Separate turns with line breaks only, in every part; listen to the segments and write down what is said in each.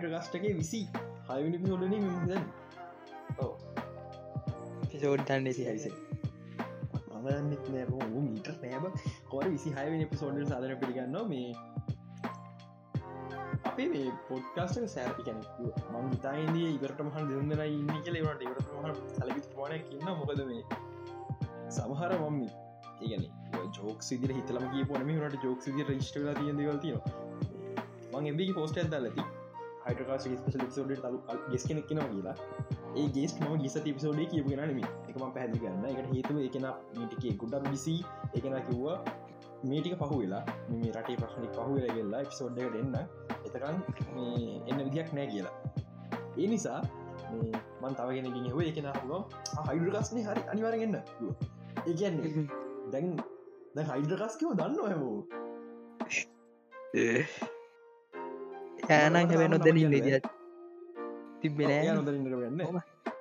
පිළිගන්න හයිඩ ගස්ටගේ විසි හයවිනි පිසෝඩන ද
පිසෝඩ් තන්න සිහයිසේ
මමන්නෙත් නෑ මීට නෑබ කොර විසි හයවිනි පිසෝඩ සාධන පිළිගන්න මේ අපේ මේ පොඩ්කාස්ට සෑරි කැන මං ඉතායින්දිය ඉවරට මහන් දෙන්නන ඉන්න කියල. වට ඉවරට සලපි පෝන කියන්න මොකද මේ සමහර මම්මි ඒගන ජෝක් සිදිර හිතලම කිය පොනම ට ජෝක් සිදි රිස්ට තියදවල් තිය මං එබි පෝස්ට ඇද පිසෝඩ් තලු ගෙස් කෙනෙක් කෙනවා කියලා. ඒ ගේස් ම ගිස තිපිසෝඩේ කියපුගෙන නම එකම පැහදි ගන්න එකට හේතුව එකන මීටිකේ ගුඩක් බිසි එකන කිව්වා මේටික පහු වෙලා මේ රටේ ප්‍රශ්නික් පහු වෙලගෙල්ලා එපිසෝඩ්ඩ එන්න. එතකන් එන්න විදියක් නෑ කියලා. ඒ නිසා මන් තවගෙන හුව එකන හුව හයිඩරකස්නේ හරි අනිවාරගන්න ඒගන්නේ දැන් දැ හයිඩරකස්කව දන්න හැමෝ ෑනං
හැබ නොදැනින් විදිත් තිබෙන
නොදරන්න වෙන්න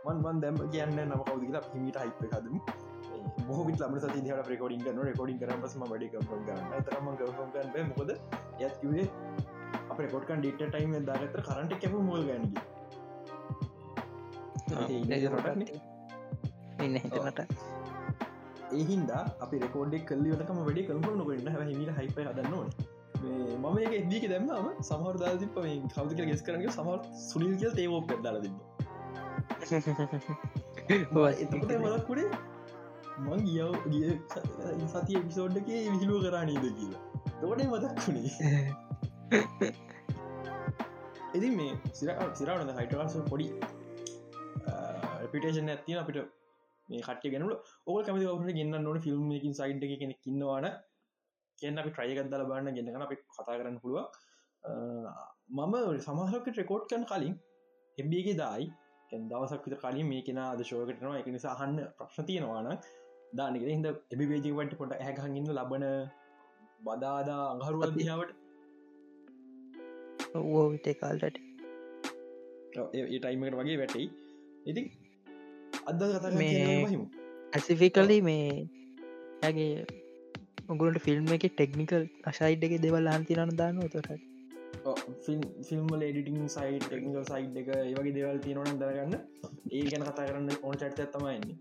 මන් වන් දැම කියන්න නම කවද කියලා හිමිට හිප හදම. මොහවිට ලම සති හ රකෝඩින් කන රකෝඩින් කරන පසම වැඩි ගන්න. තරම ගම් ගන්න මොකද යත්වේ අප රකොට්කන් ඩිට ටයිම් දාගතර කරට කැප මුල් ගැනග
ඉන්න හිතනට
ඒහින්දා අපි රකෝඩෙක් කල්ලියටකම වැඩි කල්ප නොකට හ හිමිට හිප හදන්නවා මම එක එදදික දැම්මම සමහර දාතිප මේ කවද කියල ගෙස් කරන සමහර සුනිල් කියල් තේවෝ පෙදදාල තිබ එතකට මලක්කුඩේ මං ගියව ගිය සතිය එපිසෝඩ්ඩක විහිලුව කරනීද කියලා. තෝඩේ මතක්කුණේ එති මේ සිර සිරවන හයිටවාස පොඩි රපිටේෂන් ඇතින අපිට මේ කට ගෙනල ඕක කමති වුණ ගන්න නොන ෆිල්ම් එකින් සයිඩ් එක කෙනෙ කින්නවාන කියන්න අපි ට්‍රයගත්දල බන්න ගෙනගන අපි කතා කරන්න පුළුව මම සමහරකට රෙකෝඩ් කන් කලින් එම්බගේ දායි දවසක් විත කලින් මේ කෙන අද ශෝකටනවා එක නිසා අහන්න ප්‍රශ්න තියෙනවාන දානක හිද එබි වේජීවට පොට හැකහගන්න ලබන බදාදා අඟහරු අදිහාවට
ඕ විට කාල්ට
ඒ ටයිමට වගේ වැටයි. ඉති අද කතා
ඇසිෆිකලි මේ ඇගේ උගලට ෆිල්ම් එක ටෙක්නිකල් අශයිඩ් එක දෙවල් හන්තිරන්න දාන්න තොට
ෆිල්ම් එඩිටිං සයි් ටෙක්නිකල් සයිඩ් එක ඒවගේ දෙවල් තියනවන දරගන්න ඒ ගැන කතා කරන්න ඕන චට්ත තමයින්නේ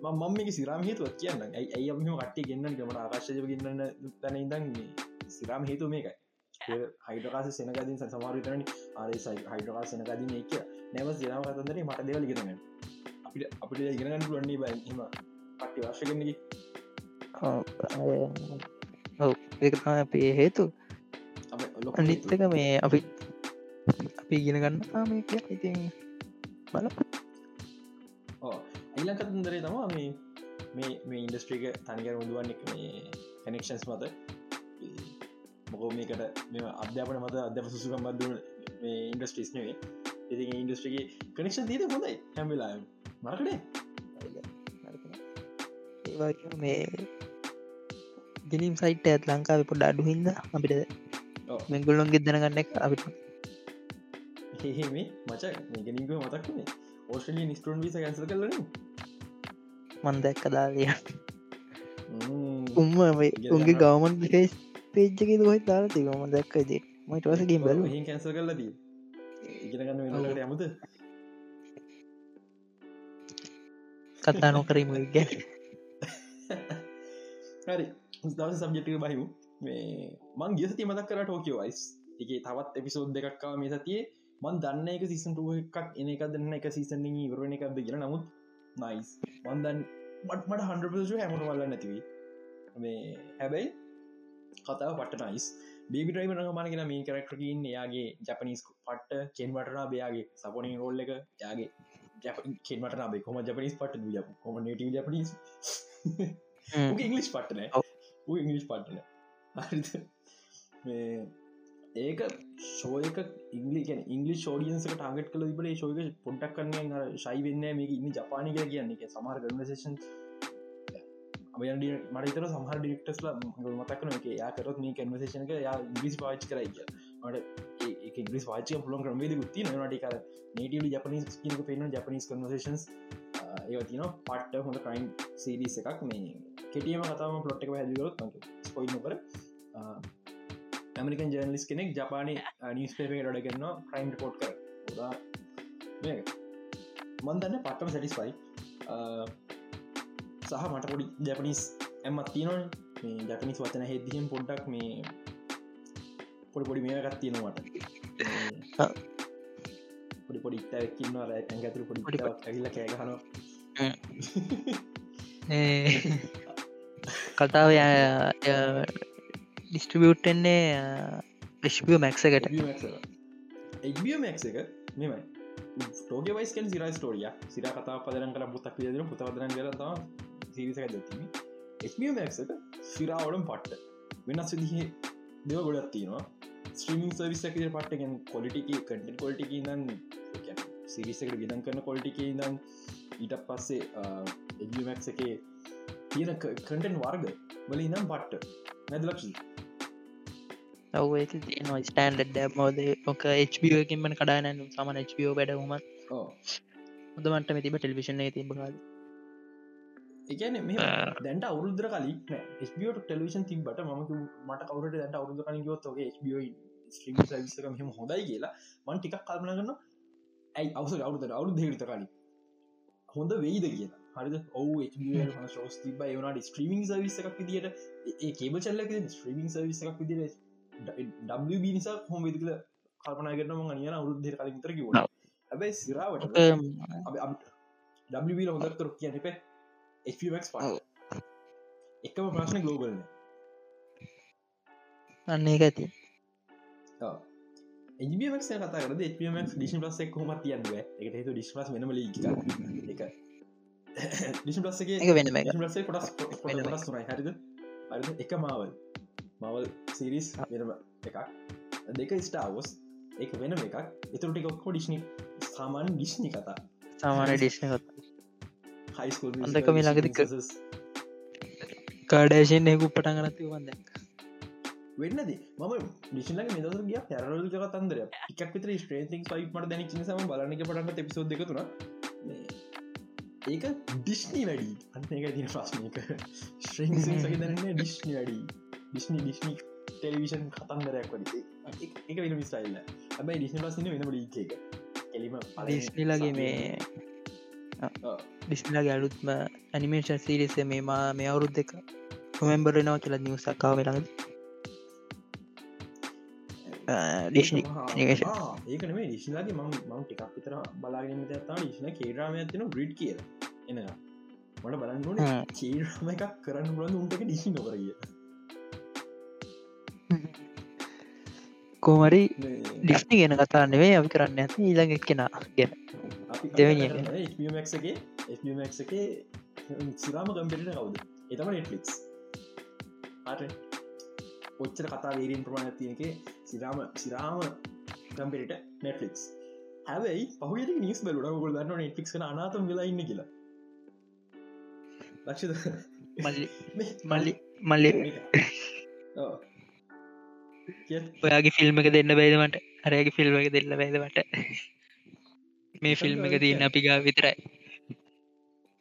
මම මේක සිරාම හේතුවත් කියන්න. ඇයි ඇයම කට්ටි ගන්න ගමට ආකාශය ගන්න තැන ඉදන්නේ සිරාම හේතු මේකයි. හයිටකාස සෙනගදින් සමාරිතරන ආරසයි හයිටකා සෙනගදින එක නැව සිරාම කතන්දරේ මට දෙවල් ගෙනගන්න අපිට අපිට ඉගෙනගන්න පුලන්නේ බැහිම පට්ටි වර්ශකනගේ
ඒකම අපේ හේතු අනිත්තක මේ අපි අපි ඉගෙන ගන්න මේ කිය ඉතින් බල
එලකතන්දරේ තමා මේ මේ මේ ඉන්ඩස්ට්‍රීක තනිකර උදුවන් එක මේ කනෙක්ෂන්ස් මත. මොකෝ මේකට මෙ අධ්‍යාපන මත අධ්‍යාප සුසුකම් බදදුන මේ ඉන්ඩස්ට්‍රීස් නේ ඉති ඉන්ඩස්ට්‍රිගේ කනෙක්ෂන් දීද හොඳයි හැමිලා මරකනේ
ඒවා මේ ගෙනම් සයිට ඇත් ලංකාව පොඩ අඩු හිද අපිට මෙගුල්ලොන් ගෙදනගන්න අපිට.
හෙහෙමේ මච මේගෙනක මතක්නේ ඕස්ට්‍රලිය නිස්ටරන් විස කැන්සල් කරලන
මන්දැක් කදාලිය උම්ම උන්ගේ ගවමන් පේස් පේජ්ජක දුවයි තාර තිබම දැක්කදේ මට වසගේ බැල
කැන්සල් කරලදී ඉගෙනගන්න යමුද?
කතා නොකරීම ගැ
හරි දවස සබ්ජෙටික බහිමු. මේ මං ගියසති මතක් කර ටෝකියෝ වයිස්. එක තවත් එපිසෝද් දෙකක්කා මේ සතියේ. මන් දන්න එක සිසන්ටුව එකක් එන එක දෙන්න එක සිසනින් ඉවරණ එකක්ද කියෙන නමුත් නයිස් මන්දන් මටමට හන්ඩපසු හැමට වල්ල නැතිවී මේ හැබැයි කතාව පට නයිස් බේබිටයිම රහමානගෙන මේ කරක්ටකින් එයාගේ ජපනිස් පට්ට කෙන්වටනා බයාගේ සපොනින් රෝල්ල එක. යාගේ කෙන්මට නාබේ කොම ජපනිස් පට කොම නටව ජපනිස් ඉංගලිස් පට්ටනෑ ඉංගලිස් පටන ඒක ශෝයක ඉංගලිකන ඉංගලි ෝඩියන්සක ටාගට කල බල ශෝක පොට්ටක් කන්න ශයි වෙන්න මේ ඉන්න ජපානික කියන්න. එක සමහර ගනසේෂන් මටතර සහර ඩික්ටස්ල මතක්න එක යාකරත් මේ කන්වසේෂනක යා ඉග්‍රිස් පාච් කරයි මට ඉග්‍රිස් වාච පුලන් ක්‍රමේද ගුත්ති නට කර නටව ජපනිස් කියක පෙන ජපනිස් කන්වසේන්ස් ඒතින පට්ට හොඳ ක්‍රයින් සීරිස් එකක් මේ කෙටියම කතාම පලොට් එක හැදිගොත් ස්පොයි නොකර. ඇමරිකන් ජර්නලිස් කෙනෙක් ජපානය නිස් පේපක ඩ කරන්න ක්‍රයිම් පෝට් කර මන්දන්න පටම සැටිස්පයි සහ මට පොඩි ජැපනිස් ඇමත් තියනොන ජපනිස් වචන හෙදදිහෙන් පොඩ්ඩක් මේ පොඩි පොඩි මේකත් තියෙනවාට පොඩි පොඩි ඉක්තකින්නවා ඇගතුර පොඩි පොඩි ඇගිල්ල කෑගහන
කතාව ඩිස්ට්‍රිබියට්ටන්නේ ිෂ්පිය මැක්සකට
එක්බිය මැක් එක. මෙමයි ටෝක වයිස්කන් සිර ස්ටෝරිය සිර කතා පදරන් කර පුතක් ියදර පුතවදරන් කරතා සිරිසක දතිීම එක්මක් සිරාවඩම් පට්ට. වෙනස් විදිහ දෙව ගොඩත් තියෙනවා. ස්ත්‍රීමින් සර්විසක පට්ටගෙන් කොලිටික කටන් කොල්ටික දන් සිරිසකට විදන් කරන කොල්ටික දන් ඊට පස්සේ එමක් එකේ තියෙන කටන් වර්ග වල ඉනම් පට්ට නැදලක්ෂී
ඔව ස්ටන්ඩ මෝද ඕක HBෝකින්මන කඩානන්න සමන HBෝ වැඩහුමත් හොදමට මෙතිබ ටෙලිවිෂන් තිබ කාද
එකන දැන්ට අවුරුද්‍ර කලින් ස්බියට ටෙලිවිෂන් තිබට ම මට කවරට දැන්ට අවුරුදු කනිගොත්ගේ ස්බ සවිසක මෙම හොඳයි කියලා මන් ටිකක් කල්පන කරන්න ඇයි? අවස අවුරුද අවුරු දෙහිත කලින්. හොඳ වෙයිද කියලා හරිද? ඔවු ශෝස් තිබ වනට ස්ත්‍රීමිං සවිස එකක් විදිට ඒ කේබ චල්ලක ස්ත්‍රීමිං සවිස එකක් විදිර ඩ නිසා හොම වෙදිකල කල්පනා කරනම අනියන අවුරුද්ධ කලින් තර කිව ඇබයි සිරාවට ඩ හොදත්තර කියනපේ HPMX ප එකම ප්‍රශ්න ගලෝබල්න
අන්න ඇති.
එමක් කතා කර HPMX ඩිෂන් පලස් එක් හොම තියන්ව එක හතු ඩිස්පස් වෙනම එක ඩිෂන් පලස්ගේ
එක වෙන
ලසේ කොටස් තුනයි හරිද? අරි එක මාවල් මවල් සිරිස් වෙනම එකක්. දෙක ස්ටාවෝස් එක වෙනම එකක්. එතුරටිකොක්කෝ ඩිශ්නි සාමාන් ඩිශ්නි කතා.
සාමාන ඩිශ්න කතා.
හයිස්කූල්
අන්දක මේ ළඟදි කාඩේශයෙන් එහකු පටන් ගනති වන්ද
වෙන්නද ම ිෂල මෙදර ගිය පැරල් ජක තන්දර එකක් විතර ස්ට්‍රේතික් පයි මට දැනි සම බලනක පටන්න එපිසෝ් දෙකතුර ඒක ඩිශ්නී වැඩි. අන්න එක. තින ප්‍රශ්නයක ශ්‍රීසක දන්න ඩිශ්නි වැඩි. ඩිශ්නි ඩිශ්නි ටෙලිවිෂන් කතන්දරයක් වඩි. එක වෙන මිස්ටයිල්ල හැබයි ඩිශ්න ලසින වෙන ඩ එක එලිම
ඩිස්නිලගේ මේ ඩිස්මිලාගේ අලුත්ම ඇනිමේෂන් සිරිස මේ මා මේ අවුරුද් දෙක නොමෙම්බරනවා කියලා නිවසක්කාව වෙලා ඩිශ්නි
ඒකන මේ ඩිශ්ලාගේ ම මං ටිකක් විතර බලාගෙන තා ඩිශ්න කේරාම ඇතින ග්‍රිඩ් කිය එන මට බලන්නන කේරම එකක් කරන්න බලන්න උන්ටක ඩිසි නොකරගිය
කෝමරි ඩිස්්නි ගෙන කතා නෙවේ අපි කරන්න ඇති ඊළඟ කෙනා ගැන. දෙවනිගේ
සිරාම කම්පිට කවුද? එතම නෙට්ලික්ස් ඔච්චර කතා වේරීන් ප්‍රමාණ තියනක සිරාම සිරාම කම්පිට නෙට්ලික්ස් හැබයි පහුට නිස් බලුට ගොල් දන්න නෙට්ලික් අනාතම වෙලා ඉන්න කියලා. ලක්ෂ
මල්ලි මල්ලි ඔයාගේ ෆිල්ම් එක දෙන්න බයිදමට අරයාගේ ෆිල්ම් එක දෙන්න බයිදමට මේ ෆිල්ම් එක තියන්න අපි ගා විතරයි.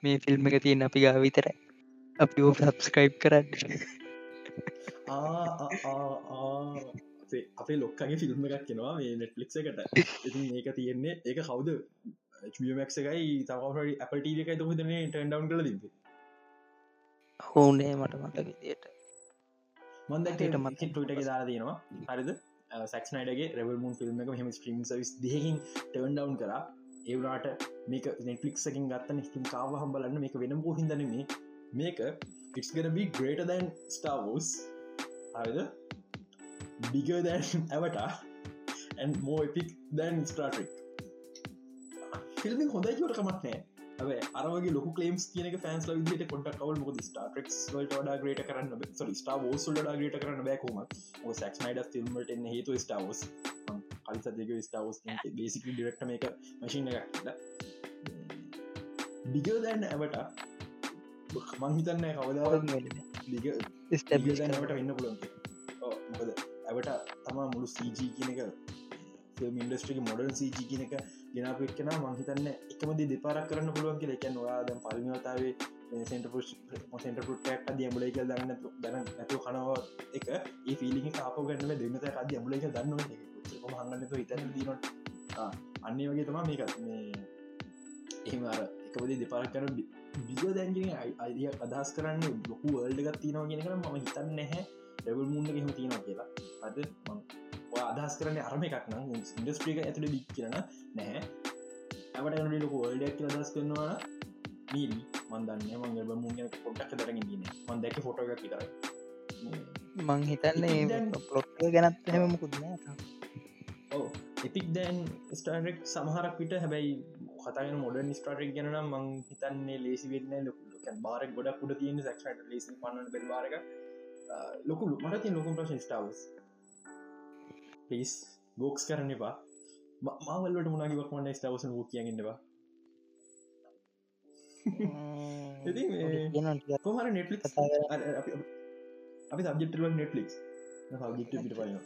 මේ ෆිල්ම් එක තියන්න අපි ගා විතරයි. අපි සබස්ක්‍රයිබ් කරන්න
අපේ ලොක්කගේ ෆිල්ම් එකක් කෙනවා මේ නෙට්ලික් එකට. ඉතින් ඒක තියෙන්නේ ඒක කවුද? මක් එකයි තවහරි අපට එකයි තුහදන ටන්ඩවන් කල තිබ
හෝනේ මට මට විදියට
මන්දට මත් ටට දාලා තියෙනවා. හරිද? සක්නයිඩගේ රෙවල් මුන් ෆිල්ම් එක හෙම ස්ට්‍රීම් සවිස් දෙකින් ටර්න්ඩවන් කරා. ඒවනාට මේක නෙටලික්සකින් ගත්තන. ස්ටිම් කාව හම්බලන්න මේක වෙන බෝහිදන මේ මේක greater than Star Wars. either bigger than Avatar and more epic than Star Trek. Film හොඳයි වට කමක් නෑ ඇ අරගේ ලොක කලේම්ස් කියනක ෆෑන්ස් විදිට කොට කවල්. මොද ස්ටාටක් වලට වඩා ග්‍රේට කරන්න සොරි ස්ටා ෝසුල්ට ග්‍රේට කරන්න බැකෝම සක්නයිඩ ෆිල්ම්ට හේතු ස්ටාවස් කලි සදක ස්ටාවස් බේසික ඩිරක්ට මේක මශීන එකක්ට බිග දැන්න ඇවට මංහිතන්න කවදා දිග ට වෙන්න පුළන් මොකද ඇවට තමා මුළු සීජ කියන එක ඉන්ඩස්ට්‍රික මොඩල් සජ කියන එක ගෙනපු එක්කෙන මංහිතන්න එකමද දෙපාරක් කරන්න පුළුවන් කියල. එකැන වා ද පල්මිවතාවේ සෙන්ට සෙන්ට පුටක් අද අමුලයි කියල් දන්න දන්න ඇතු කනවා එක. ඒ ෆිලි කාප ගන්නම දෙන්නත අද අමුලයි දන්න හන්නක හිතන දීනට අන්නේ වගේ තමා මේකත්. මේ එහෙම අර එකපදේ දෙපාරක් කර බිග දැන්ගෙන අයිදිය අදහස් කරන්න ලොකු වල්ඩගත් තිනව ගෙන කර ම හිතන්න නැහැ. ඩැවල් මුන්න හෙම තියෙනවා කියලා. අද අදහස් කරන අරම එකක් නම් ඉන්ඩස්ට්‍රික ඇතුළ බික් කරන නැහැ. ඇවට ලොක වල්ඩක් අදස් කරනවා මීල් මන්දන්න මංගල මුන්න පොට්ටක් දරගෙන න මන් දැක ෆොට එකක් විතර
මං හිතන්නේ පොට්ට ගැනත් හෙම මුකුත්න
ඕ එපික් දැන් ස්ටාරෙක් සමහරක් විට හැබැයි කතාගෙන මොඩන් ස්ටාරෙක් ගැන මං හිතන්නේ ලේසි වෙන්න ලොක බාරක් ගොඩක් උඩ තියෙන සක්ෂට ලේසි පන්න බෙල්වාරක ලොකු මට තිය ලොකුම් ප්‍රශ ස්ටාවස් පිස් බෝක්ස් කරන්න එපා. මාවල්ලට මුණගිවක් මන්න ස්ටාවස ෝ කියගෙන්නවා කොහර නෙට්ලික් අපි සබ්ජෙක්ටල නෙට්ලික් සබ්ජෙක්ට පිට පලන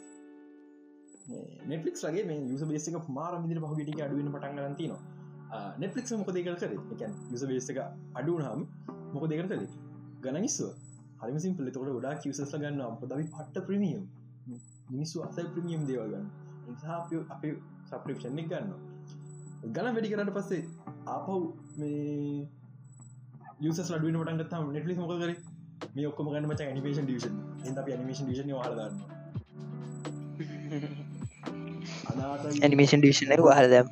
නෙටලික් ලගේ මේ යුස බේසික මාර මිදිර පහගටික අඩුවෙන පටන් ගන්තිනවා නෙටලික් මොක දෙකල් කර? එක යුස බේසික අඩුවනම් මොක දෙකර කළේ ගණනිස්ව හරිම සිම්පල තොට ගොඩා කිවසස්ල ගන්න අපදවි පට්ට ප්‍රමියම් මිනිස්සු අසයි ප්‍රමියම් දේවගන්න නිසා අප සප්‍රිප්ෂන්නෙක් ගන්න ගන වැඩි කරට පස්සේ ආපව් මේ යුස ලඩුව පටන්ගත් නෙටලි මොක කර? මේ ඔක්කම ගන්න මච නිමේෂන් ඩියෂන් එ අප නිමේෂන් ඩිෂන වාරගන්න
ඇනිමේෂන් ඩිෂන වාර දැම්ම.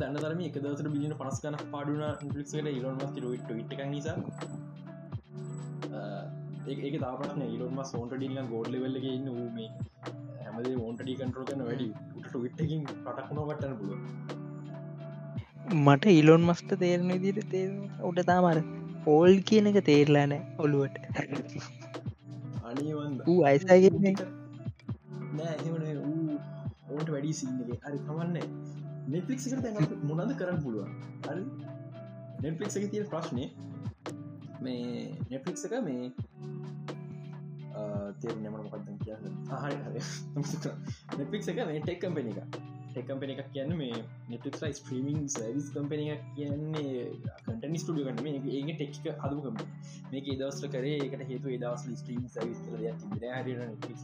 දන්න තරම එක දසර බිලින පනස් කන පාඩුන ලික්ට ඉලොන් මස් ට නිසා ඒක තාපන ඉලොන්ම සෝන්ට ඩිල්ල ගෝඩ් ලෙවල්ලගේ ඉන්න මේ හැමදේ ඕන්ටඩි කන්ටරෝ කන වැඩි උට විට්ටකින් පටක්ුණෝ කටන්න පුල
මට ඉලොන් මස්ට තේරණ දිර තේ උට තාමර පෝල් කියන එක තේරලාන ඔළුවට.
අනිවන්ද?
ඌ අයිසාගේ
නෑ ඕට වැඩි සින්නගේ අරි කමන්න. එකට මොනද කරන්න පුළුවන්? හරි. නෙපලික් එක තිය ප්‍රශ්නය මේ නෙපලික් එක මේ තේරනම මොකක්ද කියන්න හරි නෙපලික් එක මේ ටෙක් කම්පෙන එක ටෙක්කම්පෙන එකක් කියන්න මේ නෙටක් යි ස්ට්‍රීමින් සවිස් කම්පෙන එකක් කියන්නේ කටනි ස්ටඩිය කන්න මේ ඒ ටෙක්ක හදකම මේක දවස්ල කරේ. එකට හේතු දවස් ස්ට්‍රීම් සවිස් කල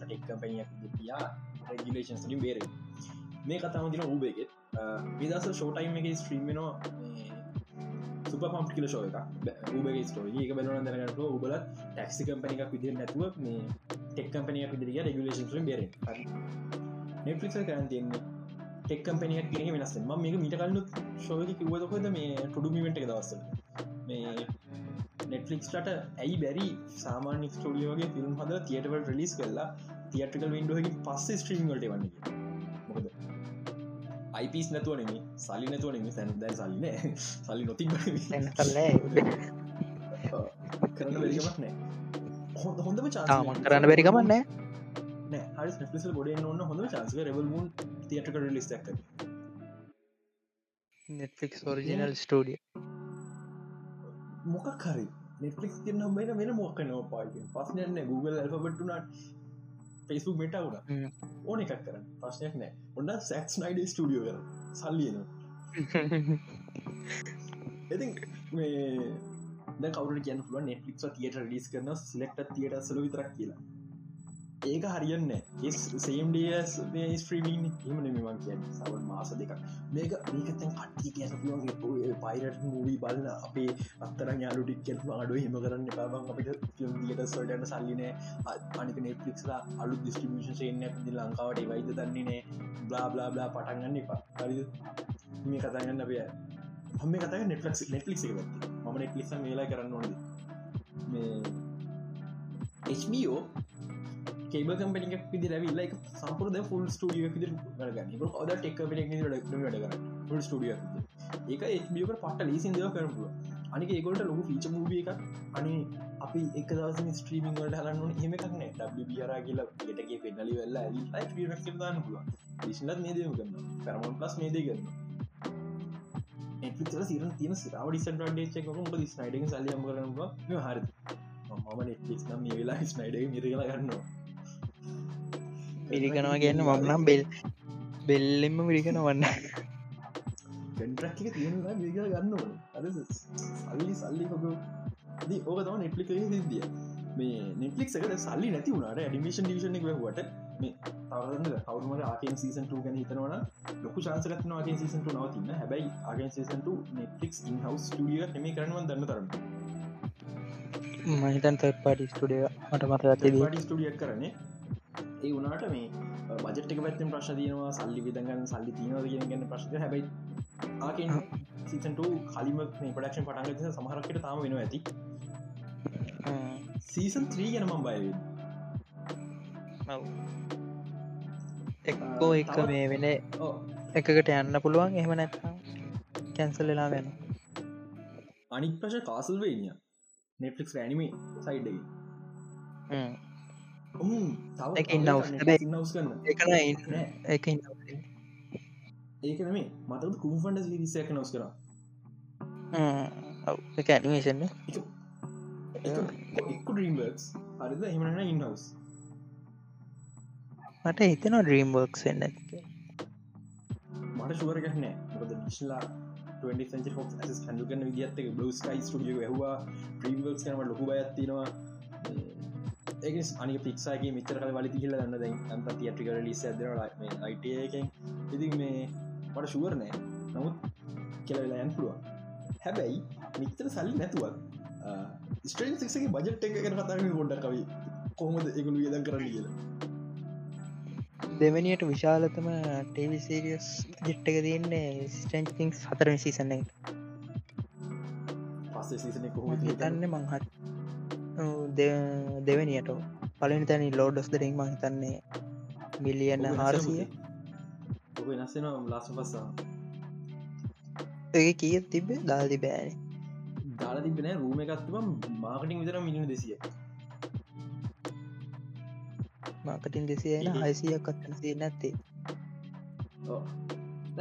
ටෙක් කම්පනයක් යා රගලේෂන් සලින් බේර මේ කතාම තින ඌබේගෙත් විදස ෂෝටයිම් එක ස්ට්‍රීම්මනවා සුප පම්ප් කියල ශෝ එක ූබගේ ස්ටෝ ඒක බලන දැනට උබල ටක්සි කම්පනි එකක් විදිර නැතුව මේ ටෙක් කම්පනියක් විදිරිය රගලේෂන් බේර නෙට්ලික් කරන් තියන්නේ ටෙක් කම්පනියක් කියෙන වෙනස් ම මේක මිට කල්ලු ශෝක කිවදකොද මේ ටුඩුමිට එක දවස මේ නෙට්ලික්ස්ට ඇයි බැරි සාමාන්‍ය ස්ටෝඩියෝගේ ෆිල්ම් හද තියටවල් රිලිස් කරලා තියටකල් වින්ඩෝහකි පස්සේ ස්ට්‍රීම්වලට වන්නේ මොකද අයිපිස් නැතුවනෙම සලි නැතුවනෙම සැන දැ සල්ලින සලි නොති හොඳම චාමන්
කරන්න බැරිකමන්නෑ
හරි ගොඩ ඔන්න හොඳ චාන්සක රවල්මුන් තියටක ලිස් ඇක
නෙට්ෆික් ෝරිජනල් ස්ටඩිය
මොකක් හරි. නෙටලික් තින්න මෙන වෙන මොක්ක නෝ පායි පස්සනන්න Google ඇල්පබට්ටුනට ෆෙස්බුක් මෙට වුණ ඕන එකක් කරන්න. ප්‍රශ්නයක් නෑ. ඔන්න සැක්ස් නයිඩ ස්ටඩියෝ කර සල්ලියන ඉති මේ කවර කියන ල නෙටලික් තියට ලිස් කරන සිලෙක්ට තියට සල විතරක් කියලා ඒක හරියන්න සේම්ඩස් ස්ත්‍රීමීන් එමන මෙවන් කිය සවන් මාස දෙක මේක මේකතැන් කට්ටි කියන පුළුවන්ගේ පයිරට මූවී බලන්න අපේ අත්තර යාලුටික් කෙල් අඩු හෙම කරන්න පාබන් අපිට ියට සොල්ටන සල්ලිනෑ අනික නෙට්ලික්ලා අලු දිස්ටිියෂන් ේන ඇති ලංකාවට වයිද දන්නේනේ බ්ලා බ්ලා බ්ලා පටන්ගන්න එපා. හරි මේ කතාගන්න අපය හම කතා නෙටලක් නෙටලික් එක ම නෙටලික් මේලා කරන්න ඕනද? මේ HBO කේබ කම්පනික් පිදි රැවිල්ල එක සම්පුරද ෆුල් ස්ටිය පිදි ගන්න ඔද ටෙක් වැඩ ෆුල් ස්ටිය ඒක එබියක පට ලීසින් දෙව කරපුුව අනික ඒගොලට ලොකු ෆීච මූිය එකක්. අනි අපි එක දවස ස්ට්‍රීමිං වලට හලන්න හෙමකක්න ඩබියර කියලා ගෙටගේ පෙන්නලි වෙල්ලා දාන්න පුළුව ිෂලත් මේ දේම කරන්න පැරමන් ප්ලස් මේ දේ කරන්න එතර සිර තින සිරාව ඩිසන්ටේචක ො ස්නයිඩ සල්ලියම් කරනවා හරි. මම නෙට්ලික් නම් මේ වෙලා ස්නයිඩ මිරලා ගන්නවා.
පිරිගනවා කියන්න මම්නම් බෙල් බෙල්ලෙම විරිගෙන වන්න
එක තියෙන ගන්න අද සල්ලි සල්ලි හොක ඕක තම නෙට්ලික සිදිය මේ නෙටලික් එකට සල්ලි නැති වුණට ඇඩිමේෂන් ඩිෂන එක වට මේ තවරන්න කවරුමට ආකෙන් සීසන් ගැන හිතනවන ලොකු චාන්සකත්න ආගෙන් සීසන්ට නවතින්න. හැබයි ආගෙන් සීසන්ට නෙටලික් ඉන් හවස් ටිය හෙම කරනව දන්න තරන්න
මහිතන් තත් පාටි ස්ටඩිය මට
පාටි ස්ටඩියක් කරන්නේ ඒ වනාට මේ බජට්ක පැත්තෙන් ප්‍රශ් තියනවා සල්ලි විදගන්න සල්ලි තියනව. ගෙන ගන්න ප්‍රශ්ක හැබයි ආකෙන් සීසන්ට කලිම පඩක්ෂන් පටන්ග සමහරකට තාම වෙන ඇති. සීසන් 3 ගැන මම් බයවෙන්
එක්කෝ එක මේ වෙන එකකට යන්න පුළුවන් එහෙම නැත්නම් කැන්සල් වෙලා වෙන
අනික් ප්‍රශ Castlevania Netflix anime side
එක ඉන්නවස්
ඒක මේ මතක කුම්ෆන්ඩ විසක නවස් කර
එක ඇනිමේෂන්
එක්කු ඩීම්බර්ස් හරිද එමන ඉන්හවස්
මට හිතනවා ඩ්‍රීම්බර්ක් වෙන්න
මට ශුවර ගහනෑ මොකද ඩිශ්ලා හන්ඩුගන විදිත් බස් යි ටිය හවා ්‍රීම්බර්ක් කනම ලොකු අයත්තිනවා ඒ අනි පික්සාගේ මිතර කල වලි හිල දැන් අන්ත තියට්‍රික ලිස් ඇදන අයිටයකෙන් ඉති මේ මට ශුවර නෑ. නමුත් කියලවෙලා යන් පුළුවන්. හැබැයි මිතර සල්ලි නැතුවත් ස්ට්‍රේන් සික්ගේ බජට් එක කර කතාරම ගොඩ කවයි කොහොමද එකළු යදන් කරන්න කියලා.
දෙවැනියට විශාලතම ටේවි සීරියස් ජිට්ටක තියන්නේ ස්ටන්ටිංස් හතරන සීසන්න
පස්සේ සීසන කොහොම
හිතන්න මංහත් දෙවැනියට පලනි තැනි ලෝඩස් දරින් මං හිතන්නේ මිලියන්න හාරසිය.
ඔබ වෙනස්සෙනවා ලාස පස්සා
ඒ කිය තිබේ දාල්දි බෑන
දාලා තිබෙන රූම එකත්තුම මාකටින් විතර මිලිුණ දෙසිය.
මාකටින් දෙසියන හයිසියක් අත්තන සිය නැත්තේ.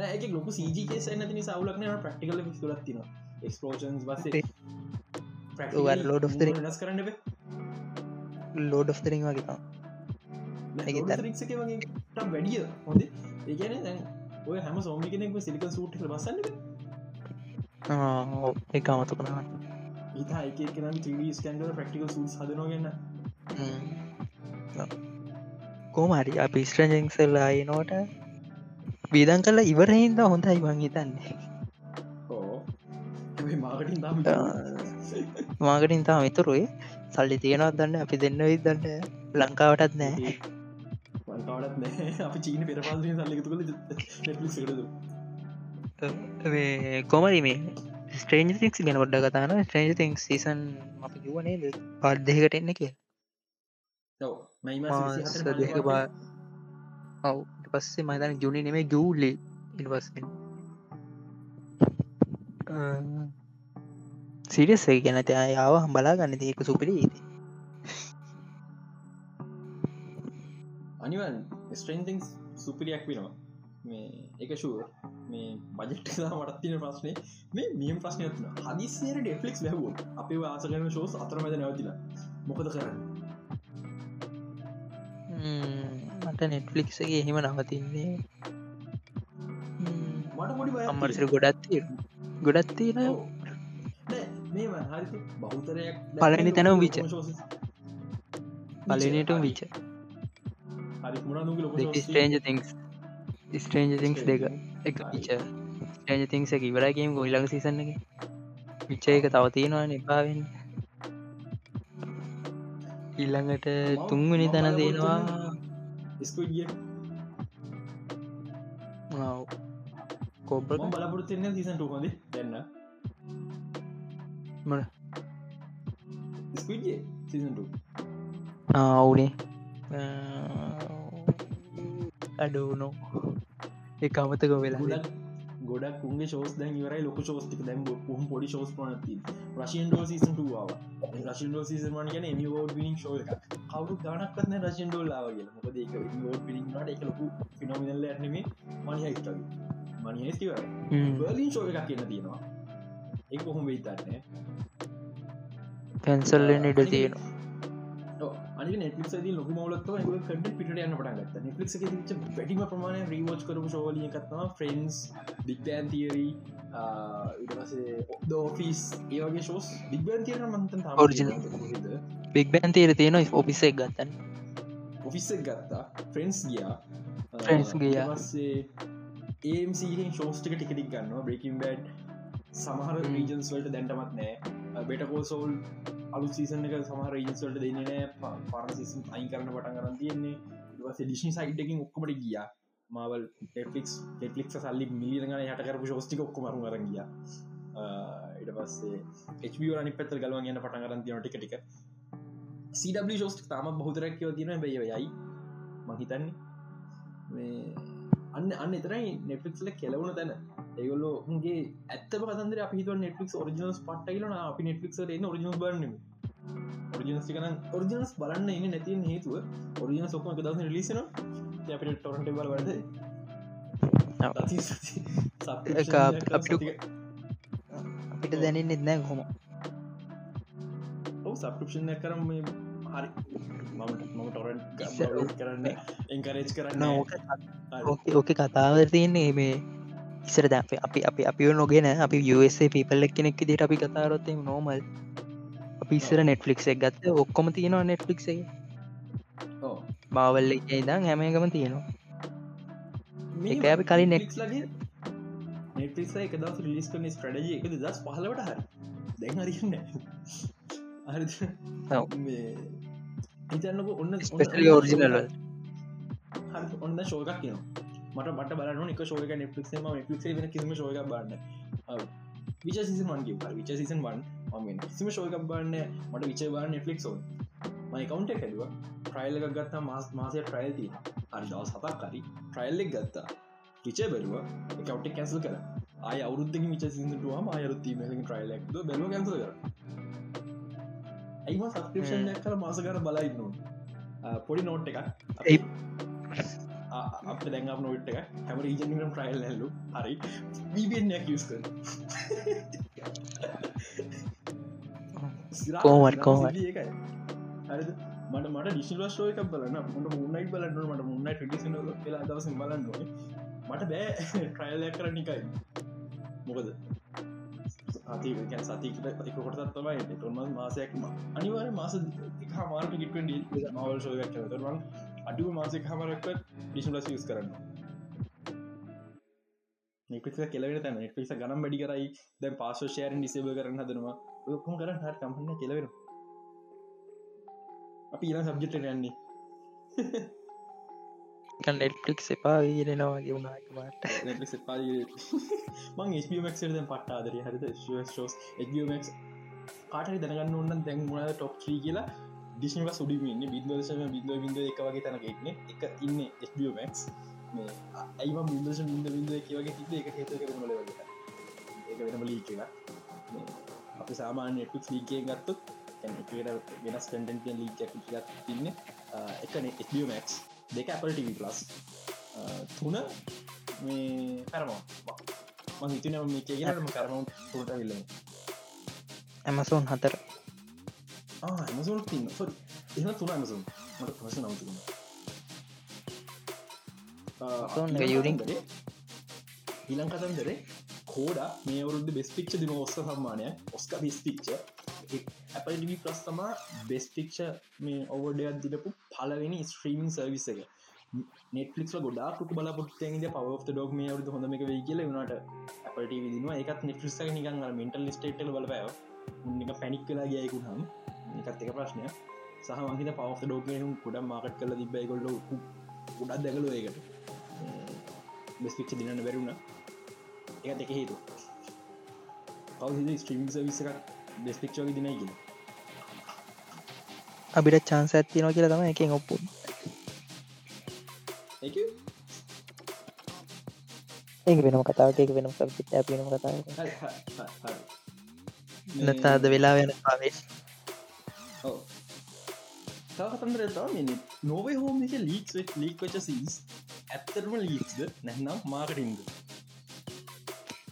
ඒක ලොක සජකේ නැති සවලක්න ප්‍රක්ටිකල ලත්තින එක්ස්පෝෂන්ස් බස්සේ
ලෝඩ්
නස් කරන්න
ලෝඩ් of තරින් වගේ
වැඩිය හොඳ. ඒගැන දැන් ඔය හැම සෝමි කෙනෙක් සිලික සූට් බසන්න
ඒ අමතු කනා
ඉතා එක කෙන ස්කන්ඩ ප්‍රක්ටිකල් සූස් හදනගන්න
කෝමරි අපි ස්ට්‍රජෙන්ක්සල්ලා නෝට බීදන් කල ඉවරහින්ද හොඳයි බං හිතන්නේ.
මාකටින්
මාකටින් තාම ඉතුරුයි. සල්ලි තියෙනවත් දන්න? අපි දෙන්න විත් දන්න? ලංකාවටත් නෑ.
ලංකාවටත් චීන පෙරපාසය සල්ලිතු කළ
කොමරි මේ ස්ටේජ තික්ස් ගැන ොඩ්ඩ කතාන ස්ටේජ තික් සීසන් අපි කිවනේ පඩ්දෙකට එන්න කිය දෙක බා ඔව්. පස්සේ මතන ජුනි නෙමේ ජූලි ඉල්වස්ෙන් සිරියස් ගැන තයා යාව හම්බලා ගන්න ඒක සුපිරි
අනිවන් ස්ට්‍රන්තිං සුපිරියක් වෙනවා. මේ එක ශුව මේ බජෙට් මටත්තින ප්‍රශ්නය මේ මියම් ප්‍රශ්නයත්න හදිසියට ඩෙෆලික්ස් ලැහුව අපේ ආසකරන ෂෝස් අතරමද නැවතිල. මොකද කරන්න?
මට නෙට්ෆලික්සගේ එහෙම නවතින්නේ.
මට පොඩි
අම්මරසිර ගොඩත් ගොඩත් තියෙන
බෞතරයක්
පලනි තැනව විච. පලනට විච. ස්ටේජ තිංස් ස්ටේජ තිංස් දෙක එක පිච ස්ටේජ තිංස එක ඉවරගේම ගොයිලඟ සිසන්න එක. විච්ච එක තව තියෙනවා නිපාවෙන් ඊල්ළඟට තුන්වනි තැන දෙනවා
ස්කුඩිය
කෝබල්
බලපුරතින්න සිසන්ට හොඳ දෙන්න
මන
ස්කුඩිය සිසන්ට
අවුනේ අඩුනෝ එක අමතක වෙලා
ගොඩක් ගොඩක් උන්ගේ ෝස් දැන් වරයි ලොක ෝස්තික දැම් පුහම් පොඩි ෝස් පනති රශන් ඩෝ සිසන්ටවා රශන් ඩෝ සිසන්මන් ගැන නිවෝඩ විනිින් ශෝය කවරු ගනක්න්න රශන් ඩෝල්ලාවගේ මොකද එක ෝඩ පිලිට එක ලොකු ෆිනොමිනල්ල ඇනීමේ මනි හිට මනිස්තිව බලින් ශෝය එකක් කියන්න තියෙනවා එක කොහොම වෙයිතන්නේ
පැන්සල්ලෙන් ඉඩ තියෙනවා.
අනි නෙටලික් ද ලොක මලත්ව කට පිට යන්න පටන්ගත් නෙටලික් ච වැඩිම ප්‍රමාණය රීවෝච් කරපු ශෝලිය කත්නවා ෆ්‍රන්ස් බික්බෑන් තිරී දෝෆිස් ඒවගේ ශෝස් බික්බන් තියන මන්තන්
Original. බික් බෑන් තේර තියෙන ඔපිසෙක් ගත්තන්න
ඔෆිස් ගත්තා. ෆ්‍රෙන්ස් ගියා.
Friends ගියා.
පස්සේ ඒම්සිහෙන් ශෝස්ටික ටිකටික් ගන්නවා. බ්‍රේකින් බඩ් සමහර. රීජන්ස් වලට දැන්ටමත් නෑ. බෙටකෝ සෝල් අලු සීසන එක සමහර රීජන්ස් වලට දෙන්න නෑ. පාර සිසම් අයින් කරන පටන් කරන්න තියෙන්නේ. දවස ඩිශ්නි සයිට්කින් ඔක්කොමට ගියා. මවල් ටෙක්ලික් ටෙක්ලික් සල්ලි මිලියන ගන යට කරපු ෝස්ටික ඔක්කොමරු කර ගිය. ඉට පස්සේ එච අනි පැත්තල් ගලුවන් යන්න පටන් කරන්න තියන ටික ටික. සW ෝස්ට තාම බහතරක්කව තින බය යයි මහිතන්නේ මේ අන්න අන්න එතරයි නෙට්ලික්ල කෙලවුණ තැන. ඒගොල්ලෝ උන්ගේ ඇත්තම කතන්දර අපිට නෙට්ලික් ෝරිජනස් පට්ටයිලන අපි නෙට්ලික් න ෝරිජනස් බරන ඔරිජනස් කන ඔරිජනස් බලන්න එන්න නැතින් හේතුව ඔරිජන සොක්ම දස ලිසන අපිට ටොරන්ට බල
එක අපිට- දැනෙන් එත්නෑ කොම
සප්‍රපෂන් කරම මේ හරි මම
ඉස්සර-
කරන්න එංකරේජ් කරන්න
ඕක කතාව තියන්නේ මේ ඉස්සර දැ අපි අපි අපි නොගෙන අපි USA පිපල් එක් කෙනෙක් දිට අපි කතාරොත්තේ නෝමල් අපි ඉස්සර නෙට්ලික් එක් ගත්ත ඔක්කොම තියෙනවා නෙට්ලික් එක මාවල්ල ඉදම් හැමකම තියෙනවා ඒක අපි කලින් net-
ලගේ නෙටලික් එක දස් ලිස් කන ස්ට්‍රඩජ එක දස් පහලවට හරි දැන් හරින්න හරි. හිතන්නක ඔන්න
ඔරිජිනල්
ඔන්න ශෝකක් කියන මට මට බලන එක ශෝක නෙටලික් ම නෙටලික් වෙන කිසිම ශෝක බන්න විච සිසන් වන් කිය විච සිසන් වන් ම කිසිම ශෝක බන්න මට විච බාර නෙටලික් ෝ මයි කවන්ට හැදුව. ට්‍රයිල් එකක් ගත්තා. මාස් මාසය ට්‍රයිල් තිය හරි දවස් හතක් කරි ට්‍රයිල්ලෙක් ගත්තා. විච බැලුව. එකවට කැන්සල් කර අය අවුද්ධ විච සිදුවම අයරුත්ති මේ ට්‍රයිල්ලක් බැලුව කැන්සල් කර ඇයිම සස්ක්‍රපෂන් කර මාසකර බලයින්න පොඩි නෝට් එකක්. අප දැන් නොට එක. හැම රීජනම් ට්‍රයිල් ඇල්ලු. හරි. බීබෙන්යක් යස් කර හරිද? මට මට ඩිසිලස්ෝ එකක් බලන්න. මට මුන්නයි බලන්න මට මුන්නයි ටිසි වෙලා දවස බලන්න මට බෑ ට්‍රයිල්ලයක් කර නිකයි මොකද සතික සතිකට එක කොටත් තමයි තුන්ම මාසයක්ම අනිවාර මාස මාර්ක ගිට මවල් ශෝයක් කරතරවන් අඩුව මාසක හමරක්ව ඩිසිලස් යස් කරන්න නිපිස කෙලවෙන තැන. පිස ගනම් වැඩි කරයි. දැ පාස ෂයරන් ඩිසේබ කරන්න හදනවා. ඔක්කොම කරන්න හට කම්පන්න කෙලවෙන අපි ඉලා සබ්ජෙට් යන්නේ.
නෙට්ලික් එපා වීරෙනවාගේ වුණාට
Netflix එ පාරි මං HBMX ද පට්ටාදරය හරිත ෝස් HBMX කාටරි දැනගන්න ඔන්න දැන් මුණ ටොප් ්‍රී කියලා ඩිශ්නක සුඩිමන්න බින්දශම බින්ද බින්ද එක වගේ තැනකෙක්න එක ඉන්න HBMX මේ ඇයිම බින්දශ බින්ද බින්ද එකවගේ හිත එක හේතු කරන ලවගේ ඒක වෙනම ලී කියලා අපි සාමාන්‍ය නෙට්ලික් ලීකය ගත්තුත් එකට වෙනස් කටෙන්ටෙන් ලීක් තින්න එකන HBMX දෙක Apple TV ප්ලස් තුන මේ කරමෝ මං හිතනම මේ කියනම කරමු තුට විල්ල
ඇමසෝන් හතර.
මසුන් තින්න එම තුන මසුන් මට පස නවතුන්න
Amazon එක යුරින්.
ඊලං කතන්දර කෝඩ මේ වරුද බෙස් පික්ෂ දින ඔස්ක සම්මානය ඔස්ක බෙස් පික්ෂ ඇපල්ඩිවි ප්‍රස් තමා බෙස් පික්ෂ මේ ඔවඩයක් දිලපු පලවෙනි ස්ත්‍රීමින් සර්විස එක. නෙටලික් ගොඩා කුට බලපොත්තිද පව ඩොක් මේ වරුද හොඳම එක වෙයි කියල වුණට අපට විදිනවා එකත් නෙට්‍රිස්ක නිකන් මෙන්ටල් ස්ටේටල බලපය නික පැනික් කලා ගයකුු හම් එකත් එක ප්‍රශ්නය සහ මහිත පව ඩෝකනුම් කුඩ මාකට් කල තිබයි කොල්ල ගොඩත් දැකලු ඒකට. බෙස්පික්ෂ දිනන්න බැරුණ එක දෙක හේතු කවු ස්ට්‍රීමින් සවිස එකක් බෙස්පික්ෂෝග දිනයිගෙන
අපිට චාන්ස ඇත්තිනවා කියලා තම එකෙන් ඔප්පු. ඒක වෙනම කතාවට එක වෙනම සබ්ජෙක්ට වෙනම කතාව නතාද වෙලා වෙන පාවේ
කතන්දර තම නොවේ හෝම ලීක් ලීක් වච සීස් ඇත්තරම ලීක්ද නැන්නම් මාකටින්ද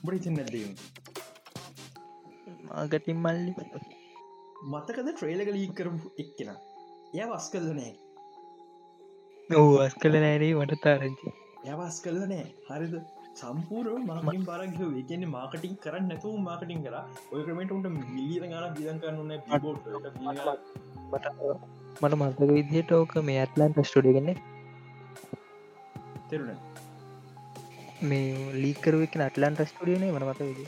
බඩි තින්න ඇදීම
මාගටින් මල්ලි.
මතකද ට්‍රේලක ලීක් කරපු එක්කෙන? එය වස් කල්ල නෑ
ඕවස් කළ නෑරී මට තාරංචි
යවස් කල්ල නෑ හරිද? සම්පූර් මගින් බරග වේකන්නේ මාකටින් කරන්න නැතු මාකටින් කර. ඔය ක්‍රමට උන්ට මිලියන ගන විදන් කරන්න පිබෝට්
මට මතක විදිහට ඕක මේ ඇත්ලන්ට ස්ටඩියගන්නේ
තෙරුණ.
මේ ලීකරුවක අටලන්ට ස්ටඩියනේ මන මත විදි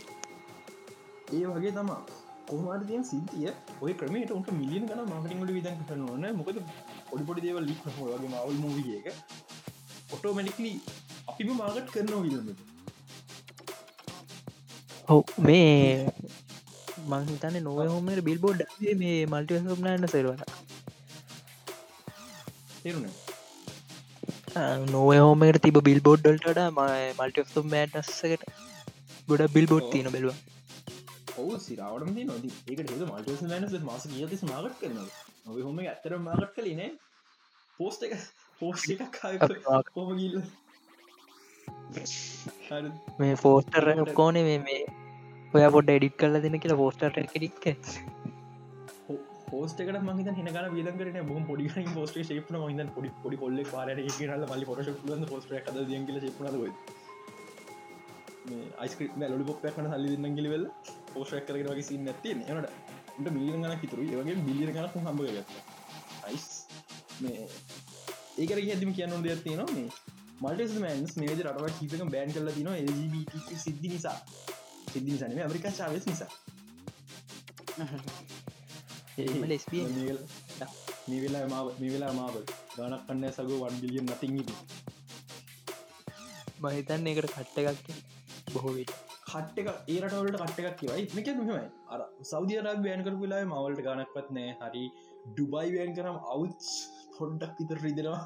ඒ වගේ තමා කොහමාරතියන් සිද්ධිය? ඔය ක්‍රමට උන්ට මිලියන ගන මාකටින්ට විදන් කරන්න මොකද පොඩිපොඩි දේව ලික් වගේ මවල් මූවියක ඔටෝමැටික්ලි අපිම මාගට් කරනවා විදන්න
හෝ මේ මංහිතන නොව හෝමට බිල් බෝඩ් මේ මල්ටි සම්නන්න සෙරවන
තෙරුණ?
නොව හෝමට තිබ බිල් බෝඩ්ඩල්ට ම මල්ටි මෑටස්සකට ගොඩ බිල් බෝඩ් තියන බැලවා
ඔවු සිරාවටම නොද ඒකට හෙද මල්ටස මනස මාස කියතිස් මාගට් කරන නොව හොම ඇතර මාගට් කලනේ පෝස්ට එක පෝස්් එකක් කොම ගිල්ල
මේ ෆෝස්ටර් කෝනේ මේ ඔය පොඩ එඩික් කල්ල දෙන කියලා පෝස්ටර් කෙඩික්
පෝස්ට මගත හිනක විදකරන බොම පොඩි පෝස්ට ශේපන මහිත පොඩි පොඩි කොල්ල පාර කියනල මලි පොට පෝස්ට ද ියගල ශපන යිස්ක්‍රට ලොඩි පොප්පයක් කන සල්ලි දෙන්න ගිලිවෙල් පෝෂක් කරන වගේ සින්න ඇති නට උට මිලියන ගන හිතුරු ඒවගේ බිලියන ගන හම්බ ගත්ත යිස් මේ ඒකර හැදිම කියන්න දෙයක් තියෙනවා මේ මල්ටස් මන්ස් මේද රටව හිතක බෑන් කල තින LGBT සිද්ධි නිසා. සිද්ධි නිසානේ ඇමරිකා චාවස් නිසා.
ලෙස්පිය
නිවෙලා මාව නිවෙලා මාව ගනක් කන්න සග වන් බිලියන් නතිංගිට
මහිතන්න එකට කට්ට එකක් බොහෝවිට
කට්ට එක ඒරටවලට කට්ට එකක් කියවයි. මේක මෙහමයි. අර සෞදියරක් බෑන් කරපු වෙලා මවල්ට ගනක්වත් නෑ. හරි ඩුබයි වෑන් කරම් අවුච් පොඩ්ඩක් විතර රිදෙනවා.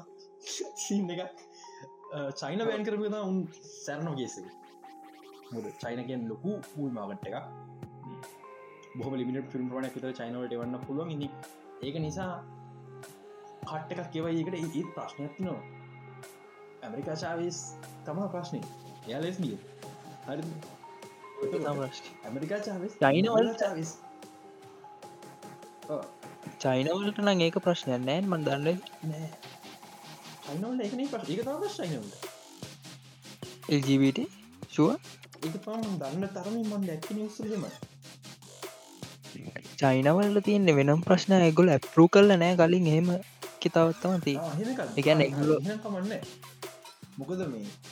සින්න එක චයින බෑන් කරපු උන් සැරනෝ ගේසේ මුද චයිනකෙන් ලොකු පූල් මාගට් එක බොහ ලිමිට ෆිල්ම් රන විතර චයිනවට වන්න පුළුවන්. ඉනි ඒක නිසා කට්ට එකක් කියවයි එකට ඒත් ප්‍රශ්නයක් නවා ඇමරිකා චාවස් තමා ප්‍රශ්නය යාලෙස් ගිය හරි ඇමරිකා
චයිනවල
චාවිස්
චයිනවලට නං ඒක ප්‍රශ්නය නෑන් මන් දන්න
චයිනවල එකන ප්‍ර එක තම චයිනවල
එල්ජීවිට ශුව
එක පම් දන්න තරමින් මන් ඇක්ති නිසලම
චයිනවල්ල තියන්නේ වෙනම් ප්‍රශ්න ඇගොල ඇපරු කල්ල නෑ කලින් එහෙම කිතාවත්තම ති එකන
කමන්න මොකද මේ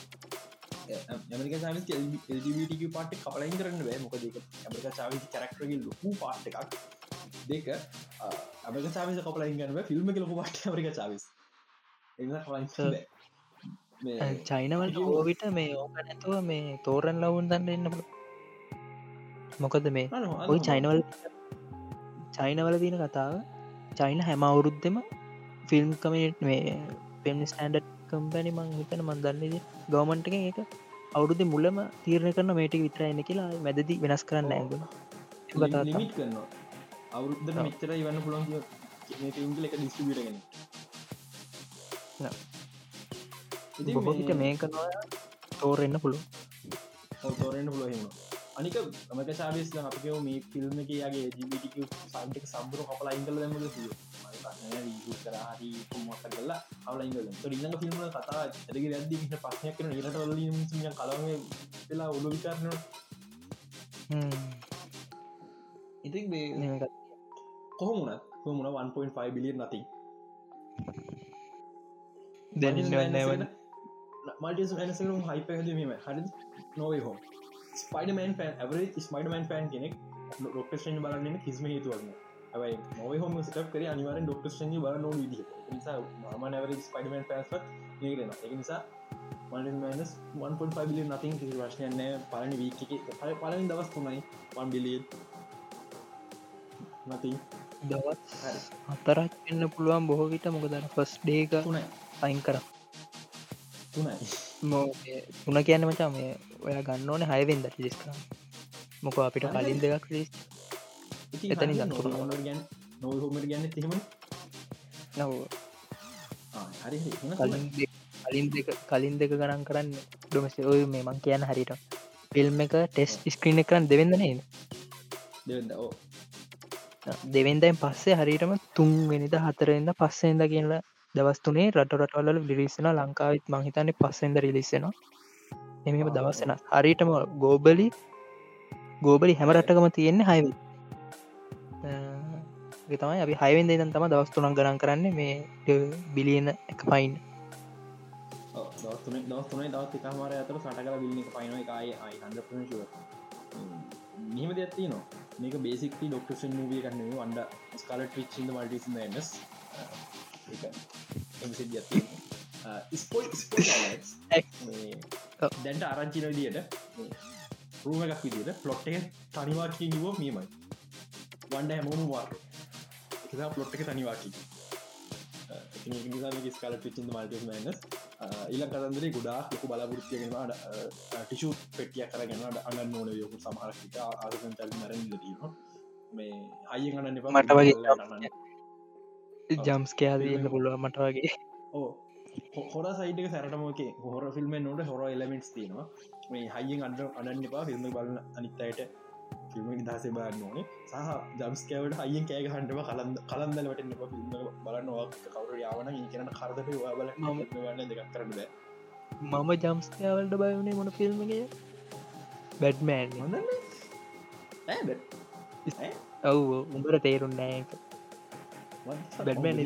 ඇමරික සාවිස් LGBTQ පාට් කපලයින් කරන්න බෑ. මොකද ඇමරික සාවිස් කරක්ටරගේ ලොකු පාට් එකක්. දෙක අමක සාවිස කපලයින් ගන්නව ෆිල්ම් ලොකු පාට් ඇමරික සාවිස්
චයිනවලට ඕවිට මේ ඕක නැතුව මේ තෝරන් ලවුන් දන්න එන්න මොකද මේ ඔයි චයිනවල් චයිනවල තියන කතාව චයින හැම අවුරුද්ධම ෆිල්ම් කමට මේ පෙම් ස්ටන්ඩ් කම්පැනි මං හිතන මන්දන්නේද ගවමන්ට එක අවුරුදු මුලම තීරණ කරන මේටික විතර එන්න කියලා මැදදි වෙනස් කරන්න ඇගුණ
අවුරුද්ධ මෙච්චර ඉවන්න පුළන් එක ඩිස්ටිබිටගෙන
බොහිට මේක තෝරෙන්න්න පුළුව
තෝරෙන්න්න පුළුවහෙම අනික මක සාවිස් අපකව මේ ෆිල්ම් එක යාගේ ජිබිටික සන්ටෙක් සම්බර කපලා ඉංගල දැමද සිය කරහරි මොට කල්ලා අවලයිගල රිල්ලඟ ෆිල්ම් කතා ඇරග ඇද පස්සයක් කන ඉරට වලින් කලම වෙලා ඔලු විකාරන ඉතින් කොහොමුණත් කොමුණ 1.5 බිලියන් නති
දැනවන්න
මල්ටස් ඇනසරුම් හයිප හැදීම හරි නොවේ හෝ ස්පයිඩමන් පන් ඇවර ස්මයිඩමන් පෑන් කෙනෙක් ඩොක්ටේෂන් බලන්න කිස්ම හේතුවන්න ඇයි නොව හොම සිට කර අනිවර ඩොක්ටේෂන් බල නො විදි නිසා ම නැවර ස්පයිඩමන් පෑස්ත් ඒරෙන එක නිසා මස් 1.5 බිලිය නතින් කිසි වශ්නයන්න පලනි වීක පල පලින් දවස් තුනයි 1 බිලියන් නති
දවත් අතරක් එන්න පුළුවන් බොහෝ විට. මොකදර ෆස් ඩේක
තුනයි.
අයින් කර.
තුනයි.
තුන කියන්න මචා මේ ඔය ගන්න ඕන හයවෙන් දට ලිස් කර මොක අපිට කලින් දෙකක් ලිස් එතනි
ගැන් නොහමට ගැන්න තිීම
නව කලින් දෙක කලින් දෙක ගණන් කරන්න ඩොමස ඔය මේ මං කියන්න හරිට ෆිල්ම් එක ටෙස් ස්ක්‍රීන කරන්න දෙවෙන්න නේද? දෙවෙන්දයින් පස්සේ හරිටම තුන්වෙනිද හතරෙන්ද පස්සෙන්ද කියල දවස්තුනේ රට රටවල ලිරිස්සෙන ලංකාවිත් මහිතන්නේ පස්සෙන්ද රිලිස්සෙනවා එම දවස්සෙන හරිටම ගෝබලි ගෝබලි හැම රටකම තියෙන්නේ හයිවි තමයි අපි හයිවෙන්ද දන් තම දවස්තුනක් ගරන් කරන්න මේ බිලියන එක පයින්
දවස්තුනේ දවස්තුනේ දවත් එකමාර අතර සට කල බිල්ලි පයින එකයි අයි නිහම දෙයක්ති නවා මේක බේසික්ලි ඩොක්ටෂන් මූවිය කන්න වන්ඩ ස්කාලට ිච්චිද මල්ටිස් ස් දැන්ට ආරංචින විදියට රූම එකක් විදිට පලොට් එක තනිවාකී නිවෝ මීමයි වන්ඩ හැමෝම වා එක පලොට් එක තනිවාකී ස්කාල පිචිද මල්ටස් මනස් ඉල කතන්දරේ ගොඩා ලොකු බලාපුෘතියගෙනවාට ටිෂු පෙටිය කරගෙනට අන්න නොන යොකු සමහරට ආරසන් තැල් මරන දීම මේ අය ගන්න
මට වගේ ජම්ස් කයාදන්න පුළුව මට වගේ.
ඕ හොර සයිටක සැරටමෝකේ හොර ෆිල්ම් නොට හොර එලමෙන්ස් තියෙනවා. මේ හයිෙන් අන්ඩ අඩන්න එපා ෆිල්ම් බලන්න අනිත්තයට ෆිල්ම දසේ බාන්න ඕනේ. සහ ජම්ස්කවට හයිෙන් කෑග හන්ටම කලන්ද කලන්දලට එන්න ෆිල්ම් බලන්නවා කවර යාවන කරන කරදට බල ගන්න දෙකක් කරන්න බෑ.
මම ජම්ස්කයාවල්ට බයවනේ මොන ෆිල්ම්ගේ බැඩ්මෑන් ඔව් උඹර තේරුන් නෑක බැඩ්මන්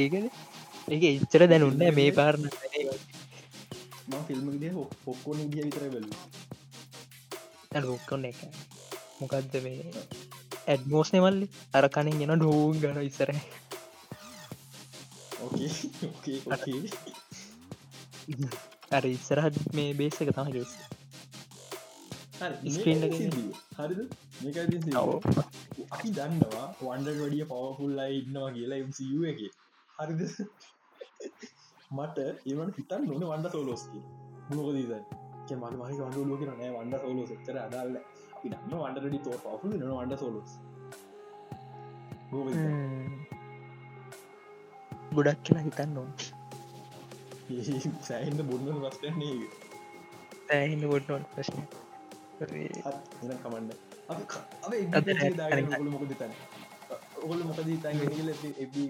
ඒකන. ඒක ඉච්චර දැනුන්න මේ පාරණ
ෆිල්ම් පොක්කෝන ගිය විතර බැල
රොක්කොන්න එක මොකක්ද මේ? ඇඩ්මෝස් නෙමල්ලි අර කනින් ගෙන ඩෝන් ගන ඉස්සර අර ඉස්සරහත් මේ බේස එක තම ගෙස්
අපි දන්නවා වන්ඩ වඩිය පවෆුල්ලයි ඉන්නවා කියලා MCU එක. හරිද? මට ඒවට හිතන් නොන වන්ඩ සෝලෝස්කි මොකදීද මට මහි වන්ඩ ලෝක නෑ. වන්ඩ සෝලෝ සච්චර අදාල්ල. අපි දන්න වන්ඩඩි තෝ පවුල න වන්ඩ සෝලෝස්.
ගොඩක් කියලා හිතන්න නො
සෑහින්ද බොන්න වස්ටන්නේ
සෑහින්න බොඩ්නොන් ප්‍රශ්න
කමන්න. මොකද තැන ඔගල මොකද තැන්ගල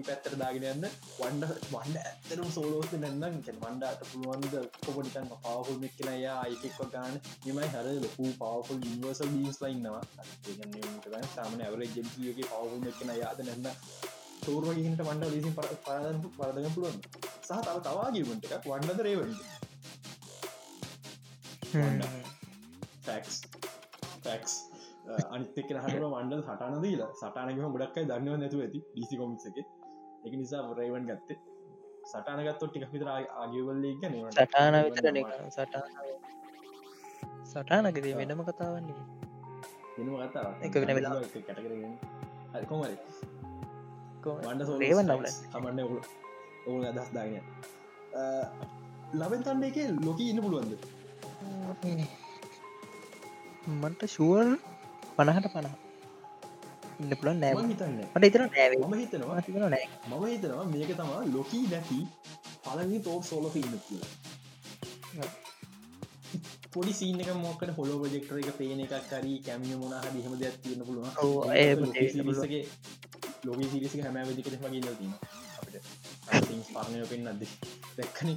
පැත්තර දාගෙන යන්න. වන්ඩ වන්ඩ ඇතරම් සෝලෝස නැන්නම් වන්ඩට පුළුවන්ද කොපටිකන් පවහුල් මෙක් කෙන යා අයිකෙක්ව ගාන නිමයි හර ලොකු පවහුල් ඉන්වර්සල් බීස් ලයින්නවා සාමන ඇවර ජෙන්ගේ පවහුල් මෙක්කෙන යාද නැන්න තෝරගහිට වන්ඩ ලීසින් පර පරදන් පරදග පුළුවන් සහ තව තවාගීමට එකක්. වන්ඩද රේවන්ට ෆක්ස් ෆක්ස් අනිතක හට වන්ඩ සටන දීලා. සටනකම ගොඩක්යි දන්නව නැතු ඇති ඩිසි කොමික්ස එක. නිසා රයිවන් ගත්තේ. සටනගත්තු ටික විතර ආගවල්ලේ ගැන
සටාන විතර සටා සටානකදී වෙනම කතාවන්නේ එක වෙන වෙලා
කැටකරගෙන හරිකොමරි වන්ඩ
ඒවන් නවල
කමන්න ඔුල ඔවුන අදස් දාගෙන ලබෙන් තන්න එක ලොක ඉන්න පුළුවන්ද?
මන්ට ශුවර් පණහට පණ ඉන්න පුළන් නෑ.
හිතන්න.
මට ඉතර
ම හිතනවා
හිතන නෑ.
මම හිතනවා මේක තමා ලොකී නැති පලවි තෝ සෝලක ඉන්න පොඩි සීනක මොකට හොලෝ ප්‍රජෙක්ටර එක පේන එකක් කරී කැමිය මොනා හදිහම දෙයක් තියන්න පුළුවන්. ලෝක සිරිසි හැම වෙදිකටම ගන්න තින අපිට පරණය පෙන් අද දැක්කන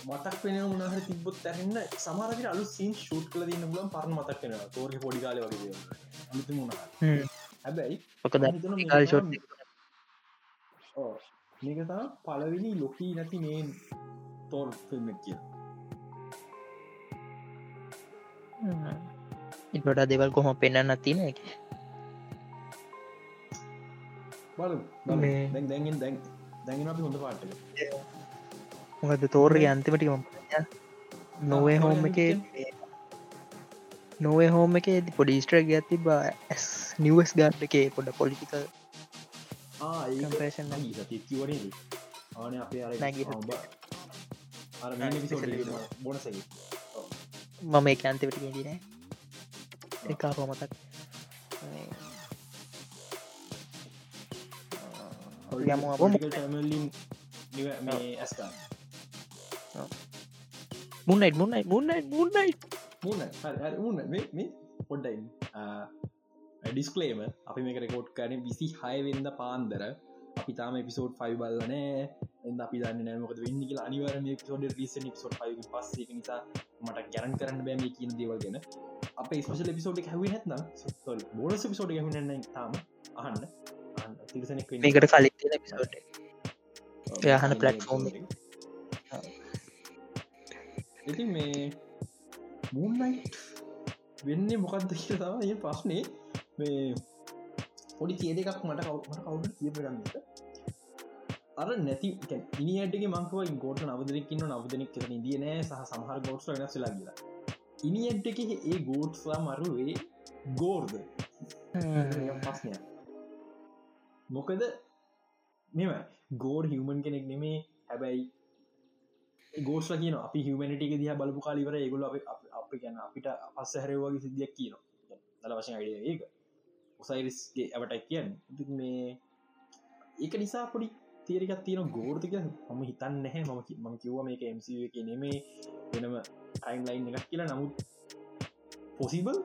මතක් වෙන උනහට තිබොත් ඇරන්න සමාරට අලු සින් ෂූට් කල දන්න ගලන් පරණ මතක් වෙන තෝරක පොඩිකාල වගේ අමුතු මුණ හැබැයි මේකතා පලවිනි ලොකී නැති මේ තෝර් ෆිල්ම් කිය
ඉට දෙවල් කොහොම පෙන්න්න තින එක?
බල දැන් දැන්ගෙන් දැන් දැගෙන අපි හොඳ පාට්ටක
මොකද තෝරගේ අන්තිමටිම නොවේ හෝම එක නොවේ හෝම එක පොඩිස්ට්‍රක් ඇති බා ඇස් නිවස් ගාට් එකේ පොඩ පොලිටිකල්
පේෂන් ආන අපේ
මම එක අන්තිවට දින එකා. පොමතක්
යම ඇස්කා
මුන්නයිට මුන්නයි මුන්නයි මුන්නයි
මුන්න මේ පොඩ්ඩයින් ඩිස්කලේම අපි මේක රෙකෝඩ් කරන විසි හයවෙන්ද පාන්දර. අපි තාම පිසෝඩ් ෆයි බල්ලනෑ එද අපි දන්න නෑමක වෙන්න කියලා. අනිවරම පිසෝඩ රිස පිසෝඩ් ෆයි පස්සේ නිසා මට ගැරන් කරන්න බෑම කියන දේවල් ගැන. අප ස්පේෂල් පිසෝඩ් හැව නැත්න බෝනස පිසෝඩ් හන්න තාම අහන්න. තිරසනෙක්
මේකට පිසෝඩ් යහන පලට්ෆෝම්
ඉති මේ මූන්නයිට් වෙන්නේ මොකක්ද කියලා ඒ ප්‍රශ්නේ. මේ පොඩි තිය දෙකක් මට කවුට කවුට කියපගන්නට අර නැති ඉනිටගේ මංකව ගෝට නවදරකින්න නවදනෙක් කර ඉදිය නෑ සහ සමහර ගෝට්ස් වෙනස්ලා කියලා. ඉනිට එක ඒ ගෝට්ස්ලා මරුවේ ගෝර්ද පස්නය මොකද මෙම ගෝඩ් හිවමන් කෙනෙක් නෙමේ. හැබැයි ගෝස්ල කියන අපි හිමනිටික දිහ බලපු කාලිවර ඒගොල අප ගැන අපිට පස්ස හැරවගේ සිද්ධියක් කියන දල වශයෙන් අඩිය ඒක. උසයිරිස්ගේ ඇවටක් කියන්න. මේ ඒක නිසා පොඩි තේරකත් තියෙන ගෝර්තික මම හිතන්න නැහැ. මම මම කිව්ව මේක එම එක නෙමේ වෙනම ටයිම් ලයින් එකක් කියලා. නමුත් පොසිබල්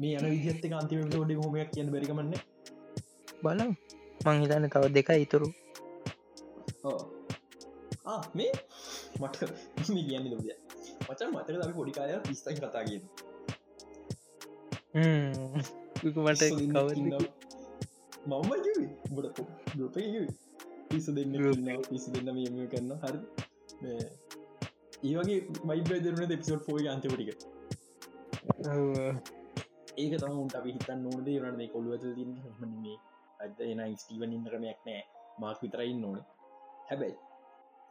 මේ යන විදිත් අන්තිම ෝඩි හොමයක් කියන්න බැරිකමන්න
බල මං හිතන්න තව දෙක ඉතුරු
මේ? මට කියන්න දද මචන් මතක අපි පොඩිකාය පිස්තයි කතාගෙන
මට
මම බට ගොප පිස දෙන්න පිසි දෙන්න යම කරන්න හරි. ඒවගේ මයිබ දරන එපිසෝඩ් ෆෝයි අන්තපටික ඒක තමුන්ට අපි හිතන් නොද රන්නේ කොළුව ති මේ අද එන ස්ටීවන් ඉන්ද්‍රමයක් නෑ. මාක් විතරයින්න ඕන හැබැයි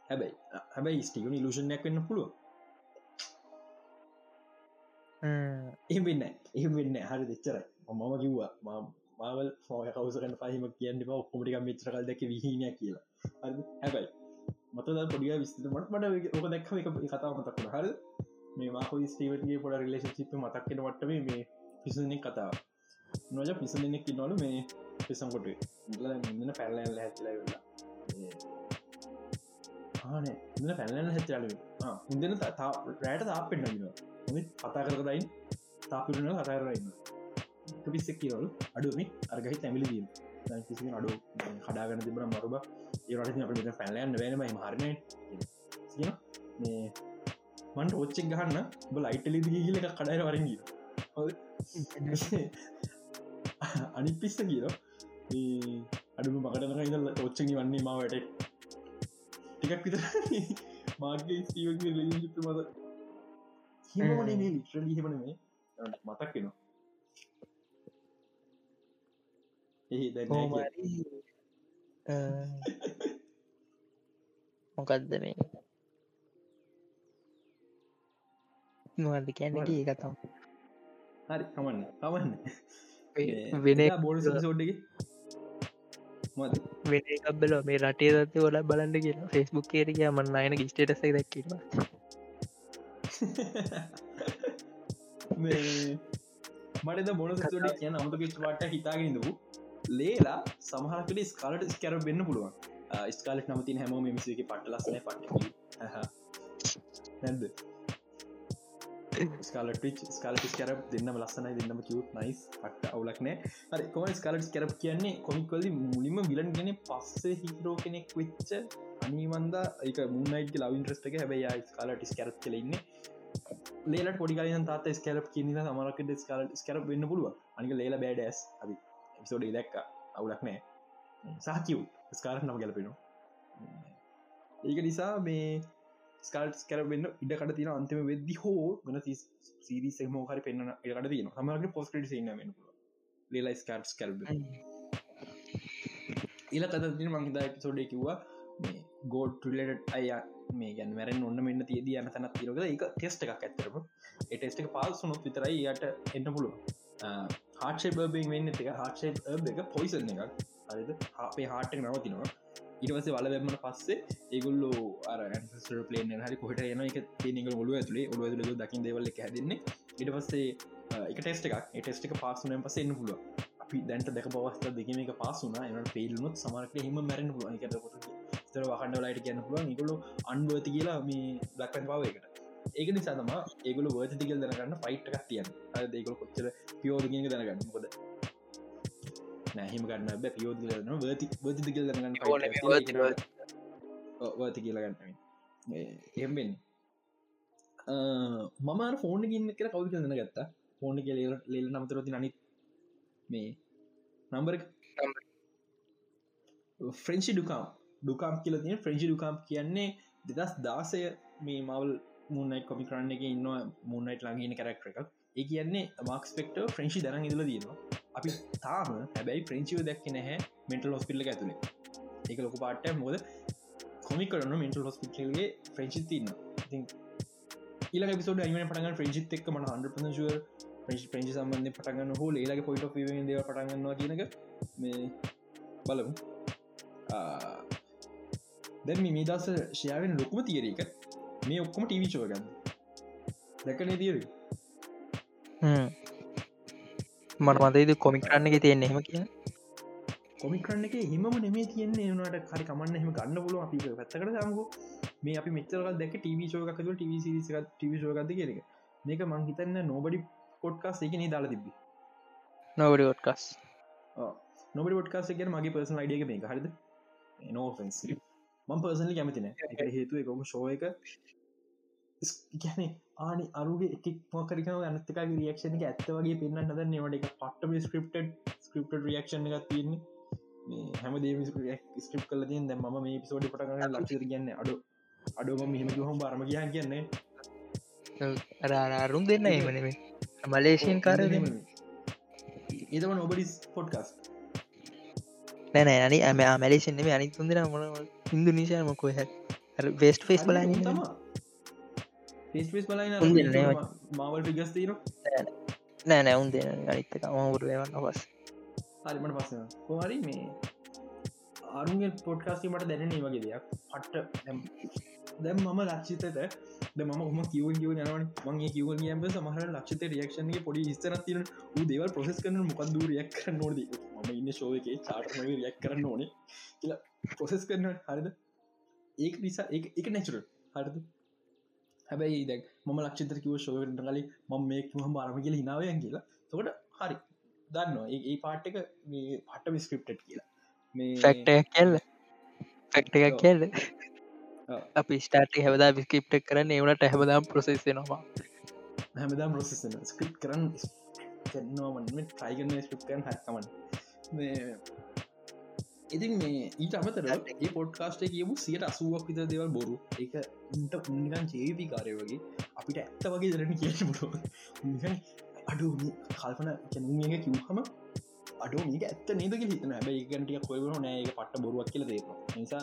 හැබැයි හැබැයි ස්ටිකන ඉලූෂණයක් වෙන්න පුළුව එහම වෙන්න එහම වෙන්න හරි දෙච්චරයි මම කිව්වා. මාවල් ෆෝය කවසරන පහම කියන්න ඔක්කොමටික මිත්‍රකල් දැක විහිනය කියලා. හැබයි මත පොඩිය විස්තමට මට ඕක දැක්ම එක කතාව මතක්කන හර මේ මාහෝ ස්ටීවන්ගේ පොඩ රිලේශිප් මතක්කෙන වටම මේ පිසුනෙක් කතාව. නොජ පිසනෙක් නොල මේ පිසම්කොට ඉන්න පැල්ලල හැතිලා වෙලා ආන ඉන්න පැල්ලන හැචාල හොඳන රෑට තාප පෙන්න්නගෙන කතා කරදයින් තාපිරන කතාරන්න පිස්සක් කියවලු අඩුම අර්ගහි තැමිලි දීම කිසි අඩු කඩාගන තිබන මරුබ. ඒරට අපට පැල්ලයන්න වෙනම හරණය මේ මන්ට ඔච්චෙක් ගහන්න බ ලයිටලි ගිල කඩයිර වරගී අනි පිස්ස කියල අඩුම මකටන ඔච්චනි වන්නේ මාවට ටිකක් විතර මාගේ ස්ටීවගේ ලිප මද හිමනේ ලිට්‍රලි හෙමන මේ මතක් කෙනවා එහි
මොකක්ද මේ? මොකද කියන්න? ඒ කතම්
හරි කමන්න කමන්න.
වෙන
බෝඩ සෝඩ්ඩ මද
වෙන එකබල මේ රටේ දත්ත ොල බලන්න කියලා. ෆෙස්බුක් කේරක මන්න අයන ස්ටේටස දැක්කීම
මට බොන සෝඩ කියන අමතක වාට හිතාගෙනදපු ලේලා සමහරකට ස්කාලට ස්කැර වෙන්න පුළුවන්. ස්කාලට නමතින් හැම මිසික පට ලස්සන පට නැද ස්කාලට ස්කාලට ස්කරප දෙන්නම ලස්සනයි දෙන්නම කිවත් නයිස් පට අවුලක්නෑ හරි කොම ස්කාලට ස්කරප් කියන්නේ? කොමික්වලි මුලිම විලන් ගෙන පස්සේ හිරෝ කෙනෙක් වෙච්ච අනිවන්ද එක. මුන්නයිට ලවින්ට්‍රස්ටක හැබයි ස්කාලට ස්කරප් කලඉන්න ලේලට පොඩිකාලන තාත ස්කලප් කියන්න සමරකට ස්කාලට ස්කරප් වෙන්න පුළුව අනික ලේල බෑඩස් අදි එපිසෝඩ දැක්ක. අවුලක් නෑ. සහකිව් ස්කාරට නම ගැලපෙනවා. ඒක නිසා මේ ස්කල්ස් කරවෙන්න ඉඩකට තින අන්තිම වෙද්දි හෝ ගන සිරිස මෝහරි පෙන්න්න එකට තින හමරගේ පොස්කට සන්න වෙන ලේලා ස්කට්ස් කැල්බ ඉල තතින මංහිතා එපිසෝඩේ කිව්වා ගෝඩ් ටලට අය මේ ගැන මැරෙන් ඔන්න මෙන්න තියද යන තැන තිරක එක ටෙස්ට එකක් ඇත්තරම ටෙස්ට එක පාල් සුනුත් විතරයි යට එන්න පුළුව හාටේ බබෙන් වෙන්න එක. හාටේ එක පොයිසන එකක්. හරිද? අපේ හාටක නවතිනවා ඉටවස වල වැම්මට පස්සේ ඒගුල්ලු අර පලේන හරි කොහට යන එක තිනක ඔලුව ඇතුලේ ඔලුව ඇතුල දකිින් දෙවල්ල හැදන්නේ. ඉට පස්සේ එක ටෙස්ට එකක්. ටෙස්ට එක පාසුනයන් පස එන්න පුළුව අපි දැන්ට දැක පවස්ත දෙකම එක පාසුන එන පේල්ලුත් සමරක හිම මැරෙන පුළුව එකට තර වහන්ඩ ලයිට කියන්න පුළුව නිකොලු අන්බති කියලා මේ දක්කන් පාව එකට. ඒක නිසා තම ඒගුල වර්තිකල් දනගන්න ෆයිට් එකක් තියන් දේකල කොච්චර පියෝදගෙන දනගන්න? මොකද නැහිම ගන්න බ. පියෝද කරන්න වර්ති වර්තිකල් දනගන්න වර්ති කියලගන්න එම්බෙන් මම ෆෝන ගන්න කර කවු කරන්න ගත්තා ෆෝන කෙ ලෙල් නමතරති අනිත් මේ නම්බර ෆ්‍රෙන්චි ඩුකාම් ඩුකාම් කියල තිය ෆ්‍රෙන්චි ඩුකාම් කියන්නේ දෙදස් දාසය මේ මවල් මුන්නයි කොමි කරන්න එක ඉන්න මුන්නයිට ලඟගෙන කරක්ට එකක්. ඒ කියන්නේ මක්ස්පෙක්ට ෆ්‍රෙන්චි දරන් ඉදල දීනවා අපි තාම හැබැයි ෆ්‍රෙන්චිව දැක්ක නැහැ මෙන්ටල් හොස්පිල්ල ඇතුළේ එක ලොක පාට මොද කොමි කරන්න මෙන්ටල් හොස්පිටල්ගේ ෆ්‍රෙන්චි තින්න ඊල පිසෝඩ අයිම පටග ෆ්‍රෙන්චිත් එක් මට හන්ඩ පසුව ප්‍රේෂ් ප්‍රේෂි සම්බන්ධ පටගන්න හෝ ඒලගේ පොයිට ව පටගන්නවා කියනක මේ බලමු. දැන් මේ දස ශයාවෙන් ලොකුම තීරක මේ ඔක්කොම ටීවිචෝ ගන්න දැකනේ තීර
මට මතයිද කොමික් කරන්න එක තියෙන්නේ එහෙම කිය
කොමිකරන්න එක හිම නෙමේ තියන්නේ. වනට කරි කමන්න එහම ගන්න පුල අපි පැත්තකට දමකු. මේ අපි මෙචර දැක ටව ෝකතු ටව ටව ෝගද කියරක මේක මංහිතන්න නෝබඩි පොට්කාස් එක නේ දාලා තිබි
නොවඩි ොට්කස්
නොබඩි ොට්කාස් එක මගේ පර්සන අයිඩියක මේ හරිද? නෝෆන්සි මං පර්සනලි කැමතින හේතුව එකම ශෝ එක ගැන ආනි අරුගේ එකක් මොකරිකව අනත්තකාගේ රියක්ෂණ එක ඇත්ත වගේ පෙන්න්න හද නවට එක පට්ටම ස්ක්‍රප්ට ස්ක්‍රප්ට රියක්ෂණ එකක් තියන්නේ. හැම දේ ස්ක්‍රප් කල තින් දැ ම මේ පිසෝඩි පටගන්න ලක්ෂර ගන්න අඩු අඩුම මෙහම හොම බරම කියන් කියන්නේ
අරුම් දෙන්න ඒමනේ මලේෂන් කාරය
ඒතම නොබඩි පොඩ්කාස්
නැන අනි ඇම මැලේෂන්ම අනිත් තුන්දෙන මොන ඉන්දු නිශා මොකෝ හැ. වේස්ට ෆේස් බල
පේස් බලයින මාවල් ිගස් තීර
නෑ නැවුන් දෙන අනිත්තක මවුරු වන්න පස්
හරිමට පස හරි මේ අරුන්ගේ පොට්කාස්ති මට දැනන වගේ දෙයක්. පට්ට දැම් මම ලක්ෂිතත ද ම ම කිව කිව යනවන්. මගේ කිව කියම සමහර ලක්ෂත රියක්ෂන්ගේ පොඩි ස්තර තින දේවල් ප්‍රසෙස් කරන මොකක්ද රියක් කර නොද ම ඉන්න ශෝක චාට රියක් කරන්න ඕනේ කියලා ප්‍රොසෙස් කරන හරිද? ඒක නිසා එක නැචුර හරිද හැබැයි දැක් මම ලක්ෂතර කිව ශෝකට කලින් මේ හම අරම කියල හිනාවයන් කියලා. තොකට හරි. දන්න ඒ පාට් එක මේ පට්ට විස්ක්‍රප්ට් කියලා.
මේ ෆක්ට කෙල්ල ෆක්ට එකක් කෙල්ල අපි ස්ටාට හැවදා විස්කිප්ට කරන්න ඒවනට හැබදාම් ප්‍රසෙසනවා
හැමදා ප්‍රසෙසන ස්ක්‍රප් කරන්න කන්නවමන් ටයිගන්න ස්ක්‍රප් කරන හැකමන් ඉතින් මේ ඊට අමතර ඒ පොඩ්කාස්ට කියමු සියට අසුවක් විත දෙවල් බොරු. එක උන්ට උන්නිකන් ජේපි කාරය වගේ අපිට ඇත්ත වගේ දරන කියමුට අඩු කල්පන කැනුමියක කිව්හම අඩු මේක ඇත්ත නේදක හිතන හැබ ඒගටිය කොයවන නෑක පට්ට බොරුවක් කියල දේම නිසා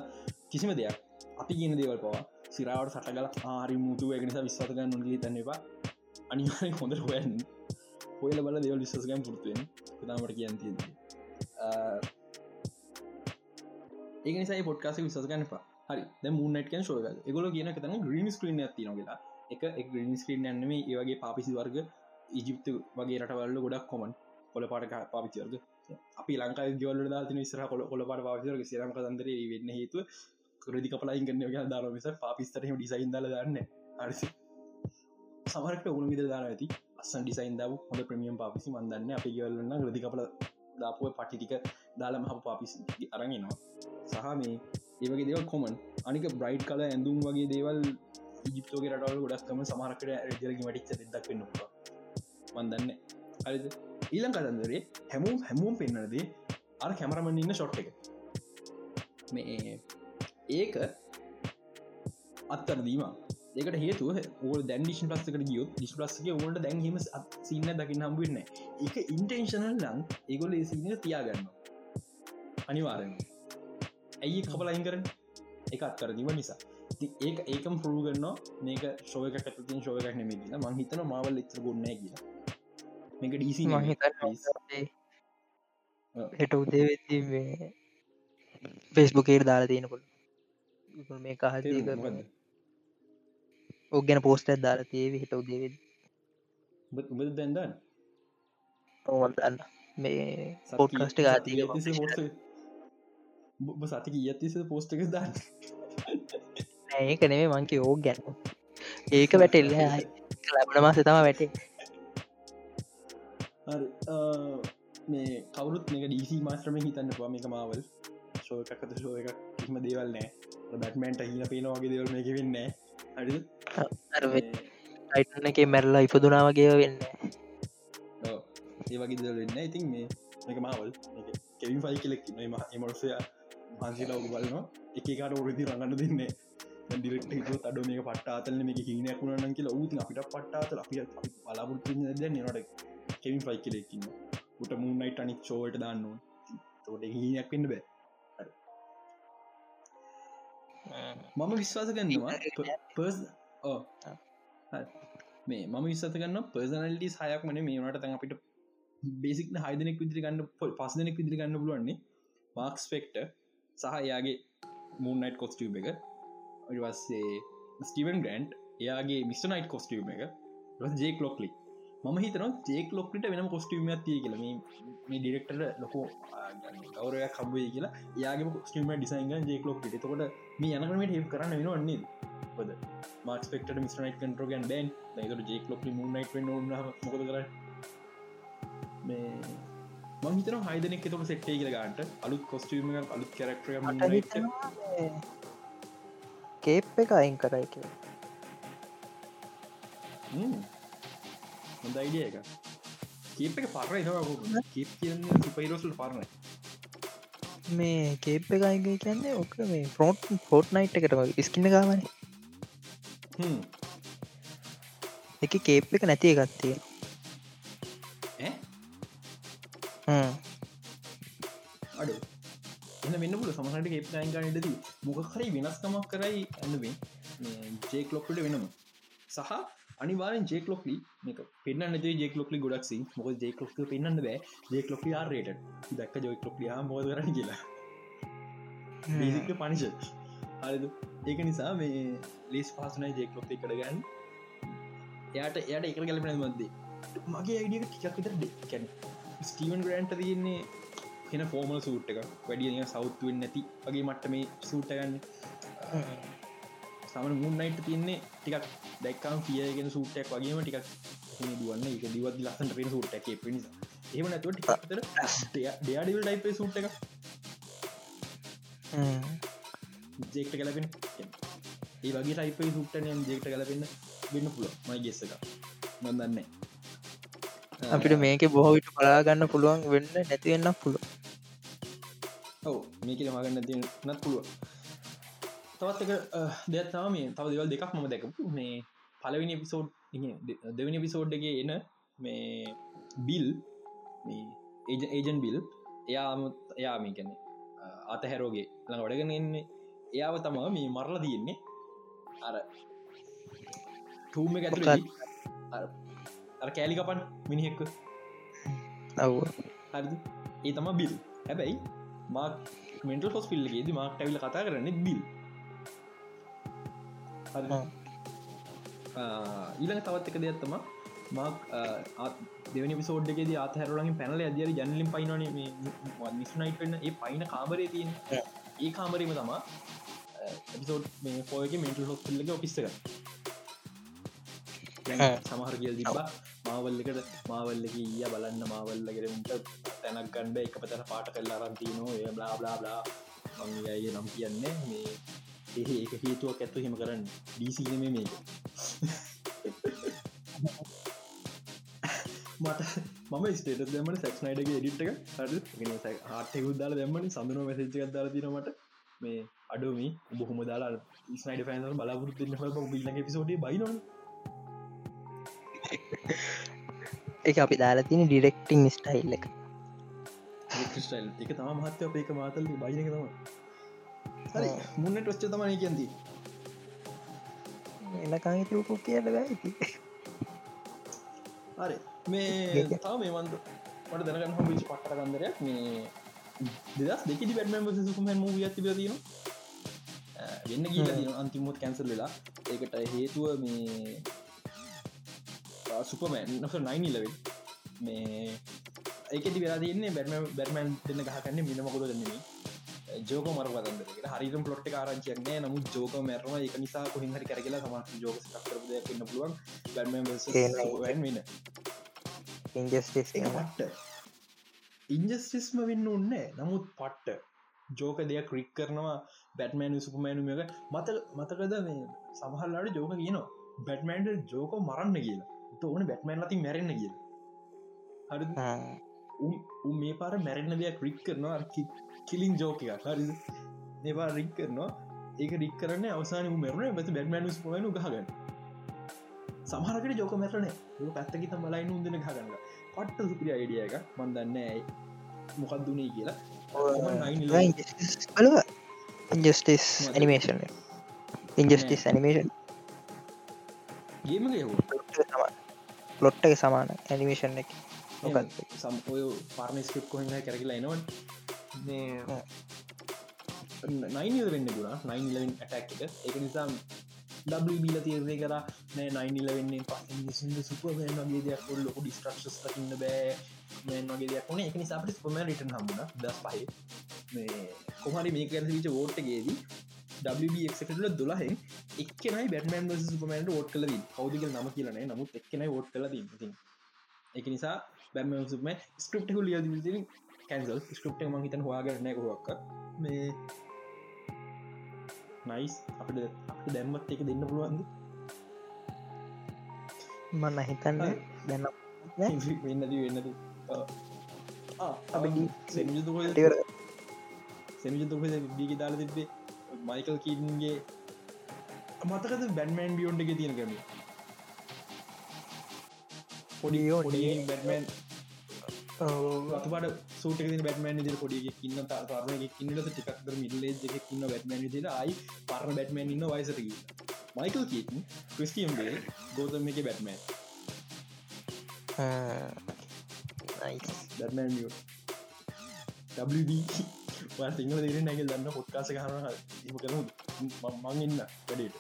කිසිම දෙයක් අපි කියන දේවල් පවා සිරාවට සටගල ආරි මුතු එකනිසා විශ්වාතකන්න නොගේ තන්නවා අනිවායි හොඳ හොයන් හොයල බල දෙවල් විශසකයන් පුරතුවෙන් තාමට කියන් තියෙන්නේ ඒක නිසා පොට්කාස විසගන්න හරි. ද මුන්නට ශෝක එකගොල කියන තන ග්‍රීන් ස්ක්‍රීන් ඇති නොලා එක ග්‍රීන් ස්ක්‍රීන් ඇන්නම ඒවගේ පාපිසි වර්ග ඉජිප්ත වගේ රටවල්ල ගොඩක් කොමන් කොල පාට පාපිචර්ග අපි ලංකා ගවල දාතින විසර කොල කොල පාට පාවිචරග සිරම කතන්දර වෙන්න හේතු කරදි කපලයින් ගන්න දාර විස පාපිස්තරම ඩිසයින් දල දන්න අරසි සමරට උුණු විද දාර ඇති. අස්සන් ඩිසයින් දාව හොඳ ප්‍රමියම් පාපිසි මන්දන්න අපි ගවලන්න රදි කපල දාපුුව පටිටික දාලම හ පාපිසි අරගෙනවා සහ මේ ඒවගේ දේව කොමන් අනික බ්‍රයිට් කල ඇඳුම් වගේ දේවල් ඉජිප්තෝගේ රටවල් ගොඩක්කම සමහරකට රජලකි මටික් දෙදක් වෙන්නවා මන්දන්න අරිද ඊලං කතන්දරේ හැමෝම් හැමෝම් පෙන්න්නදේ අර කැමරමන්න ඉන්න ෂොට් එක. මේ ඒක අත්තර දීම ඒකට හේතුව ඕ දැන් ඩිෂන් පස්සකට ගියෝ ඩිස් ලස්සක ඕට දැන්හීම සින්න දකින්න හම්බුවන්න එක ඉන්ටේන්ශනල් ලං ඒගොල ඒ සින්න තියාගන්න අනිවාරෙන් ඇයි කපලයින් කරන එක අත්කරදීම නිසා. ඒක ඒකම් පරු ගන්න මේක ශෝක කතින් ශෝකක් නෙමේගෙන මං හිතන මවල් එච්චර ගොන්න කියලා. මේක ඩීසි
හෙට උදේ වෙති ෆෙස්බුකේට දාලා තියෙනකොට මේ කහදී කරන්න ඔගෙන පෝස්ට දාලා තියවි හිට උදේවෙද
උබ දැන්දන්න
ඕවන්දන්න මේ පොට්කස්ට ගාතිය
සතික ඉතිස පෝස්්ටක දන්න?
ඒක නෙේ මංකි ඕ ගැන. ඒක වැටෙල්ල. ලබන මාස තම වැටේ.
මේ කවරුත් එක ඩීසි මාස්ට්‍රම හිතන්න පවා මේක මාවල් ශෝ එකක්ත ශෝ එකක් කිම දේවල් නෑ. බැට්මන්ට හින පේනවාගේ දෙවල් මේක වෙන්න හරි
අයිටන එක මැරල්ලා ඉපදුනා වගේ වෙන්න
ඒ වගේ දල් වෙන්න ඉතින් මේ එක මාවල් කෙවින් ෆයි කෙලෙක් ම ඔගු බලනවා. එකකාට ඔරදි රඟන්න දෙන්නේ. ඩිරෙක්ට අඩ මේක පට්ටාතල මේක හිනයක් වුණන කියලා ඌති අපිට පට්ටාතල අපි පලාපුරතු ද නට කෙවින් ෆයි කෙලෙක්කින්න උට මුන්නයිට අනික් චෝවට දාන්න තෝට හිනයක් වෙන්න බෑ. මම විශ්වාස ගන්නවා පර්ස් මේ මම විස්සත ගන්න පර්සනල්ටි සයක් මන මේනට තැන් අපිට බේසික් හයිදනෙක් විදිරි ගන්න පොල් පසදනෙක් විදිරි ගන්න පුළුවන්නේ. මාක්ස් ෆෙක්ට සහ එයාගේ මූන්නයිට් කොස්ටියම් එක. ඔරිවස්සේ ස්ටීවන් ග්‍රන්ට් එයාගේ මිස්නයිට් කොස්ටියම් එක. ජේක් ලොක්ලි ම හිතන ජේක් ලොක්ට වෙන කොස්ටියම ඇතිය කියල. මේ ඩිරෙක්ටර ලොකෝ කවරය කබේ කියලා. යාගේ කොස්ටියම ඩිසයින් ජේක් ලොක්ට තකොට මේ යනකට හෙ කරන්න වෙන වන්නේ පද මාක්ස්පෙක්ට මිස්නයිට කන්ටරෝගන් බෑන්. දයිකට ජේක් ලොක් නයිට මොකද කර මේ මහිතන හයිදනෙක් තොට සෙට්ටේ කියල ගන්නට. අලුත් කොස්ටියම අලුත් කරක්ටර
කේප් එක අයින් කරයි කිය
හොඳ අයිඩිය එක. කීප එක පරයි කීප කියන්නේ සුපයිරෝසල් පරණයි
මේ කේප් එක අයිගේ කියන්නේ ඕක මේ ෆෝට් ෆෝට් නයිට් එකට ස්කින්න ගාවන එක කේප් එක නැති එකත්තිය
අඩු. එන්න මෙන්න පුල සමහට කේප් අයින් ගන්නටදී මොක හරි වෙනස්කමක් කරයි ඇන්නුවේ ජේක් ලොක්කට වෙනම. සහ අනිවාරෙන් ජේක් ලොක්ලි මේක පෙන්න්න ජේක් ලොක්ලි ගොඩක්සි මොක ජේක් ලොක් පෙන්න්න බෑ. ජේක් ලොක්ලි ආරයට දක්ක ජොයික් ලොක්ලිය මෝද කරන කියලා. බේසික පනිෂ හරිද? ඒක නිසා මේ ලෙස් පාසනයි ජේක් ලොක්ති කරගන්න. එයාට එයට එක ගැලපෙන මදේ මගේ අයිඩිය ටිකක් විතර දෙකැන ස්ටීවන් ග්‍රන්ට තියන්නේ එන ෆෝමල් සූට් එක වැඩිය සෞත්තුවෙන් නැති වගේ මට්ට මේ සූට්ගන්න සමන මුන්නයිට තියන්නේ ටිකක් දැක්කම් කියගෙන සූට්ටක් වගේම ටිකක් දුවන්න. එක දිවත් ලස්සට පෙන සූට් එක පිනිස එම නැතුව ටිකතර ඩයාඩිවල් ටයිපේ සූට් එක ජෙක්ට කලපෙන ඒ වගේ ටයිපේ සුට්ටනයම් ජෙක්ට කලපෙන්න්න වෙන්න පුල මයි ගෙස්ස එක මදන්නේ
අපිට මේක බොහෝ විට පලාගන්න පුළුවන් වෙන්න නැතිවෙන්න පුළුව
ඔව මේක මගන්න ති නත් පුළුව තවත් එක දෙයක්තාව මේ තව දෙවල් දෙකක් මම දැකපු. මේ පලවිනි එපිසෝඩ් දෙවනි පිසෝඩ්ගේ එන මේ බිල් ඒජන් බිල් එයාම එයාමි කැනෙ අතහැරෝගේ ළඟ වඩගෙන එන්නේ එයාව තම මේ මරලා තියෙන්නේ. අර ටූම ඇතුල අර කෑලිකපන් මිනිහෙක්ක
ඔව්
හරි ඒ තම බිල් හැබැයි මාක් මෙන්ටල් හොස් පිල්ලගේද මාක් ඇවිල කතා කරන්නේ බිල් ඊළඟ තවත් එක දෙයක්ත්තම මක් දෙවනි පිසෝඩ්ගේ ආතහැරලගේ පැනල අදිර ජනලින් පයිනන මිස්නයිට වන්න. ඒ පයින කාමරය තියෙන. ඒ කාමරීම තමා එපිසෝඩ් මේ පෝයක මෙන්ටල් හොස්පල්ලගේ ඔපිස්සක සමහර කියල් දිබා මාවල්ලකට මාවල්ලක ඊය බලන්න මාවල්ලකරට තැනක් ගණ්ඩ එක පතන පාට කල්ලා රන්තිනෝ ඒ බ්ලා බ්ලා බ්ලා මංගේ නම් කියන්නේ මේ ඒ එක හේතුවක් ඇත්තු හෙම කරන්න. ඩීසිනම මේක. මට මම ස්ටේට දෙමට සැක්නයිඩගේ එඩිට්ක හට ආටය උදාල දෙමට සඳන මැසිච දාල තිනමට මේ අඩුමි. බොහොම දාලා ස්නයිඩ පෑන බලාපුරත්තින්න බිලගේ පිසෝඩේ බයින
එක අපි දාලා තින ඩිරෙක්ටිං ස්ටයිල් එක.
ස්ටයිල් එක තම මහත්‍ය අප එක මාතල්ලි බයින තම හරි මුන්න ටොස්්ච තමන කියන්ති
එනකාගේ තිරපු කියල බැයිති
හරි මේ තා මේ වන්ද මට දැනගන්න හොමිචි පට්ට කන්දරයක් මේ දෙදස් දෙකි බැටම සුකුමන් මූ ඇති තින වෙන්න කියලා අන්තිමුත් කැන්සල් වෙලා. ඒකට හේතුව මේ සුපමෑන් නොක නයින් ලවෙල් මේ ඒකති වෙලා තියන්නේ බැටම බැටමන් දෙන්න ගහකන්න මිනමකොද දන්නේ ජෝක මර පදන්දරට හරිම පොට් කාරංචයන්නේ නමුත් ජෝක මැරම එක නිසා කොහින් හරි කරගලා සම ජෝක කරද න්න පුළුවන්. බැම වෙන
ඉන්ජස්ටිස්
පට්ට. ඉන්ජස්ටිස්ම වෙන්න ඔන්න නමුත් පට්ට. ජෝක දෙයක් ක්‍රික් කරනවා බැටමෑන් සුපමෑනුම එක මත මතකද මේ සමහල්ලාට ජෝක කියනවා බැටමෑන්ට ජෝක මරන්න කියලා ඕන බැටමෑන් ලති මැරෙන්න්න කියලා. හරි උ මේ පාර මැරෙන්න්න දෙයක් ක්‍රික් කරනවා. කිලින් ජෝක එක හරි ඒවා රික් කරනවා. ඒක රික් කරන්න අවසාන මරන බැත බැටමෑන් පොයනු ගහගන්න. සමහරකට ජෝක මැරන පැත්තකි තම් බලයින්න උදන ගගන්න පට්ට සුපිරි අයිඩිය එක මන්දන්න ඇයි මොකක්දුනේ කියලා.
බලව. Injustice animation Injustice animation
game
ලොට්ට එක සමාන ඇනිමේෂන් එක.
සම්පය පාර්ණ ස්ක්‍රප් කොහන්න කරගලා එනවන්? නයින් වෙන්න ගුණ නයින් ඇටක් එක. එක නිසා ඩබීල තීරය කර නෑ නයින්ලවෙන්නේ ප සුපමන් වගේ දෙයක් ලොකු ඩිස්ට්‍රක්ෂස් ලකින්න බෑ. මන් වගේ දෙයක් වන එක නිසාට ස්පම රිටන් හම්බුණ. දස් පහයි මේ කොහරි මේක ඇතිවිච ෝට්ටගේදී WBක්ටල දොලහෙන් එක්නයි බැටමන් සුපමන්ට ෝට් කලද කවදික නම කියලන නමුත් එක්නයි ෝට් කලද එක නිසා බැම සුම ස්ක්‍රප්ට හු ලිය කැන්සල් ස්ක්‍රප්ට ම හිතන් හවාගරනය කොක් මේ නයිස් අපට අප දැම්මත් එක දෙන්න පුළුවන්ද?
මන්න හිතන්න දැන්න
වෙන්නද වෙන්නද සෙමිජතුක ඩීගි දාල තිබේ මයිකල් කීන්ගේ මතකද බැන්මන් බියෝන්්ඩ එක තියෙන කම පොඩියෝ බැටමන්. අතුට සූට බැටමන් ද පොඩි කින්න තරන කින්නට ටිකක්ර මිල්ලේ එක කින්න බැටමන් ද අයි පරණ බැටමන් ඉන්න වයිසටකි මයිකල් කීටන් ක්‍රිස්ටියම්ගේ ගෝතම එක බැටමන්. බැටමන් WB සිංහල දිර නැග දන්න පොට්කාස කරන ඉම කර මං ඉන්න වැඩට.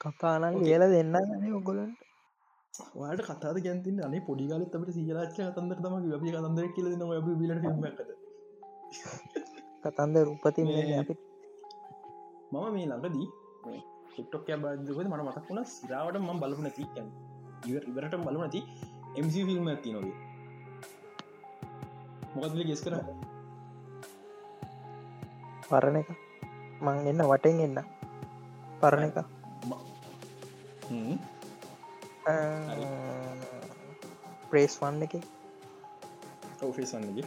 කතානන් කියල දෙන්න ඔගොලන්ට
වාට කතා ගැන්තින් අනේ පොඩිගල තට සිලාච කතන්ද තම ලබි කතන්දර කියල න බ බිල ිමකද
කතන්ද රූපති අපි
මම මේ ළඟදී ටික්ටොක් බදක මට මතක් වුණ සිරාවට ම බලපු නැති ඉවරට බලු නැති MC ෆිල්ම් ඇති නොවේ මොකද ගෙස් කර
පරණ එක. මං එන්න වටෙන් එන්න. පරණ එක. ප්‍රේස් වන්න එක.
ඔෆිස් වන්නගේ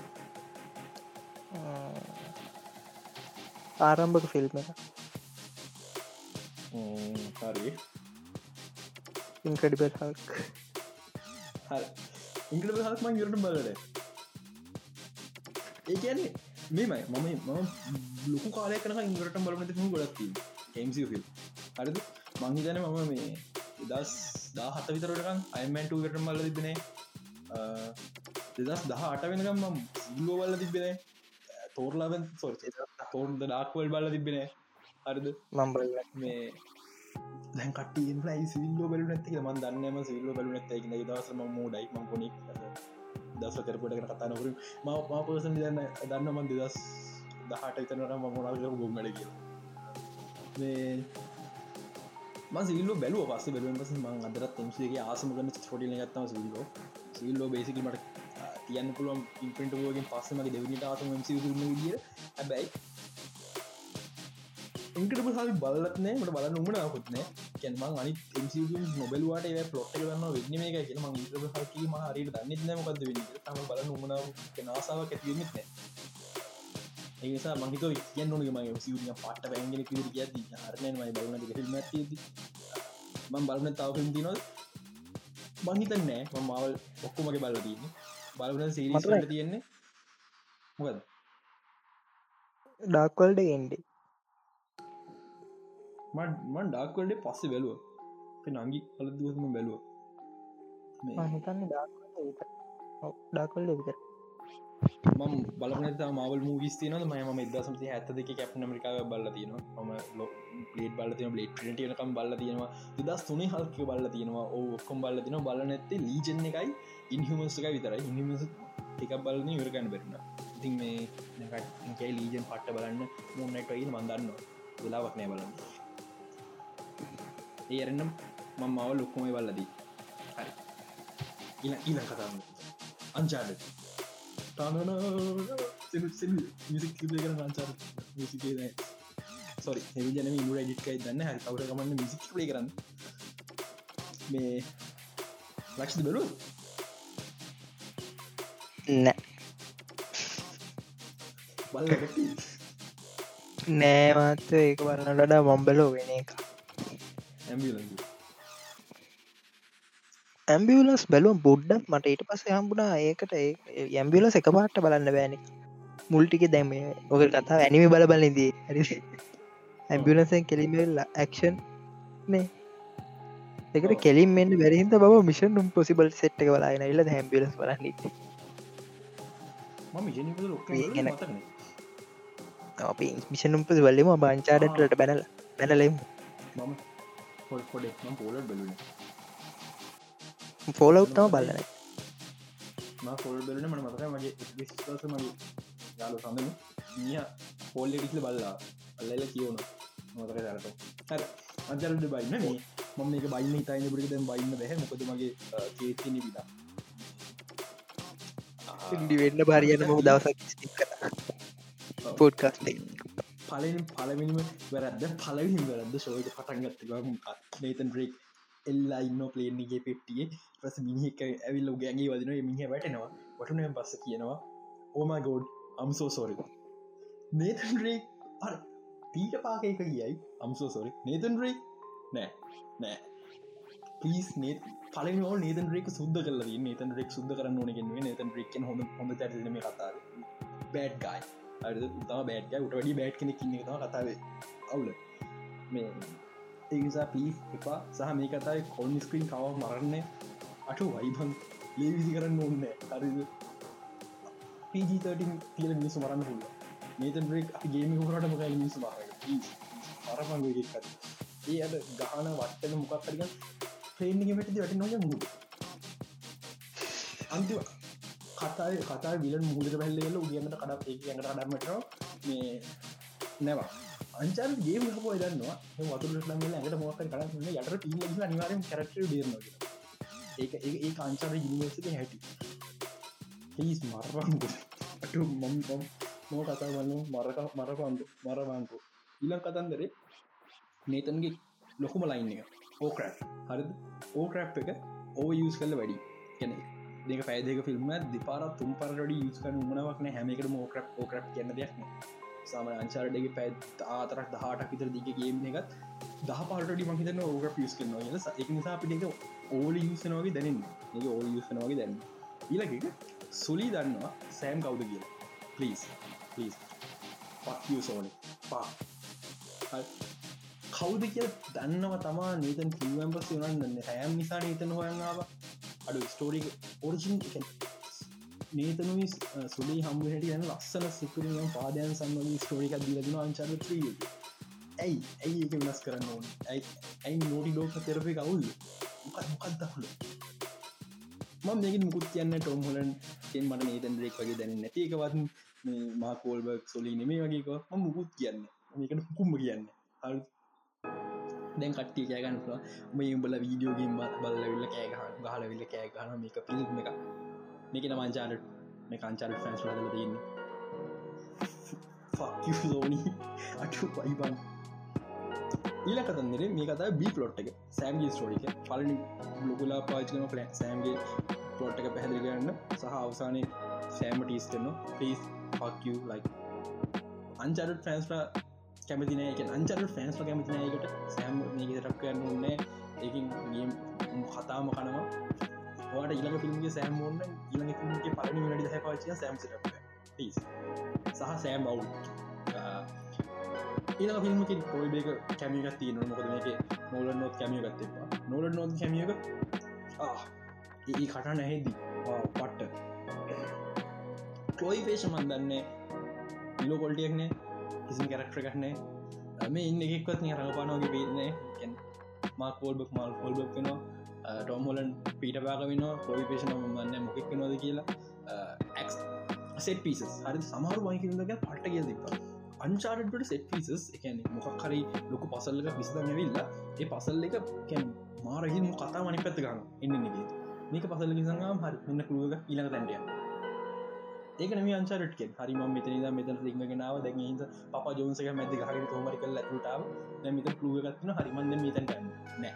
ආරම්භක ෆිල්ම් එක.
හරි.
ඉන්ක්‍රඩිබල් හක්
ඉංගල හක්ම යුරට බලට ඒ කියන්නේ මෙමයි මම මම ලොකු කාලය කන ඉංගරට බලනති ම ගොඩක්ති හෙම්සි ෆිල් හරිද? මංහිතන මම මේ දස් දා හත විතරටකම් අයිමන්ට කට මල්ල තිබෙනේ දෙදස් දහ අට වෙනකම් මම් සිල්ලෝ බල්ල තිබෙන තෝරලාබෙන් සොර තෝර්ද ඩාක්වල් බල්ල තිබෙන හරිද?
මම්බල
මේ දැකට සිල්ල බල නැති ම දන්නම සිල්ල බල නැති දස ම මෝඩයි. ම කොනෙක් දස කරපට කතානකර ම මාපසන් දන්න දන්න මන් දෙදස් දහට ඉතනට මමනාගර ගොම්මඩ කිය සිල්ල බැලුව පස බැලුවෙන් පස ම අදරත් එම්සගේ ආසම කන ොටිල ගත්තම සිල්ලෝ සිල්ලෝ බේසිකි මට තියන්න පුළුවන් ඉන්පෙන්ටෝගෙන් පස්සමගේ දෙවිනිට ආසම ම විදිිය හැබැයි ඉන්කට සල් බලත්නෑ මට බලන්න උමන හොත්නෑ කැන්මං අනි නොබලවාට පලොට් කරන්න වෙන්න මේ එක ම ඉන්ට්‍ර හකීම හරිට දන්නෙත් නෑමකක්ද වෙන්න තම බලන්න උමන නාසාාවක් ඇතිවෙන්නෙත් නෑ. ඒසා මහිත කියන්න ම සිවිය පට පැන්ගෙන කිර කිය හරනය මයි බලන ඇති මං බලන තවකින් තිනොත් මංහිතන් නෑ. මවල් ඔක්කොමගේ බල්ල තියන්නේ. බලන සිරිට තියෙන්නේ මොකද
ඩක්වල්ඩ ගෙන්ඩේ
මන් ඩාක්වලට පස්සේ බැලුව. නංගි කල දුවම බැලුව.
හිතන්න ඩාකොල්ඩ විතර
මම බලනත මවල් මූවිස් තියන ම ම දසමති ඇත දෙක කැප්න මරිකාව බල්ල තියෙන ම ලේට බල තින ලේට ටනකම් බල්ල තියෙනවා. දස් තුනේ හල්ක බල්ල තියෙනවා. ඔක්කොම් බල්ල තින බල නැත්තේ ලීජන එකයි ඉන්හමස්ක විතර ඉනිමස එකක් බලන යුරගන්න බැරන්න ඉතින් මේ ගේ ලීජන් පට්ට බලන්න. මුන්නටයින් මන්දන්න වෙලාවක් නෑ බලන්න ඒ අරන්නම් මං මව ලොක්කොමයි වල්ලදී හරි. ඉල ඉල කතාන්න අංචාඩ ටන මිසික් කර අංචාර මිසිකේ සොරි එවිජන ඉු ඩිට්කයි දන්න. හ කවර කමන්න මිසික් ලේ කරන්න. මේ ලක්ෂ බැලු
නෑ. නෑමත්ත ඒක බලන්නට මොම්බලෝ වෙන එක ඇම්බියලස් බැලුවම් බොඩ්ඩක් මට ඊට පස හම්බුණා ඒකට ඇම්බිලස් එක පාට බලන්න බෑනෙ. මුල්ටික දැම ඔක කතා ඇනිමි බල බලදී හරි ඇම්බිලසෙන් කෙලිමවෙල්ලා ඇක්ෂන් නේ. එකට කෙලින් මෙන්න වැරහිද බව මිෂන් ම් පොසිබල් සෙට් එක බලාගෙන ඉල්ල හැම්බිලස් බලන්න අපි මිෂනුම් පස වල්ලම බංචාඩටට බැනල බැනලෙමු
මම පොඩෙක් පෝල බලන.
ෆෝලව්තම බලන
පොල් බලන මට මතක මගේ විශවාස මගේ යාලු සඳම මිය පෝල්ල කිසිල බල්ලා අල්ලල කියවන මතක දරට හර. අජරට බයින්න මේ මම මේ බයින්න හිතයින්න පුරික දැන් බයින්න බැහ. මොකද මගේ කේතින විලා
ඉඩි වෙන්න බාරියන මො දවසක් පෝඩ්කාස්ටේ
පලෙන් පලමිනිම වැරද පලවිනි වැරද ශෝක පටන්ගත්තිවා නේතන් රේක් එල්ලා ඉන්න පලේන්ගේ පෙට්ටියේ. පස මිනිහෙක් ඇවිල් ගෑගේ වදින මිහ වැටෙනවා. වටුන පස්ස කියනවා oh my god I'm so sorry Nathan rake අර පීට පාකයක කියයි අම්සෝ සෝරි නේතන් රේක් නෑ. නෑ. පිස් නේ පලෝ නේතන් රේක සුද්ද කල නේතන් රෙක් සුද්ද කරන්න ඕනගෙන් නේතන් රෙක් හොඳ හොඳ චරිතම කතාව. බෑඩ් ගයි අද තම බෑඩ්ග උට වැඩි බෑඩ් කෙනෙ කින්න තම කතාවේ අවුල. මේ ඒනිසා පිස් එපා. සහ මේ කතායි කොන් ස්ක්‍රීන් කව මරන්න අටු වයිබන් ලේවිසි කරන්න ඔන්න හරිද පීජීතටින් තියල මිනිසු මරන්න පුල නේතන් බ්‍රෙක් ගේම හොරට මොක මිනිසු මාර මරපංග ඒ අද ගහන වටන මොකක්කරික ට්‍රේනිග වැටදි වැට නොය මුද අන්තිව කතායි කතා විල මුහද පැල්ලල උගන්නට කඩක් ඒ ගට කඩමට මේ නැවා. අංචාර ගේම හෝ දන්නවා. වතුර ලම ඇට මොක කරන්න යට පී අනිවාරෙන් කරට බේරන ඒක ඒ කාංචාර ඉනිවර්සික හැටි. පිස් මරපන්ග අට මම් පම් මෝ කතා වන්න මරක මරපන්දු මරවාංකු ඉලම් කතන්දරේ නේතන්ගේ ලොකුම ලයින් එක. ඕක්‍රප් හරිද? ඕක්‍රප් එක ඕ යස් කල්ල වැඩි. කෙනෙ දෙක පැදක ෆිල්ම් දෙපාර තුම් පරට යස් කන මනවක්න හැමකට මෝක්‍රප් ඕක්‍රප් කියන්න දෙයක්න සාම අංචාරඩගේ පැත් ආතරක් දහටක් විතර දිග ගේම් එකත් දහ පාටඩි මහිතන ඕග පිස් කරන ල එක නිසා අපිට ඕල යසනවාගේ දැනන්න ඒ ඕල් යසනවාගේ දැන්න ඊලක සුලි දන්නවා සෑම් කවුද කිය පලිස් පලිස් පක් සෝන පා කවුද කිය දන්නව තමා නීතන් කිවම්පස් වනන්න හැම් නිසා නීතන හොයන්නාව අඩු ස්ටෝරි ඔරිජින් නේතනුයි සුලි හම්බ හැට යන ලස්සන සිකරියම් පාදයන් සම්මගේ ස්ටෝරික දිලදින අංචර ත්‍රී ඇයි? ඇයි එක වෙනස් කරන්න ඕන? ඇයි ඇයි නෝටි ලෝක තෙරපේ කවුල් මොකත් දහුල ම මේක මුකුත් කියන්න ටොම් හොලන් කෙන් මට නේතන් රෙක් වගේ දැන නැති එකවත් මාකෝල්බක් සොලි නෙමේ වගේක ම මුකුත් කියන්න. මේකට හුකුම්ම කියන්න. හල් දැන් කට්ටිය කෑගන්නවා මේ උඹල වීඩියෝගේම බල්ලවිල්ල කෑගහන් ගහලවිල්ල කෑගහන මේක පිල්ම් එක මේක මංචාට මේ කංචාට ෆැන්ස් ලදල තියන්න. ලෝනි අටු පයිබන් ඊල කතන්දර මේ කතා බී පලොට් එක. සෑම්ගේ ස්ටෝරික පලනි ලොකුලා පාචනම පලන් සෑම්ගේ පලොට් එක පැහදිලි කරන්න. සහ අවසානය සෑම ටීස් කරන පේස් පක්ය ලයි අංචරට ෆෑන්ස්ලා කැමතින එක අංචර ෆෑන්ස්ල කැමතිනයකට සෑම් නීගතරක් කරන්න ඕන්න ඒකින් කතාම කනවා. වාට ඉළඟ ෆිල්ම්ගේ සෑම් ඕන්න ඉළඟ ෆිල්ම්ගේ පලනි වැඩි හැ පාචය සෑම්සිට පිස් සහ සෑම් බව් ඊලා ෆිල්මකින් පොයිබේක කැමියගත් තියන මොකද මේක නෝල නොත් කැමියගත්තෙපා නොල නොත් කැමියක ඒ කට නැහෙදී පට්ට ටෝයි පේෂ මන්දන්නේ ඉලෝ කොල්ටියක්නේ කිසි කැරක්ටර කටනේ මේ ඉන්න එකක්වත් නිය රඟපානෝගේ පේන්නේ මාක් පෝල්බක් මල් පොල්බක් වෙනවා. ටොම්හොලන් පීට පාක වෙනවා. පොයි පේෂන මන්න මොකක් නොද කියලා. සෙට පිස හරි සමහර වයිකිරදක පට කිය දිප අංචාටට සෙට පිසස් එකන මොකක් හරි ලොකු පසල්ලක විසදන්න වෙල්ලා ඒ පසල් එක කැන මාරහිම කතා මනි පැත්ත ගන්න එන්න නෙගේ මේක පසල්ල සඟම් හරි. මෙන්න කරුවක ඊළඟ තැන්ටිය ඒක නම අංචාරට හරි ම මෙතන මෙතන ලිංගෙනාව දැ හිද ප ජෝන්සක මැති හරි තෝමරි කල් ඇතුටාව මෙත කරුවගත්න හරිමන්ද මෙතැන් නෑ.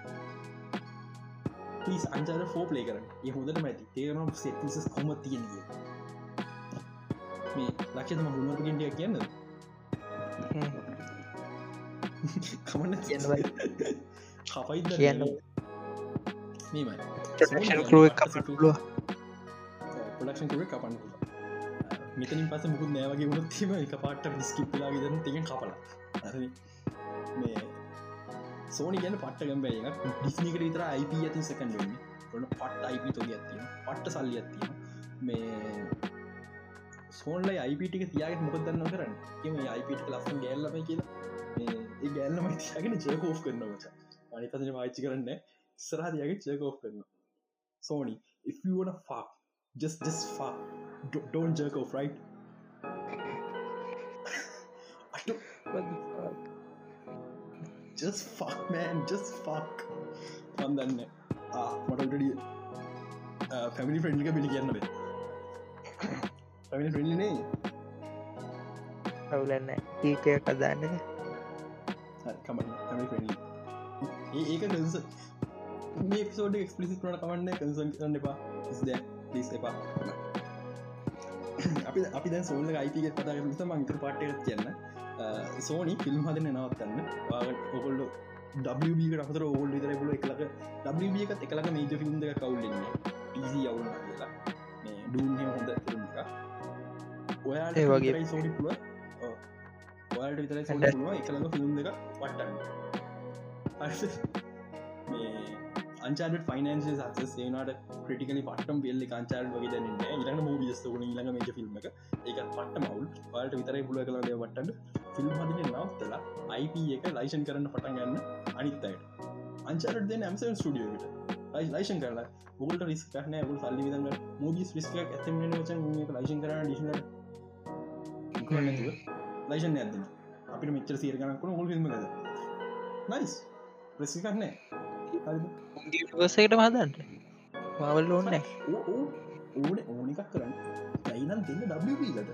පිස් අංචාර ෆෝ පලේ කරන ඒ හොඳට මැති තේරනම් සෙටස කොම තියෙනගේ මේ ලක්ෂතම හුණුවගෙන්ටිය කියන්න කමන්න
කියන්නවයි
කපයි
කියන්න
මේමයි.
කරුව පුළුව
පොඩක්ෂන් කරුව කපන්න මෙතනින් පස මුකුත් නෑවගේ වුණොත්ීම එක පාට ස්කිප්ලා විදන තිෙන් කපල. මේ සෝනි ගැන පට්ට ගම්බැ එක ඩිස්නිකට විතර අයිප ඇති සකන්ඩ ොන පට්ට අයිප තොග ඇතිය පට්ට සල්ලි ඇතිය මේ සෝන්ලයි අයිපිටික තියාගෙන මොකදන්න කරන්න? එම අයිපිට ලස්සන් ගෑල්ලම කියලා. ඒ ගෑල්ලම තියාගෙන චයකෝ් කරනවච අනිතන පාච්චි කරන්න ස්රාදයාගේ චයකෝ් කරන්න Sony if you wanna fuck just just fuck D don't jerk off right? I don't, just fuck man. Just fuck. මන්දන්න මටටඩිය පැමිලි ෆ්‍රෙන්ඩික පිළි කියන්න බේ පැමිලි ෆ්‍රෙන්ඩිනේ
අවුලන්න ඒකය කදාන්නද
කමන්න පැමි ෆ්‍රෙන්ඩි ඒක කස මේ පිසෝඩ එක්ස්පලිසි කරන කමන්න කන්සන් කරන්න එපා ඉස්ද ලිස් එපා. අපි අපි දැන් සෝල්ල අයිතික පතා නිසා මංතර පාට්ටයක් කියන්න. සෝනි ෆිල්ම් හදන නවත්තන්න. ඔකොල්ල කට අතර ඕල් විතර පුල එකලක ඩ එකත් එකලක මේජ ෆිල්ම් දෙක කවුල්ලන්න ටීසි යවුන කියලා. ඩූන් හොඳ ෆිල්ම් එක ඔයා
ඒ වගේ.
සෝනි පුල ඔයාට විතර සො එකලක ෆිල්ම් දෙක පට්ටන්න අංචාට ෆයිනන්ස සක්ස සේනට ක්‍රටිකලි පටම් වෙල්ල කාංචාට වගේ දැනන්න ඉරන්න මූ ියස්තවන ඊළඟ මේජ ෆිල්ම් එක. ඒක පට මවුල් පාට විතරයි පුල කලේ වටන්න. ෆිල්ම් හදින නවත්තලා අයිප එක ලයිෂන් කරන්න පටන් ගන්න අනිත්තයට අංචාට දෙන ඇම්ස ස්ටියෝට ලයිෂන් කරලා. ගොල්ට රිස් කරන ගුල් සල්ලි විදන්න මූබිස් රිස්ක ඇතම වච ලයිෂන් කරන ඩිෂන ලයිෂන් ඇද අපිට මෙච්චර සීර කනක්න ගොල් ිල්ම කද නයිස් ප්‍රසි කරන්නේ
වසකට මහදන්ට මවල් ඕන්න
ඕන ඕන එකක් කරන්න. ඇයිනම් දෙන්න ඩට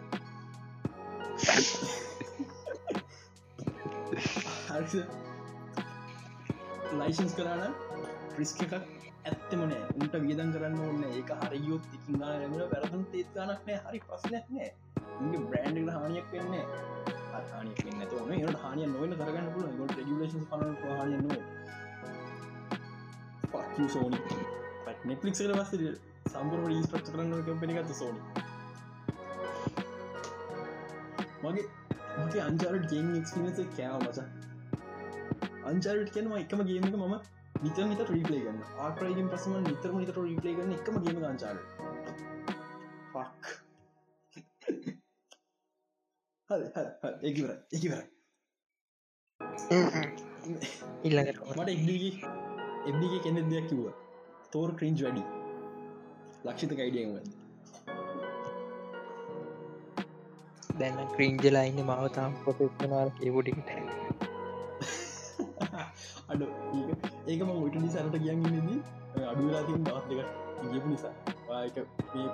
ලයිසන්ස් කරන්න ප්‍රිස්ක එකක් ඇත්තමනේ උන්ට වියදන් කරන්න ඕන්න ඒක හරියොත් ඉකින් ගන්න වැරදුන් තේත් ගනක් නෑ හරි ප්‍රශ්නයක් නෑ ඉගේ බ්‍රන්ඩ් හානියක් වෙන්නේ හානියක් වෙන්න ඕන හානිය නොවන කරගන්න පුල ගොට රගලේෂන් පන හානිය නෝ සෝනි නෙට්ලික්ට වස්ස සම්පුර ඊස්පච් කරන්න කම්පනිගත සෝනි මගේ මගේ අංචාරට ගේම එක්ස්පිනස කෑව මචා අංචාරට කියනවා එකම ගේම එක මම නිතර නිත රීපලේ ගන්න ආක්‍රයිගෙන් පසම නිතර රීපලේ ගන්න එකම ගේම අංචාර ඒකිවර ඒකිවර
ඉල්ලඟට
මට එක්ඩගේ එබ්ඩිගේ කෙනෙ දෙයක් කිව්ව. තෝර ක්‍රීන්ජ් වැඩි. ලක්ෂිත කයිඩියම
දැන්න ක්‍රීන්ජලා ඉන්න මවතාම් පොතෙක්නවාර කියපුටිකට
අඩ. ඒක ම ඔට නිසාරට කියන්නදී අඩුවෙලා තින් බත් දෙක ගපු නිසා. ආයක මේ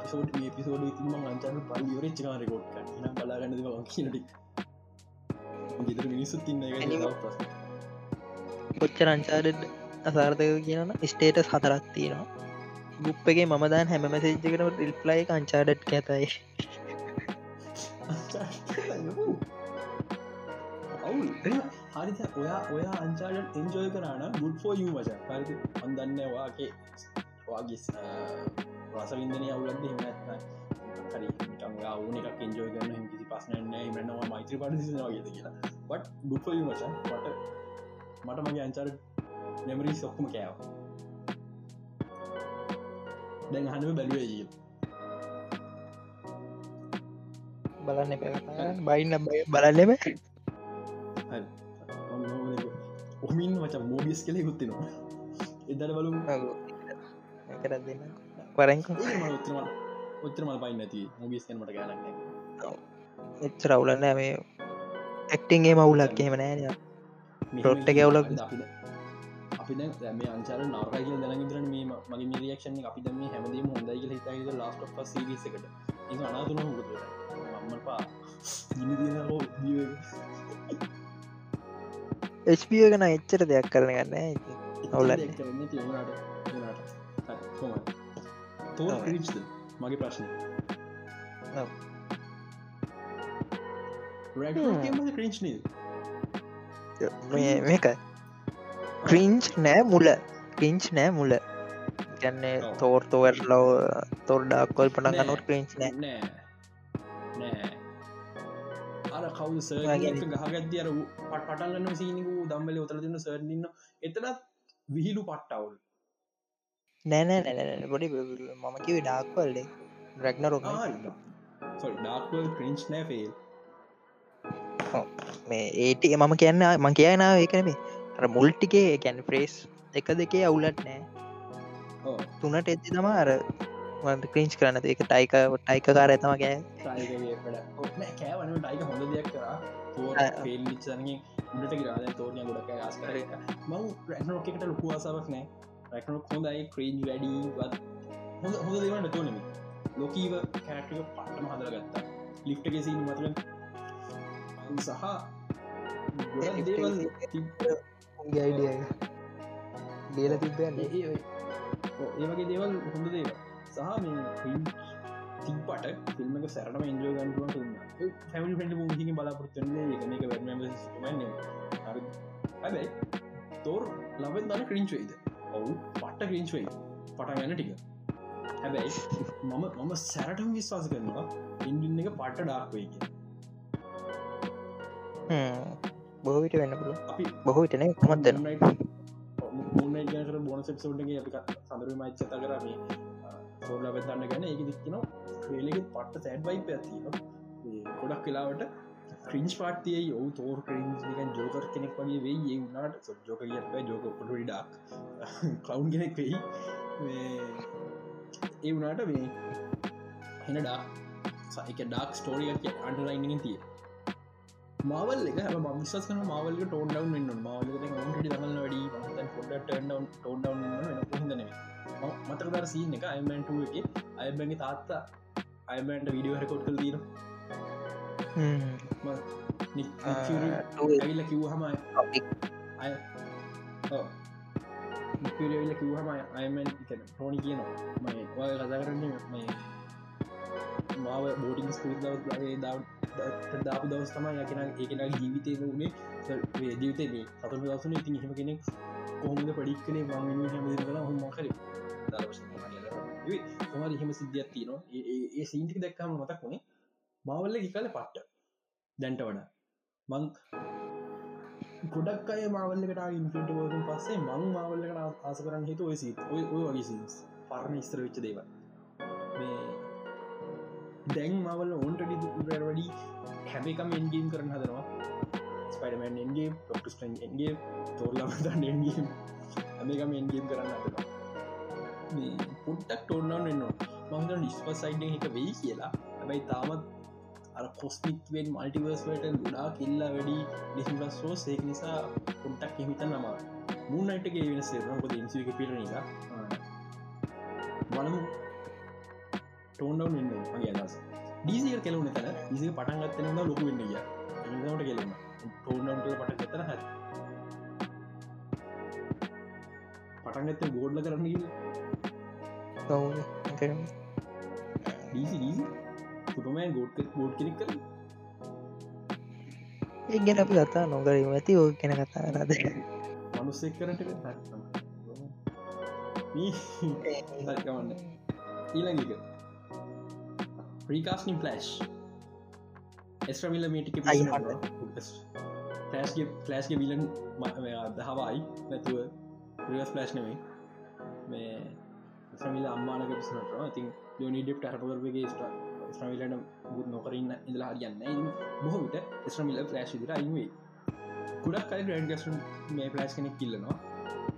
පිසෝඩ් තිම අංචන පල් යවරච්ච කාරකොට් න බලාගන්න කියනටි ගෙතර මිනිස්සුත් තින්න ප්‍රස්
කොච්චර අංචාරෙඩ් අසාර්ථක කියනන ස්ටේටස් හතරත් තියෙනවා. ගුප්පගේ මම දාන් හැම මැසේජ්කට රිල්ප්ලයි අංචාඩට් ඇතයි
අවුල් හරිත ඔයා ඔයා අංචාට එන්ජෝය කරන ගුඩ් ෆෝ යු වච හරි අන්දන්නවාගේ වාගේ රසවින්දනය අවුලන්ද හිමනත්න හරි ඕන එකක් එන්ජෝය කරන හිසි පස්සන නෑ මනවා මෛත්‍ර පට සිවාගේද කියලා බට ගුඩ් ෆෝ යු වච මට මට මගේ අංචාට මෙමරි සොක්කම කෑව දැන් හනුව බැලුවේ
බලන්න එප බයින්න බලන්නෙම
ඔමින් වච මෝබියස් කලෙ ගුත්තිනවා එදර බලු
කරත් දෙන්න පරංක
ඔච්චර මල් පයින් නැති මුගස්කනට ගලන්න
එච්ච රවුලන්න මේ ඇක්ටින්ගේ මවුලක් එහෙම නෑන පොට්ට ගැවුලක්
අපි දැ මේ අංචර නරක කිය දලගතරන මේ මගේ මේ රියක්ෂණ අපි දම හැමදීම හොඳයි කියල හිතයිද ලාස්ට සිරිසකට ඒ අනාතුන හොද මම්මල් පා හෝ
එ්පිය ගන එච්චර දෙයක් කරන ගන්න ඔවුල
මගේ ප්‍රශ්න. ක්‍රීච්නී
මේක ක්‍රීංච් නෑ මුල. ක්‍රීංච් නෑ මුල. ගැන්නේ තෝර් තෝවර් ලව තොර්ඩාක්කොල් පටන් ගනොට ක්‍රීංච් නෑ.
නෑ. අර කවු සර් ගහගත්දිය අර පට පටන්ගන්න සීනිකු දම්බල ඔතර තින්න සර්න්න එතනත් විහිලු පට්ටවුල්.
නෑනෑ නැන බොඩි මම කිව ඩාක්වල්ලේ රැක්න රොක
ඩාක්වල් ක්‍රීංච් නෑ. ෆේල්
මේ ඒට මම කියන්න මං කියනාව ඒකනේ මුල්ටිකේ ගැන් ෆ්‍රේස් එක දෙකේ අවුලත් නෑ. තුනට එති තම අර ක්‍රීංච් කරන්න? එක ටයික ටයික කාර. ඇතම ගෑ
රැනෝකට ලොකු අසාවක් නෑ. රැකනොක් හොඳයි ක්‍රීන්් වැඩීවත් හොඳ හොඳ දෙවන්න තෝනෙම ලොකීව කෑටක පට්ටම හදර ගත්තා. ලිෆ්ටගේ සීන් මතල සහ
අයිඩිය ඩියල තිබ්බන්න
ඒ වගේ දේවල් හොඳ දේව සහ මේ තිපට ෆිල්මක සැරටම ඉන්ජෝ ගන්ටුව ිල්ම හැමි පට මුහි බලාපොරත්තුන්නේ එක එක වැ හැබැයි තෝර් ලබෙන් දන්න ක්‍රීංචුවයිද ඔවු පට්ට ක්‍රීංචුවයි පටන් ගන්න ටික. හැබැයි මම මම සැරටම විශ්වාස කරනවා ඉන්ඩින්න එක පට්ට ඩාක්වයික
බොහවිට වෙන්න පුල
අපි
බොහවිටන කොමත් දෙන්න?
කර බොන සෙක්සෝටගේ අපි සඳර මච්චත කරම සෝල වෙතන්න ගැන ඒක දික්කන ්‍රේලෙ පට්ට සැඩ් වයි පැතින ගොඩක් කලාවට ක්‍රීන්ස් පාටිය යෝ තෝර ක්‍රීන්ස් නිකන් ජෝකර් කෙනෙක් වගේ වේ ඒ වනාට ජෝක කිය ජෝක පොටඩක් කලවන්් කෙනෙක් වෙයි. ඒ වනාට මේ හෙනඩා සයික ඩක් ස්ටෝරියක් අන්ඩලයින්ගෙන් තිය මාවල් එක හ මස්සස් කන මාවල ටෝන් ඩවන් න්න මාවල ට දමල වැඩි ොඩ ටන් ටෝන් ඩවන් හොඳන මතකදර සීන එක අයිමන්ට එක අයබැගේ තාත්තා අයමන්ට විඩියෝ රෙකෝඩ් කල් දීන ඇවිල්ල කිව් හම අය නිකරවිල්ල කිව්හම අයමන් ටෝනි කියනවා. ඔය කතා කරන්න මාව බෝටිං ස්කූල් දව දව දාපු දවස් තම යකෙන ඒකෙන ජීවිතය වනේ ජීවිතේ මේ සතුර දවසන ඉතින් හම කෙනෙක් කොහොමද පඩික් කනේ මං හැමදිර කලා හොම කර. කොමර එහෙම සිද්ධියක් තියනවා? ඒ සීන්ටික දැක්කම මතක් වුණේ මවල්ල එකල පට්ට. දැන්ට වඩ. මං ගොඩක් අය මාවල්ලකට ඉන්ට ෝසන් පස්සේ මං මාවල්ලකට ආස කරන්න හිතු ඔය සිත් ඔය ඔය වගේ සිස් පරණ ස්ත්‍ර වෙච්ච දේව මේ දැන් මවල ඔන්ට වැඩි හැබකම් එන්ගේම් කරන හදනවා. ස්පයිඩමන් එන්ගේ ොක්ටස්ටන් එන්ගේ තෝරලමතන් එන්ගේම් හැමකම් එන්ගේම් කරන්න හදනවා. පුට්ටක් ටෝන්නන්න එන්නවා මහද ඩිස්පස් සයිඩ එක වෙයි කියලා. හැබැයි තාමත් අර කොස්මික්වෙන් මල්ටිවර්ස්වට ගුඩා කිල්ලා වැඩි ඩිසිම්ලස්ෝ සේක නිසා පුට්ටක් හිමිත නම මුන්නයිටගේ වෙන සේරනකොද ඉන්සික පිරණ එක බලමු ටෝන්ඩවන් වෙන්න මගේ අදස ඩීසික කෙලවන තැන ඉසි පටන් ගත්තන ලොකු වෙන්න ගිය. එනට කෙලෙම ටෝන්ඩවන්ට පට ගත්තන හ පටන්ගත්ත ගෝඩ්ල කරන්න ඩීසි සුපමෑන් ගෝඩ් ගෝඩ් කෙනෙක් කර
ඒ ගැන අපි කතා නොකරීම ඇති ඕ කෙන කතා රද
මනුස්සෙක් කරට හකමන්න ඊළඟක ප්‍රීකාස්නිින් පලස්් එස්්‍රමිල්ල මේටික ලස්ගේ ෆලස්ගේ විලන් දහවයි නැතුව ප්‍රස් පලස්් නෙමයි මේ. සමිල අම්මානක පිසනට ඉතින් යෝනිඩප් ටරපකරගේ ස්ට ස්්‍රමිලට බුත් නොකරන්න ඉඳලා හරියන්න බොහොවිට ස්්‍රමිල පලස්් දිර අයිවේ ගොඩක් කයි ග්‍රන්් ගස්ට මේ පලස් කෙනෙක් කිල්ලනවා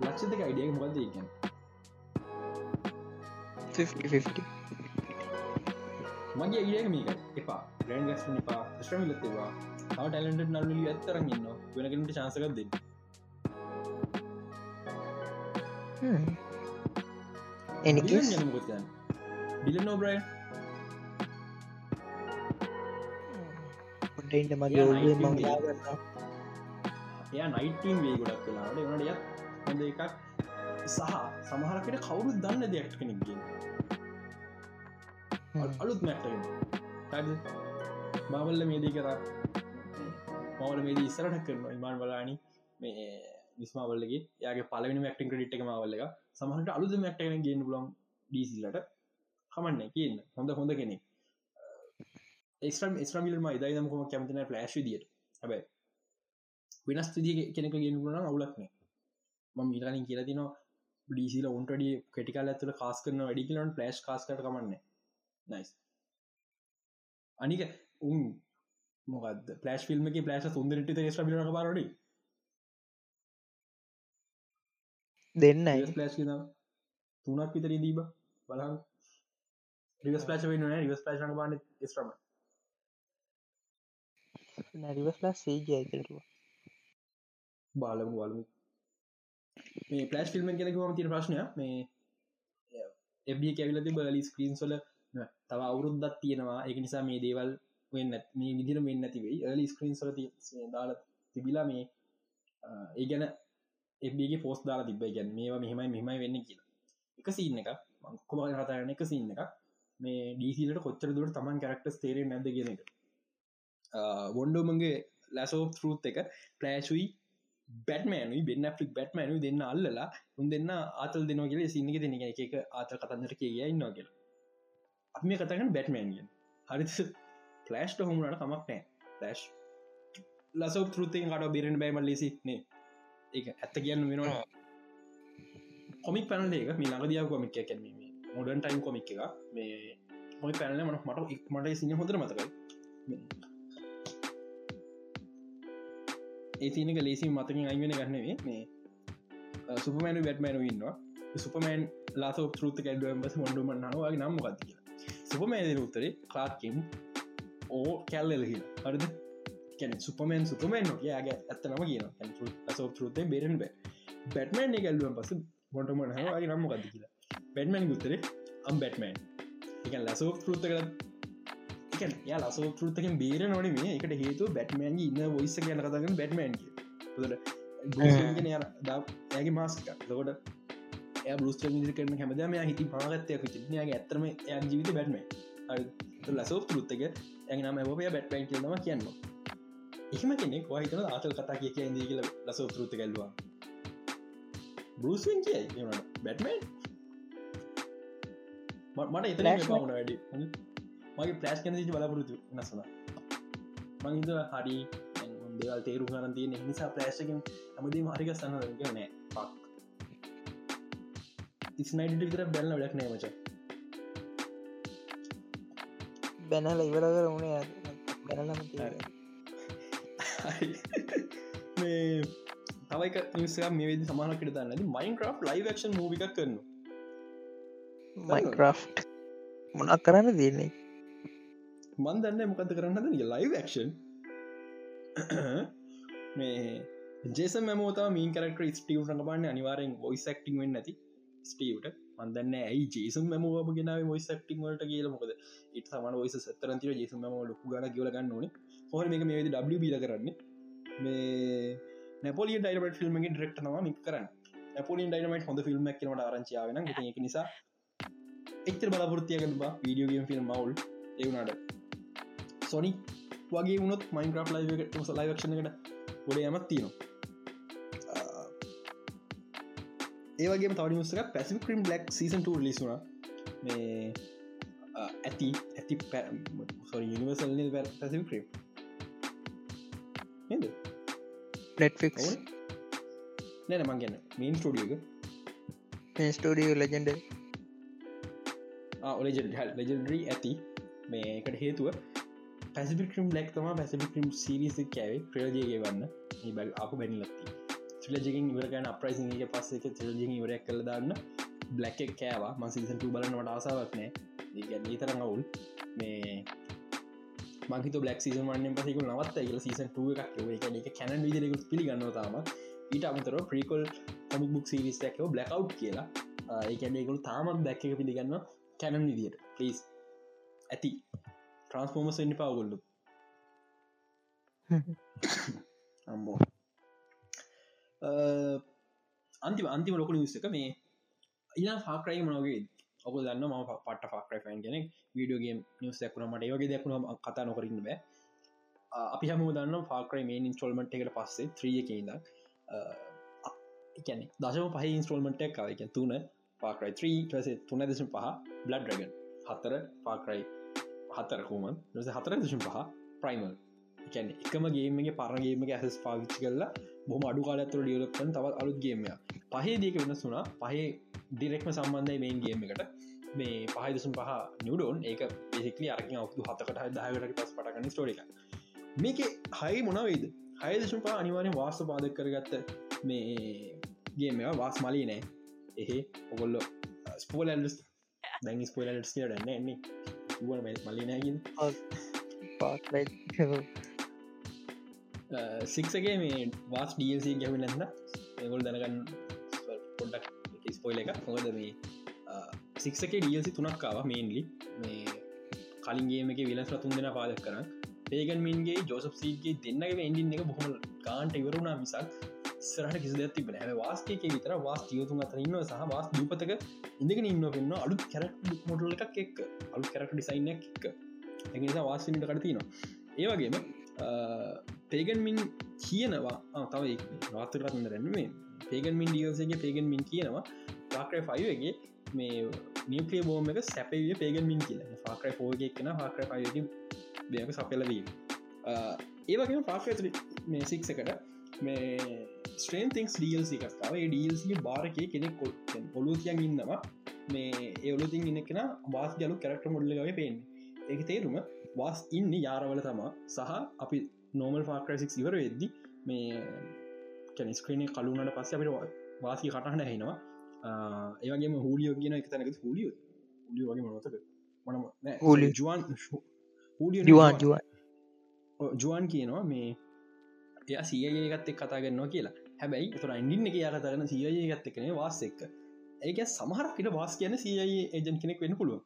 ලක්ෂ දෙක අයිඩිය මොකද ඒකන් 50 මගේ ඒ මේක. එපා. ග්‍රන්් ගස් පා ශ්‍රමිලත්තවා තව ටලට නල්ලි ඇත්තරන්න ඉන්න වෙනකට චාසකක් දෙන්න.
එනිකස්
ඩිල නෝබ්‍රයි
පොටයින්ට මගේ
එයා නයිටම් වේ ගොඩක් කලාට එනට යක් හොඳ එකක්. සහ සමහරකට කවුරු දන්න දෙයක් කෙනෙක්ගේ අලුත් මැක්ට මාවල්ල මේදී කරා මවල මේදී ඉස්සරට කරන ඉමාන් බලානි මේ විස්මාවල්ලගේ යාගේ පලවෙන මක්ටින් ක්‍රඩිට් එක මවල්ල එක. සමහට අලුද මැක්ටගෙන ගෙන් ලොම් ඩීසිල්ලට කමන්න කියන්න. හොඳ හොඳ කෙනෙක්. ඒස්ටම් ස්ට්‍රමිල්ම ඉදයිදම කොම කැමතින ෆලෑශ් දිට හැබයි වෙනස් තිදිය කෙනෙක ගෙන්ගුණ අවුලක්නේ ම මිලානින් කියලා තින ඩීසිල උන්ටඩ කෙටිකල් ඇතුල කාස් කරන වැඩිකලන් පලස්් කාස්කට කමන්න නයිස් අනික උන් මොකද පලස් ිල්ම පලස් සුන්දරට ස්ට්‍රමිල පාරඩි
දෙන්න
පලස් තුනක් විතර දීබ බලන් රිවස් පලච වෙන රිවස් පලචන බාන ස්ට්‍රම
නැරිවස්ලා සේජය කරවා
බාලමු වලමු මේ පලස් ෆිල්ම් කෙනෙකම තිර ප්‍රශ්නය මේ එබ කැවිලති බලි ස්ක්‍රීන් සොල තව අවුරුද්දත් තියෙනවා. එක නිසා මේ දේවල් වෙන්න මේ විදිර වෙන්න තිවෙයි ලි ස්ක්‍රීන් සොල දාල තිබිලා මේ ඒ ගැන එබගේ පෝස් දාලා තිබ ගැන් මේවා මෙහමයි මෙමයි වෙන්න කියලා. එක සින්න එක කොම කතාරන එක සින්න එක මේ ඩීසිලට කොච්චර දුර තමන් කරක්ටස් තේරෙන් නැද කියන එක. වොන්ඩෝමගේ ලැසෝ ෘත් එක පලෑශුයි බැටමෑනු බෙන්න ෆික් බැටමෑනු දෙන්න අල්ලලා උන් දෙන්න ආතල් දෙනෝගල සින්නක දෙන එක. එක ආතල් කතන්නට කිය ඉන්නවා කියල. අප මේ කතගන බැටමෑන්ගෙන් හරි ෆලෑස්ට හොමුණට කමක් නෑ ලෑශ් ලසෝ ෘතයෙන් කට බිරෙන් බෑමල් ලෙසි නේ? ඒ ඇත්ත කියන්න වෙනවා කොමික් පැනල එක මේ ළඟදියාව කොමික් කැනීම මොඩන් ටයිම් කොමික් එක මේ මොයි පැනල මට මට ඉක්මට සින්න හොඳර මතකයි. ඒ තිනක ලේසි මතකින් අයිවෙන ගන්නවේ මේ සුපමෑනු වැටමෑනු ඉන්නවා. සුපමෑන් ලාස ෘත කැඩුවම්බස මොඩුමන්නාවගේ නම් මොකක්ද කියලා. සුපමෑදන උත්තරේ කාත්කිම් ඕ කැල්ලෙලහි හරිද කැන සුපමන් සුපමන් යාගේ ඇත්තනම කියන අසෝ ෘතය බේරෙන් බෑ බැටමන් ගැල්ලුවන් පස මොටමන හගේ නම් මොකක්ද කියලා බැටමන් ගුත්තරේ අම් බැටමන් එක ලසෝ ෘත කර යා ලසෝ ෘතකෙන් බේර නොන මේ එකට හේතු බැටමන් ඉන්න වොයිස කියන කතග බැටමන් යාගේ මාස්ක ලකොට බෘස්ට මිදි කරන හැමදම හිති පාගත්තයක් යාගේ ඇතරම ය ජීවිත බැටම ලසෝ ෘත්තක ඇනම ඔබය බැට්පයින් කියනවා. කියන්න එහෙම කෙනෙක් වහිතන ආතල් කතා කිය කිය ඉදී කියල ලසෝ ෘත කැල්වා බෘස්ෙන් කියයි. බැටමන් මට එත පවුන වැඩි. මගේ පලස් කන බලපුරතු නසන මහිත හරි දෙවල් තේරු ගන තිය නිසා පලෑශකින් ඇමදී මාරික සන්න නෑ. පක් ඉස්නයිට විතර බැල්ල වැඩක් නෑ මච.
බැනල ඉවර කර උනේ බැනලම
මේ තවයික නිසක මේ වෙදි සමානකට දන්නද මයින් ක්‍රෆ් ලයිවක්ෂන් මූවික කරනු
මයින්ක්‍රෆ් මොනක් කරන්න දන්නේ
මන් දන්න මොකද කරන්න ලයිවක්ෂන් මේ ජේස මමෝතා මීන් කරක්ට ස්ටව රඟපාන්න අනිවාරෙන් ොයිස් ක්ටිං වෙන්න ඇති ස්ටීවට. මන්දන්න ඇයි ජේසම් මම ගෙනාව ොයිස් ක්ටිං වලට කියල. මොකද ඉට සමන ොයිස සතරන්තිර ජේසම ම ලොකු ගන කියලගන්න ඕන. හොර මේ මේ ඩ බිල කරන්න? මේ නැපොලිය ඩයිරට ෆිල්ම්ගේ ඩෙක්ට නම මික් කරන්න. පොලින් ඩයිනමට හොඳ ෆිල්ම් කනට ආරංචියාවන එක නිසා එක්තර බලාපොරත්තියගන්න බා වීඩියෝගම් ෆිල්ම් මවුල් එවුණට සොනි වගේ වුණොත් මයින් ්‍රප් ලයිකට ලයිවක්ෂණකට ගොඩ යමත් තියෙනවා. ඒවගේ තවඩි මුස්සක පැසි ක්‍රීම් බ්ලක් සීසන් ලිසුන මේ ඇති ඇති සො නිවර්සල් පැසි ක්‍රීම් නද?
නෙට්ෆික්
නැන මංගන්න මීන් ස්ටඩියක
ස්ටඩිය ලජෙන්ඩ
ලෙජෙන්ඩරී ඇති. මේකට හේතුව පැසිික්‍රම් ලෙක් තම පැසිික්‍රම් සිරිස කෑවේ ක්‍රලජයගේ වන්න. බැල් අප බැනිලත්ති ්‍රලජකින් ඉවරගන අප්‍රයිසිගේ පස්සෙක චලජින් ඉවරයක් කළ දන්න. බ්ලක් කෑවා. මසිසට බලන්නට ආසාවක් නෑ. ඒගැන ඒ තරම් අවුල්. මේ මංහිත බලක් සීසන් වන්න පසෙකු නවත් ඒල සීසන් ටුව එකක් එක එක කැන විදිරෙකු පිළිගන්න තාම ඊට අමතර ප්‍රිකල් කොමික් බුක් සිරිස්ටකෝ බ්ලකව් කියලා. ඒකැනෙකුල් තාමත් දැක්ක පිළිගන්න කැනන් විදියට පලිස් ඇති. ට්‍රන්ස්පෝර්මස් එන්න පාවගොල්ලු අම්බෝ අන්තිම අන්තිම ලොකු නිස්සක මේ ඉලා ෆාක්‍රයි මනගේ ඔක දන්න ම පට ෆක්‍රයි ෆන් කෙනෙ වීඩියෝගේ නිවස් දක්ුණ මට ඒවගේ දක්ුණ කතා නොකරන්න බෑ. අපි හම දන්න ෆාක්‍රයි මේ ඉන්ස්ටෝල්මට එකට පස්සේ ත්‍රිය එකඉද එකන දශම පහ ඉන්ස්ටෝල්මට එකක් එක තුන පාක්‍රයි 3 සේ තුන දෙසම් පහ බ්ලඩ් රගන් හත්තර පාක්‍රයි හත්තර හෝමන් ස හතර දශම් පහ ප්‍රයිමල් එකැන එකම ගේමගේ පරගේමගේ ඇහස් පාවිච්චි කරලා බොම අඩු කාලඇතුර ඩියලප්තන් තවත් අලුත්ගේමය පහේ දක වෙනස් වුනා පහේ ඩිරෙක්ම සම්බන්ධය මේන් ගේම එකට. මේ පහදසුම් පහ නිවඩෝන් ඒක පෙසිකලි අරකින් අවුදු හතකට දාහකට පස් පටගන්න ස්ටෝරික මේක හයි මොනවේද හයදසුම් පහ අනිවාරය වාස්ස පාදක කරගත්ත මේ ගේම වාස් මලී නෑ. එහෙ ඔගොල්ල ස්පෝලල්ස් දැන් ස්පෝලල්ස් කියටන්න එන්නේ. මලිනගින් සික්සගේ මේ වාස් ඩල්සි ගැවිලන්න එගොල් දැනගන්න පොඩ්ඩක් ස්පොයිල එක හොද මේ සික්සක ඩල්සි තුනක්කාව මේන්ලි මේ කලින්ගේමක විලස් රතුන් දෙෙන පාදක් කරන්න ඒගන් මින්ගේ ජෝසප් සීගේ දෙන්නගේ එන්ඩින් එක බොහොම කාන්ට ඉවරුණා මිසක් සරට කිසි තිබන හැ වාස්කේක විතර වාස් තියතුන් අතර ඉන්න සහ වාස් දූපතක ඉඳගෙන ඉන්න පෙන්න්න අලුත් කැරක් මොටල එකක් එක් අලු කැරක් ඩිසයින්න එක් එනිසා වාසිට කටතිනවා ඒවගේම පේගන්මින් කියනවා. තව රාතරරත්න රැන්නුවේ පේගන්මින් ඩියල්සගේ පේගන්මින් කියනවා. පාක්‍රය ෆයිවගේ මේ නිියපලිය බෝම එක සැපවිය පේගන්මින් කියල. පාක්‍රය පෝගක් කෙන පාක්‍රය පයගේ දෙක සපලවීම ඒවගේ පාක්‍රය මේ සික්සකට මේ ස්ට්‍රේන් තිංස් ඩල්සි එකස්කාව ඩල්සි බාරකය කෙනෙක් කොල් පොලූතියන් ඉන්නවා. මේ ඒවලුතින් ඉන්න කෙන වාස් ගලු කැරක්ට මොල්ලගේ පේෙන් එක තේරුම වාස් ඉන්න යාරවල තමා. සහ අපි නෝමල් ෆාක්‍රසික් ඉවර වෙද්දි මේ කැනිස්ක්‍රනේ කලුනට පස්ස අපිට වාසි කටහන හෙනවා ඒවගේම හූලියෝ කියන එක තැනක හූලියෝ හලිය වගේ මොනතක මනම ජුවන් ජුවන් ජුවන් කියනවා මේ එය සියගත් එක් කතා ගන්නවා කියලා. හැබැයි තුර ඉඩින්න එක යාකතරන සියය ගත්ත කනේ වාස් එක්ක ඒක සමහරක්කට වාස් කියන සිය ඒජන් කෙනෙක් වෙන්න පුළුව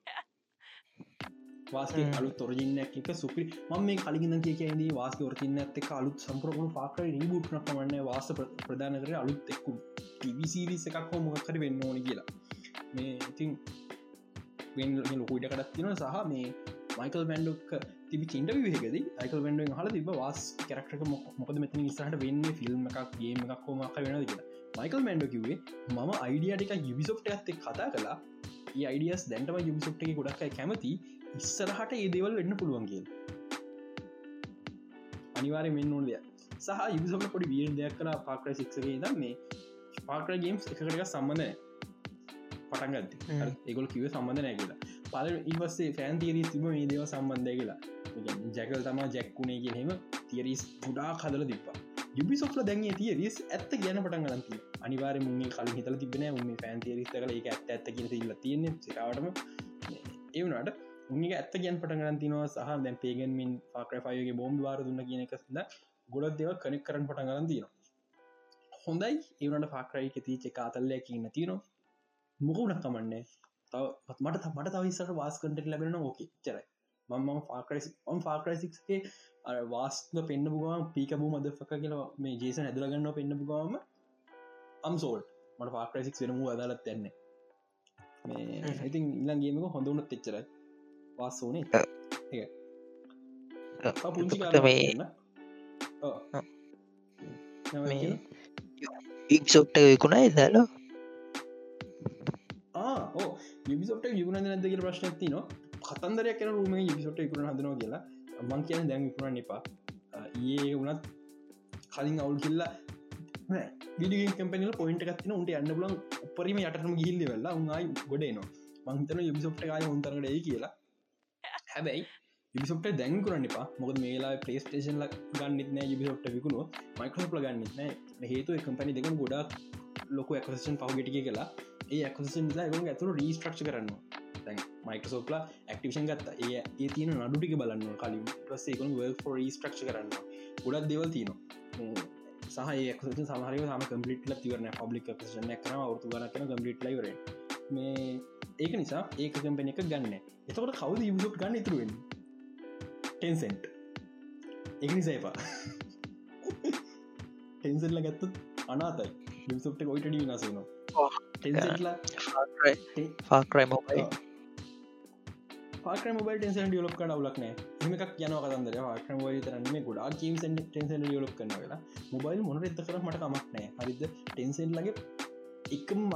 වාස්ගේ අලු තොරජින්න එක සුපි ම මේ කලිගන්න කිය කියදී වාස්ක ොරතින්න ඇත්ත අලුත් සම්ප්‍රගුණු පාක රීබුට්න කමන්න වාස ප්‍රධාන කර අලුත් එක්කු ටිවිසිරිස එකක් හෝ මොකකර වෙන්න ඕන කියලා. මේ ඉතින් වෙන් ලොකුයිට කටත් තින සහ මේ මයිකල් බැන්ඩුක් තිබි චින්ට විහකද අයිකල් බැන්ඩුවෙන් හල තිබ වාස් කරක්ටක මොකද මෙතන නිසාට වෙන්න? ෆිල්ම් එකක් ගේම එකක් හෝමක් වෙන කියලා. මයිකල් මැන්ඩ කිවේ මම අයිඩියටික යුබිසොට් ඇත්තේ කතා කලා අයිඩියස් දැන්ටම යුබිසොට් එක ගොඩක්යි කැමති ඉස්සරහට ඒ දේවල් වෙන්න පුළුවන් කිය අනිවාරය මෙන්න ඕන දෙයක්. සහ යුබිසොට පොඩි විය දෙයක් කලා පාක්‍ර සික්සගේ දම් මේ පාක්‍ර ගේම්ස් එකටක සම්බඳ පටන්ගත් ඒගොල කිව සම්බඳ නෑ කියලා. පල ඉවස්සේ ෆෑන් තීරී තිබ මේ දේව සම්බන්ධය කියලා. ජැකල් තම ජැක්කුණේ කියෙහෙම තිරිස් ගුඩා කදල දිපා යුබිසොෆ්ල දැන්ගේ තිරිස් ඇත්ත කියන පටන් ගලන්ති අනිවාර මුගේ කල හිතල තිබෙන උම ෆෑන් තිරිස් කල එක ඇත්ත ඇත්ත කියන ඉල්ල තියන්නේ. සිරාවටම. ඒවනට උගේ ඇත්ත ගැන් පට ගන්තිනවා සහ දැන් පේගෙන්මින් පාක්‍රෆයගේ බෝම්බ වාර දුන්න කියන එකසිද ගොඩක් දෙව කනෙක් කරන පට ගලන්තිනවා හොඳයි ඒවනට පාක්‍රයි තිීච කාතල්ලය කියන්න තියනවා. මොකුණක් කමන්නේ? තව මට මට තවිස්සට වාස් කටක් ලැබෙන ඕක චරයි මම ෆාක්‍රස් ඔන් ෆාක්‍රසික්ගේ අර වාස්ල පෙන්න්න පුගම පීකබූ මද ෆක කියලා මේ ජේස ඇදලගන්න පෙන්න්න පුගම අම්සෝල් මට ෆාක්‍රසික් වෙනමු අදාලත් තැන්නේ මේ ඉතින් ඉලන්ගේමක හොඳවුණත් එච්චරයි. වාස්සෝනේ පුංචි
මේ ඉක්සොට්ට විකුණා එදාලා
ඕ යුබිසොට යුගුණ නැදක ප්‍රශ්න ති න කතන්දරයක් කන රුම යුබිසොට ඉකුණ හදනවා කියලා. මං කියන දැන් විකුණන්න එපා. ඒ වනත් කලින් අවුල් කිල්ලා විඩිය කැපනල පොයින්ට ගත්තින උන්ට අන්න බලන් උපරීම යටම ගිල්ල වෙල්ලා උන්යි ගොඩේනවා මංතන යුබිසොට්ට කාය උන්තරට කියලා හැබැයි යුබිසොට දැන් කරන්න එපා. මොකද මේලා පලේස්ටේෂන් ල ගන්නෙත්න යුබිසොට්ට විකුණු මයිකෝප්ල ගන්නෙත්න හේතු කම්පනි දෙකන ගොඩක් ලොක ඇකසන් පහගෙටිය කියලා ඒ ඇකසන් ලා ගුණ ඇතුර රීස්ට්‍රක්ෂ කරන්න මයිකසෝප්ලා ඇක්ටිෂන් ගත්ත. ඒ ඒ තියන නඩුටික බලන්න කලින්. ප්‍රසේකුන් වල් ෆොර ස්ට්‍රක්ෂ කරන්න ගොඩක් දෙවල් තියනවා. සහයක සමහරය සම කම්පලිට තිවරන පබ්ලික් ෂන කන අවතු ගන කන කම්පලිට ලයිවර මේ ඒක නිසා ඒක කම්පෙන එක ගන්න එතකොට කවද යුසුට් ගන්න ඉතුරුවෙන් ටෙන්සෙන්ට් එක නිසා එපා. ටෙන්සල්ල ගත්තත් අනාතයි. යුසුප්ට කොයිට ටෙන්සෙන්ටලා
ෆාක්‍රයි මොබයි
පාක්‍ර මොබල් ටෙන්සන් ියලොක් කන වලක්න මක් යන කතන්දර. ක්‍රම තරන්නේ ගොඩා කීම් ටෙන්සන් ියලොක් කන වෙලා මොබයිල් මොන එත කර මට කමක්නෑ හරිද? ටෙන්සෙන් ලගේ එකම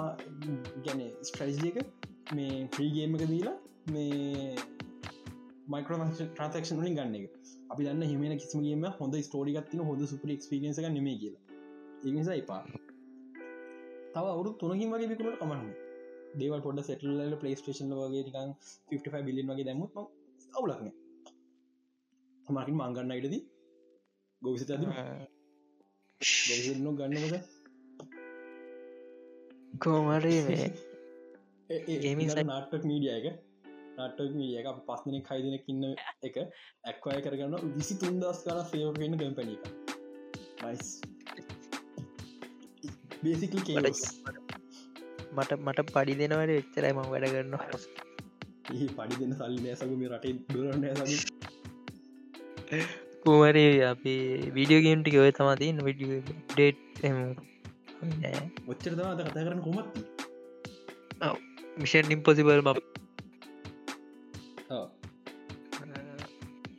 ගැන ස්ට්‍රයිජක මේ ්‍රීගේමක දීලා මේ මයිකර ට්‍රන්සක්ෂන් වලින් ගන්න එක. අපි දන්න හිමෙන කිසිමගේම හොඳ ස්ටෝඩිගත්තින හොඳ සුපර ක්ස්පිරියන්ස එක නෙමේ කියලා. ඒනිසා එපා. තව අවුරු තුනකින් වගේ විකුණට කමන්න දේවල් පොඩ සෙටල්ල පලේස්ටේෂන් වගේ නිකන් 55 බිලියන් වගේ දැමුත් අවුලක්න මකින් මංගන්න අයිටද ගොවිසි අද ගොවිසනු ගන්නමද
කෝමරේ
ඒමි නාටක් මීඩිය එක. නාටක් මීඩිය එක පස්සන කයිදන කින්න එක ඇක්වය කරගන්න විසි තුන්දස් කර ෆේවෙන්න කැම්පනි එක. නයිස් බේසිකල් කේස්
මට මට පඩි දෙනවට වෙච්චරයි ම වැඩ කරන්න
ඒ පඩි දෙන්න සල්ලි නෑසගම රටේ දුරන්න
කුමරේ අපි වීඩියෝ ගේම්ටි ඔය තමාතින් විඩිය ඩේට්
ඔච්චර තම කතා කරන කොමත්ති
මිෂන් ඉම්පොසිබල් ම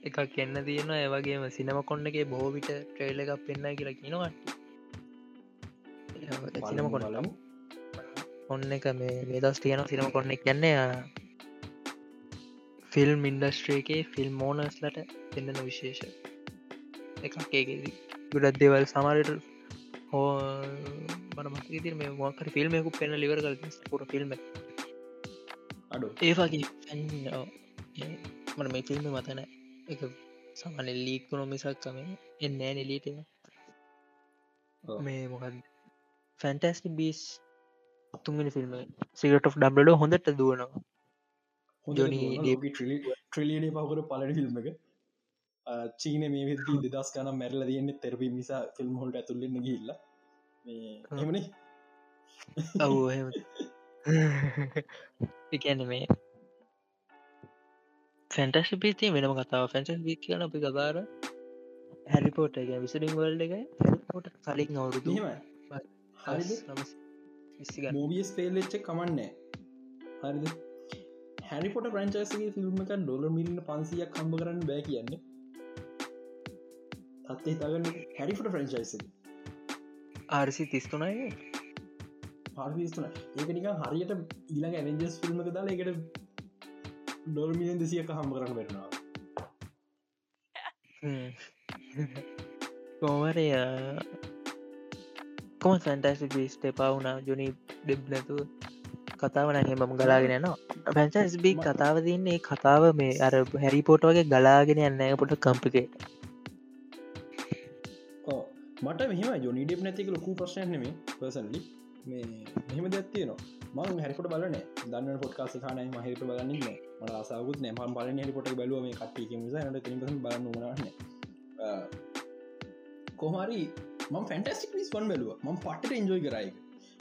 එකක් එන්න තියෙන ඒවගේම සිනම කොන්නගේ බෝවිට ට්‍රේල එකක් පෙන්න්න කියලා කියනවට සිනම කොන්න
ලමු
ඔන්න එක මේ වේදස් තියන සිනම කොන්න කියන්නේ ෆිල්ම් ඉන්ඩස්ට්‍රේකේ ෆිල්ම් මෝනස්ලට දෙන්නන විශේෂ එකක් ඒකෙදී. ගොඩත් දෙවල් සමරට හෝ මනමක තිර මේ මොකර ෆිල්ම්මකු පෙන ලිවර කල පුර ෆිල්ම්
අඩු
ඒවාගේ මන මේ ෆිල්ම් මතන එක සමන ලීක්කුණු මිසක්කම එන්න නෙලීට මේ මොකද ෆැන්ටස්ටි බිස් තුන්ගෙන ෆිල්ම් of ඩබ්ලඩ හොඳට දුවනවා ජොනි
ට්‍රලියඩ පහකර පලට ෆිල්ම් එක චීන මේ දෙදස් කන මැරල තියන්නේ තෙරපි මිසා ෆිල්ම් හොල්ට ඇතුල්ලන්න ගිල්ල එමනේ
ඔව් එකන්න මේ ෆැන්ටස් පිති වෙනම කතාව ෆැන්සස් බි කියන අපි කතාර හැරිපෝට් එක විසිරිං වල්ඩ එක හැරිපෝට කලින් අවුරුදු
මෝබියස් පේල්ලච්ච කමන්නේ හරිද? හැරිපොට ප්‍රංචාසගේ ෆිල්ම් එක ඩොල මිලින පන්සියක් කම්බ කරන්න බෑ කියන්නේ. තත්ත හිතාගන්න හැරිෆට ෆ්‍රංචයිස
ආරසි තිස්තුනයි
පාර්විස්තුන ඒක නික හරියට ඊළඟ ඇවෙන්ජස් ෆිල්ම් දාලා එකට ඩොල් මිලියන් දෙසියක හම්බ කරන්න වෙටනවා
කෝමරය කොම සැන්ටස් බිස්ට එපාවුනා ජොනි ඩෙබ් නැතු කතාවන හෙමම ගලාගෙන නවා පැන්සස් බි කතාව තින්නේ කතාව මේ අර හැරිපෝට වගේ ගලාගෙන යන්න පොට කම්පිකේ
මට මෙහම ජොනිඩෙබ් නැතික ලොකු ප්‍රශ්නයනෙම පසන්ලි මේ මෙහම දත්තියනවා මං හැරිපොට බලන දන්න පොට්කාස කානයි මහිරට බලන්න මට අසාගුත් නෑම බලන හරිපොට බලුව මේ කට්ටිය නිසා. ට තිපස බලන්න න. කොහරි ම ෆැන්ටස්ටික් ස් වන් බැලුව. ම පටට එන්ජෝයි කරයි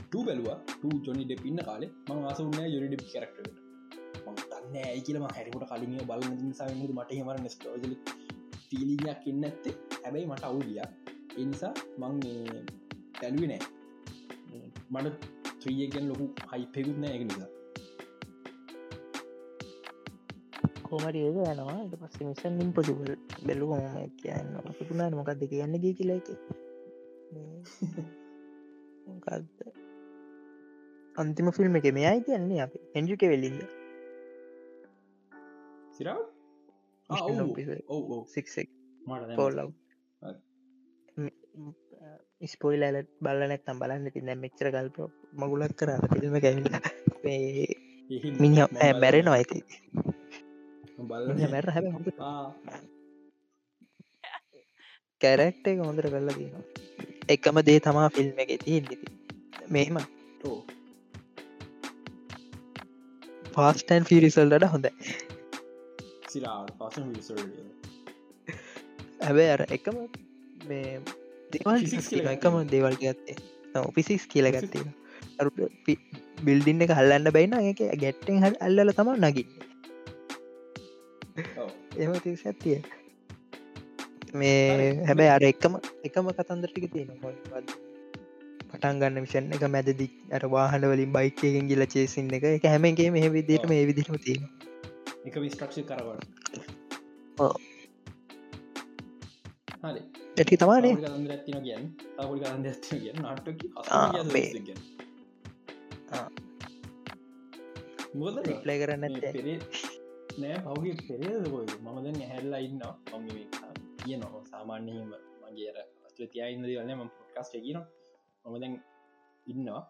ට බැලවා. ට ජොනි ඩෙප් ඉන්න කාලේ. මං ආසුන්න යොනි ඩෙප් කරක්ට දන්න ඇයි කියලම හැරිපොට කලින් බල නිසා මට හමර නෙස්ටෝජල පිලියක් එන්න ඇත්තේ හැබැයි මට අවුදිය එනිසා මං පැලුව නෑ. මට ත්‍රියගෙන් ලොකු හයිපෙකුත් නෑ එක නිසා.
කෝමට ඒක යනවා ට පස්ස මිසන් ඉම්පොසිබල් බැලුව ම කියන්න පුුණාට මොකක්ද කියන්න ගේ කියලා එක. මොකක්ද අන්තිම ෆිල්ම් එක මෙයයි කියන්නේ අප. එන්ජුක වෙල්ලින්ද
සිරාව?
පෝල්ලව් ස්පොයිල් ඇලත් බලනැත්තම් බලන්න තින්න මෙච්චර කල්ප මගුලක් කර ෆිල්ම කැවිල මිනි මැරෙනවා ඇති මැර හැ කැරැක්ට එක හොඳර කරලා තියෙනවා. එකම දේ තමා ෆිල්ම් එක තියන්නේති මෙහෙම. පාස්ටන් ෆිරිසල්ලට හොඳ හැබැ අර එකම මේ දේවල්. එකම දේවල් ගත්තේ. ඔපිසිස් කියලගත්තින බිල්ඩින්න එක හල්ලන්න බයින්න එක ගැට්ටෙන් හල් අල්ලල තම නගින්න. එම තිස් ඇත්තිය මේ හැබැයි අර එකම එකම කතන්දරටික තියෙන පටන් ගන්න මිෂන් එක මැදදි අර වාහන වලින් බයිකයෙන් ගිල චේසින්න එක. එක හැමගේ මේ විදිට මේ විදිහම තියෙන
එක විස්ට්‍රක්ෂ කරවට. හරි
ඇටි තමානේ රිප්ලයි කරන්න
නෑ පවගේ පෙරේදකොයි මම දැන් හැල්ලා ඉන්න කිය නො සාමාන්‍යයම මගේ අර අස්ල තියයින්ද වන්න ම පොඩ්කස්ට කියන මම දැන් ඉන්නවා.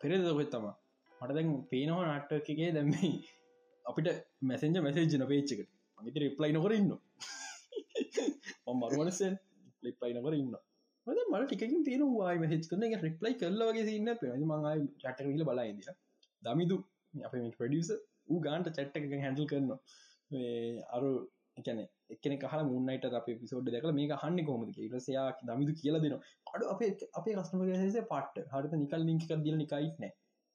පෙරේදකොත් තම මට දැන් පේනවා නාට්ටකගේ දැම්මයි අපිට මැසෙන්ජ මැසේජන පේච්චකට මගේත රිප්ලයි නොකර ඉන්න මරුවනසෙන් ලිප්ලයි නොකර ඉන්න මද මට ටිකින් තියෙන වායි මහෙච් කරන එක රිප්ලයි කරලවගේ ඉන්න පෙ මඟයි චටකල බලයිදිය දමිදු අප ප්‍රඩියස ඌ ගාන්ට චට්ට එක හැඩල් කරනවා. අරු එකන එකන කහ මුන්නයිට අප පිසෝඩ් දැකල මේ හන්න කොමද රසයා දමිදු කියලා දෙන අඩු අපේ අපේ කස්ටමගේ පට්ට හට නිකල් ලිංක දිල නිකයික් නෑ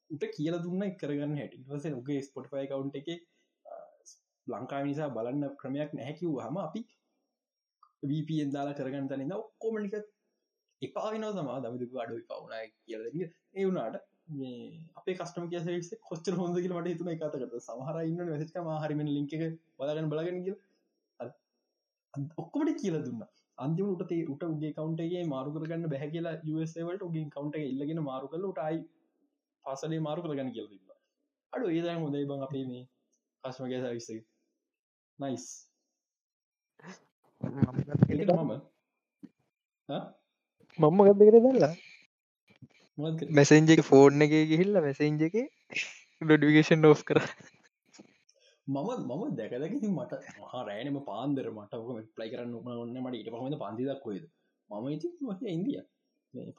උට කියල දුන්න කරගන්න හැට. වස උගේ ස්පොට්ෆයි කවුන්් එක ලංකා නිසා බලන්න ක්‍රමයක් නැහැකිව් හම අපි වපෙන් දාලා කරගන්න තනින්න ඔක්කොමනික එපාවින සමා දමිදු අඩුයි කවුනයි කියල ඒ වුනාට අපේ කස්ටම කිය කොච්චර හොඳ කියල මට තුන එකතකට සමහර ඉන්න වැසික හරිම ලින්ක බලගන්න බලගෙන කිය ඔක්කොමට කියල දුන්න. අන්තිම උට උට උගේ කවන්ටගේ මාරු කරගන්න බැහ කියලා යසවලට උගේ කවන්ට ඉල්ලගෙන මාරු කල උටයි පසලේ මාරු කරගන්න කියල තිබ අඩු ඒද හොදයි බං අපේ මේ කස්මගේ සවිස නයිස් මම
මම්ම ගත්ත කර දල්ලා?
මොකද
මැසෙන්ජ එක ෆෝර්න් එක ගිහිල්ල මැසෙන්ජ එක ඩොඩිකේෂන් ෝස් කර.
මම මම දැකදැකති මට මහා රෑනම පාන්දර මට ප්ලයි කරන්න ඔන්න මට ඉට පහම පන්දිදක් කොයිද මම ඉති ඉන්දිය.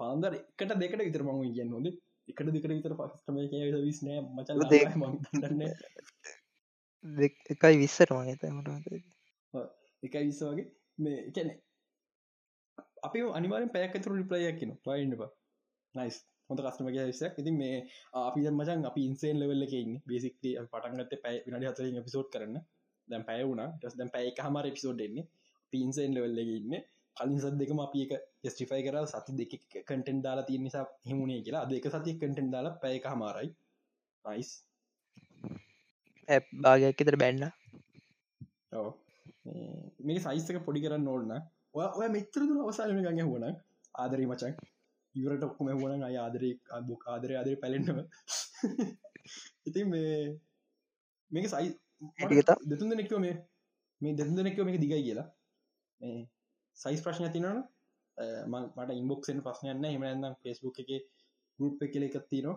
පාන්දර එකට දෙකට විතර මම කියන්න හොද එකට දෙකට විතර පක්ස්ටම විස්නෑ මච
දෙක.
දන්න
එකයි විස්සර මගත
එක විස්ස වගේ. මේ එකැන අපි අනිවාරෙන් පැයක් ඇතුර රිප්ලයක් කියන පයින්නවා නයිස් හොඳ කස්ටමගේ විසක් ඉතින් මේ අපි මචන් අපි ඉන්සේන් ලෙවල්ල එකන්න බේසික්ලි පටන්ගත පැයි විනාඩි හතර පිසෝඩ් කරන්න. දැන් පැය වුණ. ටස් දැන් පැයි හමර පිසෝඩ් එන්නේ. පින්සේන් ලෙවල්ල ඉන්න. කලින් සත් දෙකම අපි එක ස්ටිෆයි කර සති දෙක කටෙන් දාලා තිය නිසා හිමුණේ කියලා. දෙක සති කටෙන් දාලා පැය හමාරයි නයිස්
ඇ භාගයක් එතර බැන්න.
ඔව් මේ සයිස්සක පොඩි කරන්න ඕන්න ඔය මෙතරදුර අවසාලම ගඟ හුවන ආදරී මචන්. ඉවරට ඔක්කොම හුවන අය ආදරේ අබුක් ආදරය ආදර පැලෙන්ටම ඉතින් මේ මේක සයි දෙතුන් දෙනෙක්ව මේ මේ දෙතුන් දෙනෙක්ව මේක දිගයි කියලා. මේ සයිස් ප්‍රශ්න තිනන මට ඉන්බොක්සෙන් ප්‍රශ්නයන්න එමනම් පෙස්බුක් එක ගුප් එකල එකත්තින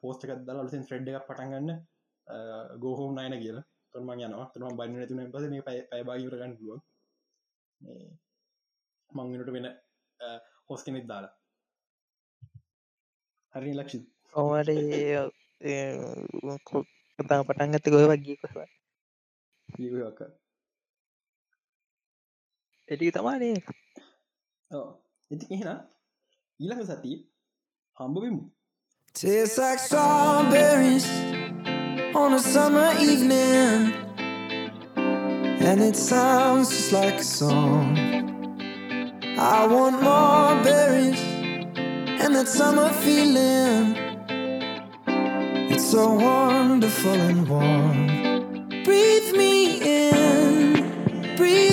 පෝස්ටකත් දල ලසින් ෆ්‍රෙඩ් එකක් පටන්ගන්න ගෝහෝම් නයන කියලා තුරම යනවා තුරම බන්න තුන පස මේ පයි පයිබාගරගන්න පුළුව මංගෙනට වෙන හොස් කෙනෙක් දාලා හරි ලක්ෂි
ඔමට කතා පටන් ගත ගොහ වගේ කොහ
ක
එටි තමානේ
ඉති එහෙන ඊළඟ සති හම්බවිමු
like strawberries on a summer evening, and it sounds just like a song. I want more berries and that summer feeling. It's so wonderful and warm. Breathe me in, breathe